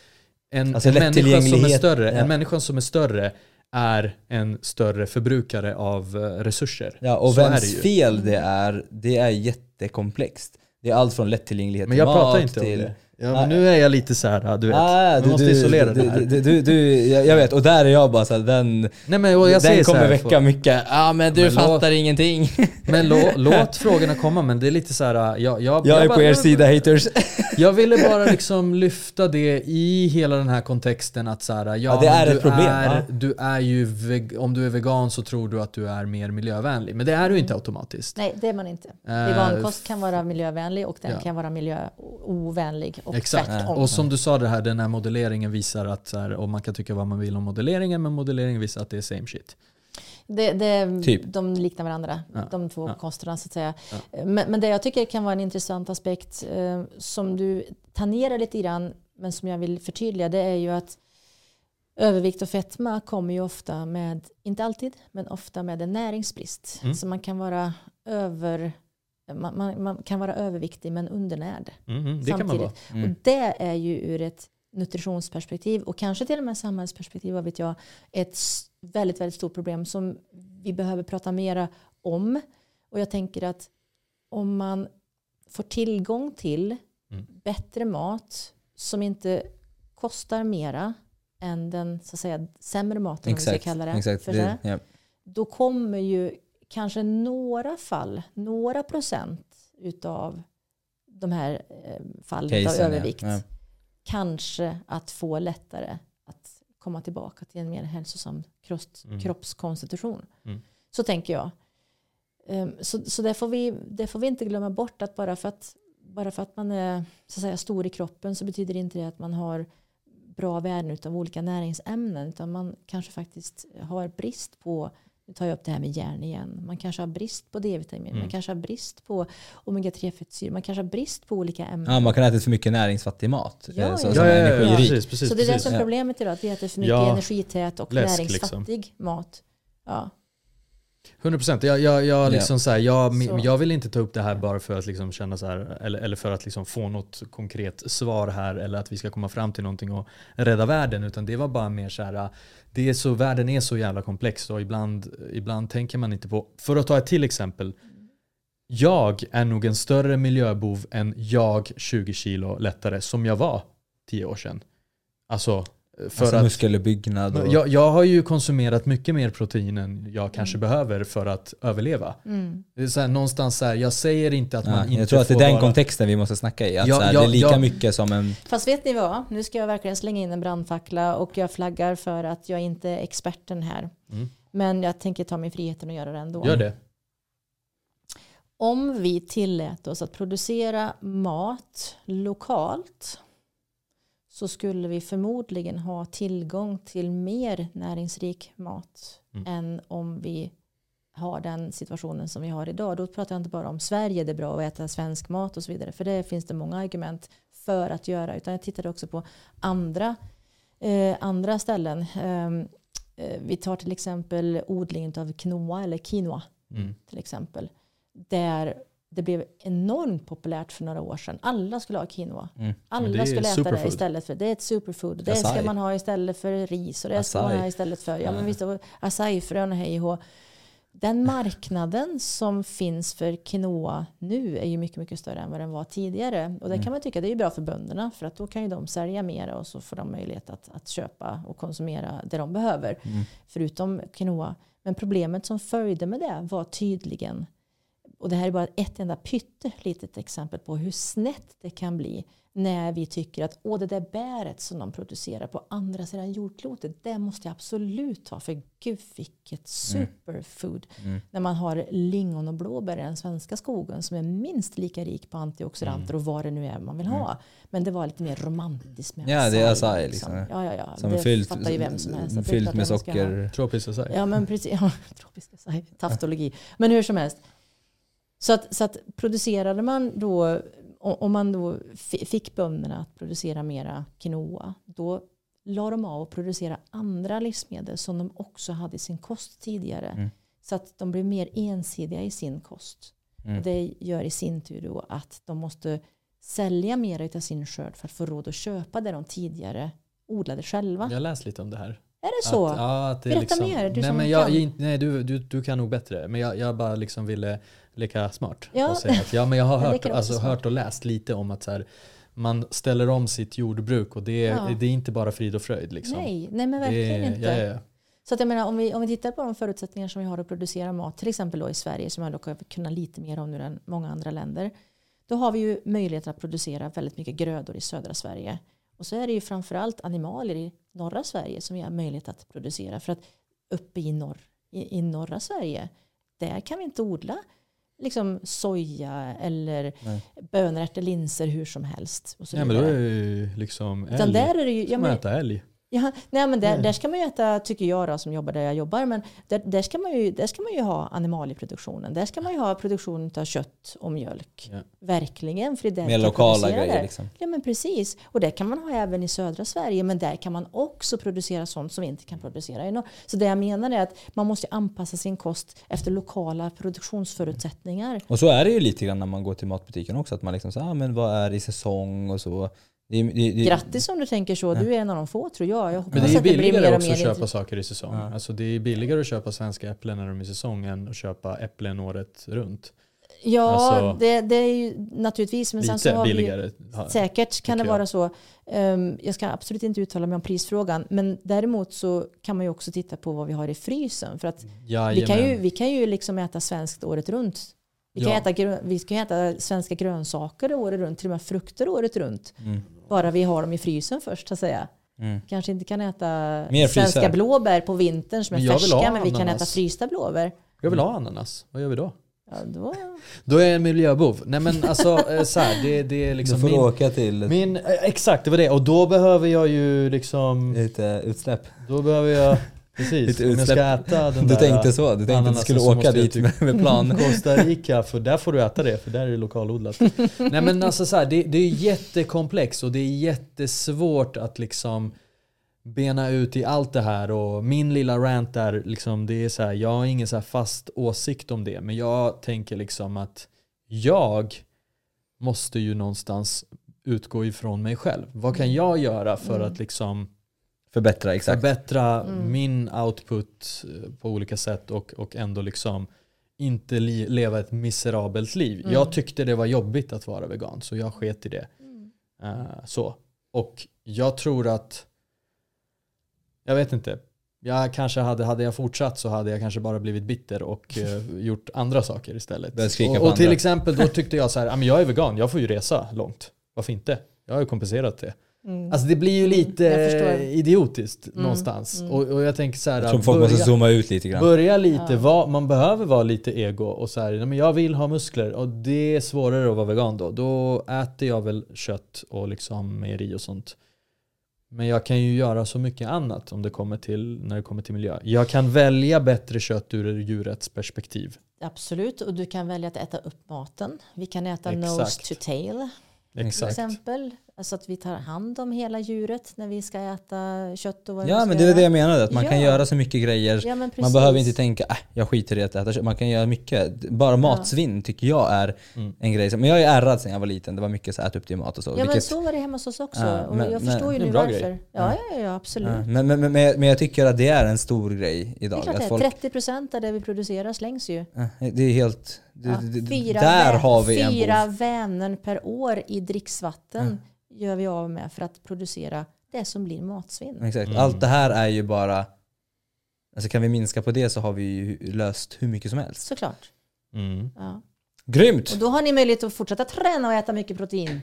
Speaker 2: en,
Speaker 1: Alltså
Speaker 2: en, människa som är större,
Speaker 1: ja.
Speaker 2: en människa som är större är en större förbrukare av eh, resurser.
Speaker 1: Ja, och
Speaker 2: Så
Speaker 1: vems
Speaker 2: det
Speaker 1: fel det är, det är jättekomplext. Det är allt från lättillgänglighet
Speaker 2: Men
Speaker 1: till
Speaker 2: jag
Speaker 1: mat
Speaker 2: pratar inte
Speaker 1: till...
Speaker 2: om det. Ja, men nu är jag lite så här, du vet.
Speaker 1: Ah, du,
Speaker 2: måste
Speaker 1: du,
Speaker 2: isolera
Speaker 1: du,
Speaker 2: det här.
Speaker 1: Du, du, du, jag jag vet, och där är jag bara såhär, den,
Speaker 2: Nej, men, jag
Speaker 1: den
Speaker 2: säger så
Speaker 1: kommer
Speaker 2: här,
Speaker 1: väcka mycket, ja ah, men du
Speaker 2: Men låt-
Speaker 1: fattar ingenting.
Speaker 2: Men lå, låt frågorna komma, men det är lite så här. Jag, jag,
Speaker 1: Jag är
Speaker 2: bara-
Speaker 1: på er sida haters.
Speaker 2: Jag ville bara liksom lyfta det i hela den här kontexten att så här, ja,
Speaker 1: Ja, det är ett problem,
Speaker 2: Är. Du är ju, veg, om du är vegan så tror du att du är mer miljövänlig. Men det är du inte automatiskt.
Speaker 3: Nej, det är man inte.
Speaker 2: Eh,
Speaker 3: Vegankost kan vara miljövänlig och den
Speaker 2: Ja.
Speaker 3: kan vara miljöovänlig och
Speaker 2: Exakt.
Speaker 3: tvärtom.
Speaker 2: Och som du sa, det här, den här modelleringen visar att, så här, och man kan tycka vad man vill om modelleringen, men modelleringen visar att det är same shit.
Speaker 3: Det, det,
Speaker 1: Typ.
Speaker 3: De liknar varandra,
Speaker 2: Ja.
Speaker 3: de två
Speaker 2: Ja.
Speaker 3: kosterna så att säga. Men, men det jag tycker kan vara en intressant aspekt eh, som du tangerar lite grann, men som jag vill förtydliga, det är ju att övervikt och fetma kommer ju ofta med, inte alltid, men ofta med en näringsbrist.
Speaker 2: Mm.
Speaker 3: Så man kan vara över man, man, man kan vara överviktig men undernärd.
Speaker 2: Det kan man vara.
Speaker 3: samtidigt.
Speaker 1: Mm.
Speaker 3: Och det är ju ur ett nutritionsperspektiv och kanske till och med samhällsperspektiv, vad vet jag, ett väldigt, väldigt stort problem som vi behöver prata mera om. Och jag tänker att om man får tillgång till
Speaker 2: Mm.
Speaker 3: bättre mat som inte kostar mera än den så att säga, sämre maten, om vi ska
Speaker 1: Exakt,
Speaker 3: kalla det,
Speaker 1: exakt.
Speaker 3: för här,
Speaker 1: Det, ja.
Speaker 3: då kommer ju kanske några fall, några procent utav de här eh, fallen av
Speaker 1: Casen,
Speaker 3: övervikt
Speaker 1: Ja.
Speaker 3: kanske att få lättare att komma tillbaka till en mer hälsosam kross,
Speaker 2: Mm.
Speaker 3: kroppskonstitution.
Speaker 2: Mm.
Speaker 3: Så tänker jag. Ehm, Så, så det, får vi, det får vi inte glömma bort att bara för att, bara för att man är så att säga, stor i kroppen så betyder det inte det att man har bra värden av olika näringsämnen utan man kanske faktiskt har brist på nu tar jag upp det här med järn igen. Man kanske har brist på D-vitamin,
Speaker 2: Mm.
Speaker 3: man kanske har brist på omega-3-fettsyror, man kanske har brist på olika ämnen.
Speaker 1: ja, man kan äta för mycket näringsfattig mat.
Speaker 3: Ja,
Speaker 1: eh, så,
Speaker 3: ja,
Speaker 2: Ja, ja, precis, precis.
Speaker 3: så det är det som är problemet idag, att vi äter för mycket
Speaker 2: Ja,
Speaker 3: energität och
Speaker 2: läsk,
Speaker 3: näringsfattig mat. Ja.
Speaker 2: 100 procent. Jag, jag, jag, liksom så här, jag,
Speaker 3: Så.
Speaker 2: jag vill inte ta upp det här bara för att liksom känna så här, eller, eller för att liksom få något konkret svar här eller att vi ska komma fram till någonting och rädda världen. Utan det var bara mer så här, det är så, världen är så jävla komplex och ibland, ibland tänker man inte på, för att ta ett till exempel. Jag är nog en större miljöbov än jag 20 kilo lättare som jag var 10 år sedan. Alltså, för
Speaker 1: Alltså
Speaker 2: att
Speaker 1: muskelbyggnad och...
Speaker 2: jag, jag har ju konsumerat mycket mer protein än jag kanske behöver för att överleva.
Speaker 3: Mm.
Speaker 2: Det är så här, någonstans så här, jag säger inte att
Speaker 1: Ja,
Speaker 2: man inte
Speaker 1: jag tror att det är den
Speaker 2: vara...
Speaker 1: kontexten vi måste snacka i. Att
Speaker 2: Ja,
Speaker 1: så här,
Speaker 2: ja,
Speaker 1: det är lika
Speaker 2: ja.
Speaker 1: mycket som en...
Speaker 3: Fast vet ni vad? Nu ska jag verkligen slänga in en brandfackla och jag flaggar för att jag inte är experten här.
Speaker 2: Mm.
Speaker 3: Men jag tänker ta mig friheten och göra det ändå.
Speaker 2: Gör det.
Speaker 3: Om vi tillät oss att producera mat lokalt så skulle vi förmodligen ha tillgång till mer näringsrik mat
Speaker 2: Mm.
Speaker 3: än om vi har den situationen som vi har idag. Då pratar jag inte bara om Sverige, det är bra att äta svensk mat och så vidare. För det finns det många argument för att göra. Utan jag tittade också på andra, eh, andra ställen. Ehm, eh, vi tar till exempel odlingen av quinoa eller quinoa
Speaker 2: Mm.
Speaker 3: till exempel. Där det blev enormt populärt för några år sedan. Alla skulle ha quinoa.
Speaker 1: Mm.
Speaker 3: Alla skulle äta det istället för. Det är ett superfood. Det ska
Speaker 1: Acai.
Speaker 3: man ha istället för ris. Och det ska man
Speaker 1: Acai.
Speaker 3: ha istället för. Ja, men visst, acai-frön och hej och. Den marknaden som finns för quinoa nu är ju mycket, mycket större än vad den var tidigare. Och det
Speaker 1: Mm.
Speaker 3: kan man tycka det är bra för bönderna för att då kan ju de sälja mera och så får de möjlighet att, att köpa och konsumera det de behöver.
Speaker 1: Mm.
Speaker 3: Förutom quinoa. Men problemet som följde med det var tydligen och det här är bara ett enda pyttelitet exempel på hur snett det kan bli när vi tycker att Åh, det där bäret som de producerar på andra sidan jordklotet, det måste jag absolut ha för gud vilket superfood.
Speaker 1: Mm.
Speaker 3: När man har lingon och blåbär i den svenska skogen som är minst lika rik på antioxidanter och vad det nu är man vill ha. Men det var lite mer romantiskt med
Speaker 1: Ja, det är acai,
Speaker 3: liksom.
Speaker 1: liksom.
Speaker 3: Ja, ja, ja.
Speaker 1: Som
Speaker 3: det
Speaker 1: fyllt,
Speaker 3: fattar ju vem som helst.
Speaker 1: fyllt med socker.
Speaker 2: Tropiskt acai.
Speaker 3: Ja men precis, ja, tropiska acai, taftologi. Men hur som helst. Så att, så att producerade man då, om man då fick bönderna att producera mera quinoa, då la de av att producera andra livsmedel som de också hade i sin kost tidigare. Mm. Så att de blev mer ensidiga i sin kost. Mm. Det gör i sin tur då att de måste sälja mer av sin skörd för att få råd att köpa det de tidigare odlade själva.
Speaker 2: Jag läste lite om det här.
Speaker 3: Är det så?
Speaker 2: Att, ja, att det
Speaker 3: Berätta
Speaker 2: liksom,
Speaker 3: mer, du
Speaker 2: nej,
Speaker 3: som
Speaker 2: men jag,
Speaker 3: kan.
Speaker 2: nej, du, du, du kan nog bättre. Men jag, jag bara liksom ville leka smart.
Speaker 3: Ja.
Speaker 2: Och säga att, ja, men jag har hört, alltså,
Speaker 3: smart.
Speaker 2: hört och läst lite om att så här, man ställer om sitt jordbruk och det är,
Speaker 3: Ja.
Speaker 2: det är inte bara frid och fröjd. Liksom.
Speaker 3: Nej, nej men
Speaker 2: det
Speaker 3: verkligen
Speaker 2: är,
Speaker 3: inte.
Speaker 2: Ja, ja.
Speaker 3: Så att jag menar, om, vi, om vi tittar på de förutsättningar som vi har att producera mat, till exempel då i Sverige, som jag dock har kunnat lite mer om nu än många andra länder, då har vi ju möjlighet att producera väldigt mycket grödor i södra Sverige. Och så är det ju framförallt animalier i norra Sverige som vi har möjlighet att producera. För att uppe i, norr, i, i norra Sverige, där kan vi inte odla liksom soja eller
Speaker 1: Nej.
Speaker 3: bönor, ärtor, linser hur som helst. Och så
Speaker 2: ja men då är det ju liksom älg.
Speaker 3: Utan där är det ju, ja, men,
Speaker 2: äta älg.
Speaker 3: Ja, nej men där, där ska man ju äta, tycker jag då, som jobbar där jag jobbar, men där, där, ska man ju, där ska man ju ha animalieproduktionen. Där ska man ju ha produktion av kött och mjölk.
Speaker 2: Ja.
Speaker 3: Verkligen, för det är
Speaker 1: Mer lokala grejer liksom.
Speaker 3: Ja men precis. Och det kan man ha även i södra Sverige, men där kan man också producera sånt som vi inte kan producera i norr. Så det jag menar är att man måste anpassa sin kost efter lokala produktionsförutsättningar.
Speaker 1: Och så är det ju lite grann när man går till matbutiken också, att man liksom säger ah, men vad är i säsong och så. Det, det, det,
Speaker 3: Grattis om du tänker så, du är en av de få tror jag. Jag hoppas
Speaker 2: Men det är
Speaker 3: att det blir
Speaker 2: billigare
Speaker 3: mer
Speaker 2: också att köpa saker i säsong.
Speaker 1: Ja.
Speaker 2: Alltså det är billigare att köpa svenska äpplen när de är i säsong än att köpa äpplen året runt.
Speaker 3: Ja,
Speaker 2: Alltså,
Speaker 3: det, det är ju naturligtvis. Men sen så har vi,
Speaker 2: billigare. ha-
Speaker 3: Säkert kan det
Speaker 2: tycker jag.
Speaker 3: vara så. Ehm, jag ska absolut inte uttala mig om prisfrågan. Men däremot så kan man ju också titta på vad vi har i frysen. För att vi kan ju,
Speaker 2: Jajamän.
Speaker 3: vi kan ju liksom äta svenskt året runt. Vi kan,
Speaker 2: Ja.
Speaker 3: äta, vi kan äta svenska grönsaker året runt, till och med frukter året runt.
Speaker 1: Mm.
Speaker 3: Bara vi har dem i frysen först så att säga.
Speaker 1: Mm.
Speaker 3: Kanske inte kan äta
Speaker 1: Mer
Speaker 3: svenska blåbär på vintern som är
Speaker 2: Men
Speaker 3: färska, men vi kan äta frysta blåbär.
Speaker 2: Jag vill ha ananas. Vad gör vi då?
Speaker 3: Ja, då,
Speaker 2: Då är jag en miljöbov. Nej men alltså eh, så här, det, det är
Speaker 1: Du
Speaker 2: liksom
Speaker 1: får
Speaker 2: min,
Speaker 1: åka till
Speaker 2: min... eh, Exakt, det var det. Och då behöver jag ju liksom...
Speaker 1: lite utsläpp.
Speaker 2: Då behöver jag... Precis. Om jag ska äta den
Speaker 1: Du
Speaker 2: där
Speaker 1: tänkte så? Du tänkte att du skulle åka dit
Speaker 2: typ-
Speaker 1: med, med plan?
Speaker 2: Costa Rica, för där får du äta det, för där är det lokalodlat. Nej men alltså så här, det, det är jättekomplext och det är jättesvårt att liksom bena ut i allt det här och min lilla rant där, liksom, det är så här, jag har ingen så fast åsikt om det, men jag tänker liksom att jag måste ju någonstans utgå ifrån mig själv. Vad kan jag göra för
Speaker 3: Mm.
Speaker 2: att liksom
Speaker 1: Förbättra, exakt.
Speaker 2: förbättra
Speaker 3: Mm.
Speaker 2: min output eh, på olika sätt och, och ändå liksom inte li, leva ett miserabelt liv.
Speaker 3: Mm.
Speaker 2: Jag tyckte det var jobbigt att vara vegan så jag sket i det. Eh, så. Och jag tror att, jag vet inte, jag kanske hade, hade jag fortsatt så hade jag kanske bara blivit bitter och eh, gjort andra saker istället. Och, och till exempel då tyckte jag så här, "Ja, men jag är vegan, jag får ju resa långt. Varför inte? Jag har ju kompenserat det.
Speaker 3: Mm.
Speaker 2: Alltså det blir ju
Speaker 3: Mm,
Speaker 2: lite idiotiskt
Speaker 3: Mm,
Speaker 2: någonstans.
Speaker 3: mm.
Speaker 2: Och, och jag tänker så här,
Speaker 1: Jag tror folk
Speaker 2: börja,
Speaker 1: måste zooma ut lite grann.
Speaker 2: börja lite,
Speaker 3: Ja.
Speaker 2: va, man behöver vara lite ego och så här, "Nej, men jag vill ha muskler och det är svårare att vara vegan då. Då äter jag väl kött och liksom mejeri och sånt. Men jag kan ju göra så mycket annat om det kommer till, när det kommer till miljö. Jag kan välja bättre kött ur djurets perspektiv.
Speaker 3: Absolut, och du kan välja att äta upp maten. Vi kan äta
Speaker 2: Exakt.
Speaker 3: nose to tail till
Speaker 2: Exakt.
Speaker 3: exempel. Alltså att vi tar hand om hela djuret när vi ska äta kött och vad
Speaker 1: Ja men det är det jag menade, att man kan
Speaker 3: Ja.
Speaker 1: göra så mycket grejer.
Speaker 3: Ja, men
Speaker 1: Man behöver inte tänka äh, jag skiter i att äta kött. Man kan göra mycket. Bara matsvinn tycker jag är
Speaker 2: Mm.
Speaker 1: en grej. Men jag är ärrad sen jag var liten. Det var mycket så här, äta upp din mat och så.
Speaker 3: Ja men
Speaker 1: vilket-
Speaker 3: så var det hemma hos oss också.
Speaker 1: Ja,
Speaker 3: och
Speaker 1: men-
Speaker 3: jag
Speaker 1: men-
Speaker 3: förstår ju nu varför.
Speaker 2: grej.
Speaker 3: Ja, ja, ja, absolut.
Speaker 1: Ja, men, men, men, men men jag tycker att det är en stor grej
Speaker 3: Det är
Speaker 1: idag.
Speaker 3: klart
Speaker 1: att
Speaker 3: det.
Speaker 1: folk,
Speaker 3: 30% av det vi producerar slängs ju.
Speaker 1: Ja, det är helt... Det,
Speaker 3: Ja, fyra
Speaker 1: där
Speaker 3: vä-
Speaker 1: har vi en
Speaker 3: Fyra vämnen per år i dricksvatten gör vi av med för att producera det som blir matsvinn.
Speaker 1: Exakt.
Speaker 2: Mm.
Speaker 1: Allt det här är ju bara... Alltså kan vi minska på det så har vi ju löst hur mycket som helst.
Speaker 3: Såklart.
Speaker 2: Mm.
Speaker 3: Ja.
Speaker 1: Grymt!
Speaker 3: Och då har ni möjlighet att fortsätta träna och äta mycket protein.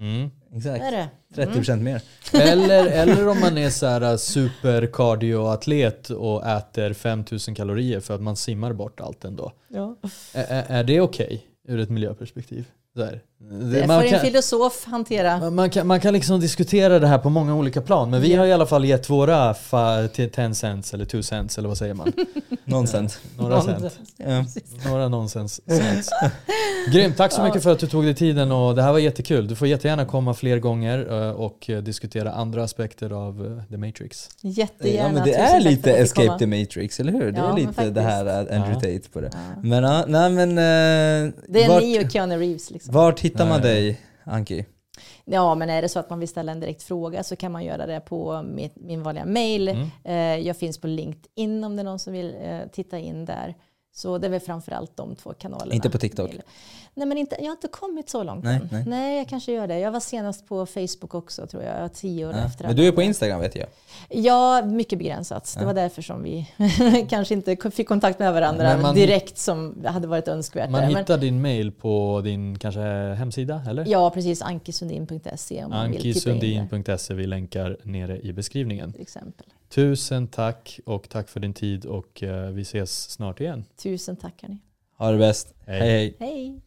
Speaker 2: Mm.
Speaker 1: Exakt.
Speaker 3: Är det?
Speaker 1: 30% mer.
Speaker 2: Eller, eller om man är så här superkardioatlet och äter 5000 kalorier för att man simmar bort allt ändå.
Speaker 3: Ja.
Speaker 2: Är, är- det okej ur ett miljöperspektiv? Där.
Speaker 3: Det
Speaker 2: man,
Speaker 3: får en
Speaker 2: kan,
Speaker 3: filosof hantera.
Speaker 2: man- man, kan, man kan liksom diskutera det här på många olika plan, men vi har i alla fall gett våra fa- till 10 cents eller 2 cents eller vad säger man?
Speaker 1: Nonsens.
Speaker 2: Några cent.
Speaker 1: Ja.
Speaker 2: Några nonsens cents. Grymt, tack så mycket för att du tog dig tiden och det här var jättekul. Du får jättegärna komma fler gånger eh, och eh, diskutera andra aspekter av eh, The Matrix.
Speaker 3: Jättegärna.
Speaker 1: Ja men det är lite Escape the Matrix, eller hur? Det
Speaker 3: Ja,
Speaker 1: är lite det här eh, Andrew
Speaker 2: Ja.
Speaker 1: Tate på det.
Speaker 3: Ja.
Speaker 1: Men, ja, nej, men eh,
Speaker 3: Det är
Speaker 1: vart,
Speaker 3: ni och Keanu Reeves. Liksom.
Speaker 1: vart hittar man dig, Anki?
Speaker 3: Ja, men är det så att man vill ställa en direkt fråga så kan man göra det på min, min vanliga mail.
Speaker 2: Mm.
Speaker 3: Eh, jag finns på LinkedIn om det är någon som vill eh, titta in där. Så det är väl framförallt de två kanalerna.
Speaker 1: Inte på TikTok?
Speaker 3: Nej, men inte, jag har inte kommit så långt
Speaker 1: Nej,
Speaker 3: än.
Speaker 1: nej.
Speaker 3: nej, jag kanske gör det. Jag var senast på Facebook också tror jag. Jag tio år
Speaker 1: Ja.
Speaker 3: efter.
Speaker 1: Men du är på. Instagram vet jag.
Speaker 3: Ja, mycket begränsat. Det
Speaker 1: Ja.
Speaker 3: var därför som vi kanske inte fick kontakt med varandra
Speaker 2: man-
Speaker 3: direkt som hade varit önskvärt.
Speaker 2: Man
Speaker 3: där. Men,
Speaker 2: hittar din mail på din kanske hemsida, eller?
Speaker 3: ja, precis. Ankisundin.se om
Speaker 2: Ankisundin.se, vi länkar nere i beskrivningen.
Speaker 3: till exempel.
Speaker 2: Tusen tack och tack för din tid och eh, vi ses snart igen.
Speaker 3: Tusen tack hörni.
Speaker 1: Ha det bäst.
Speaker 2: Hej.
Speaker 1: hej. hej.
Speaker 3: Hej!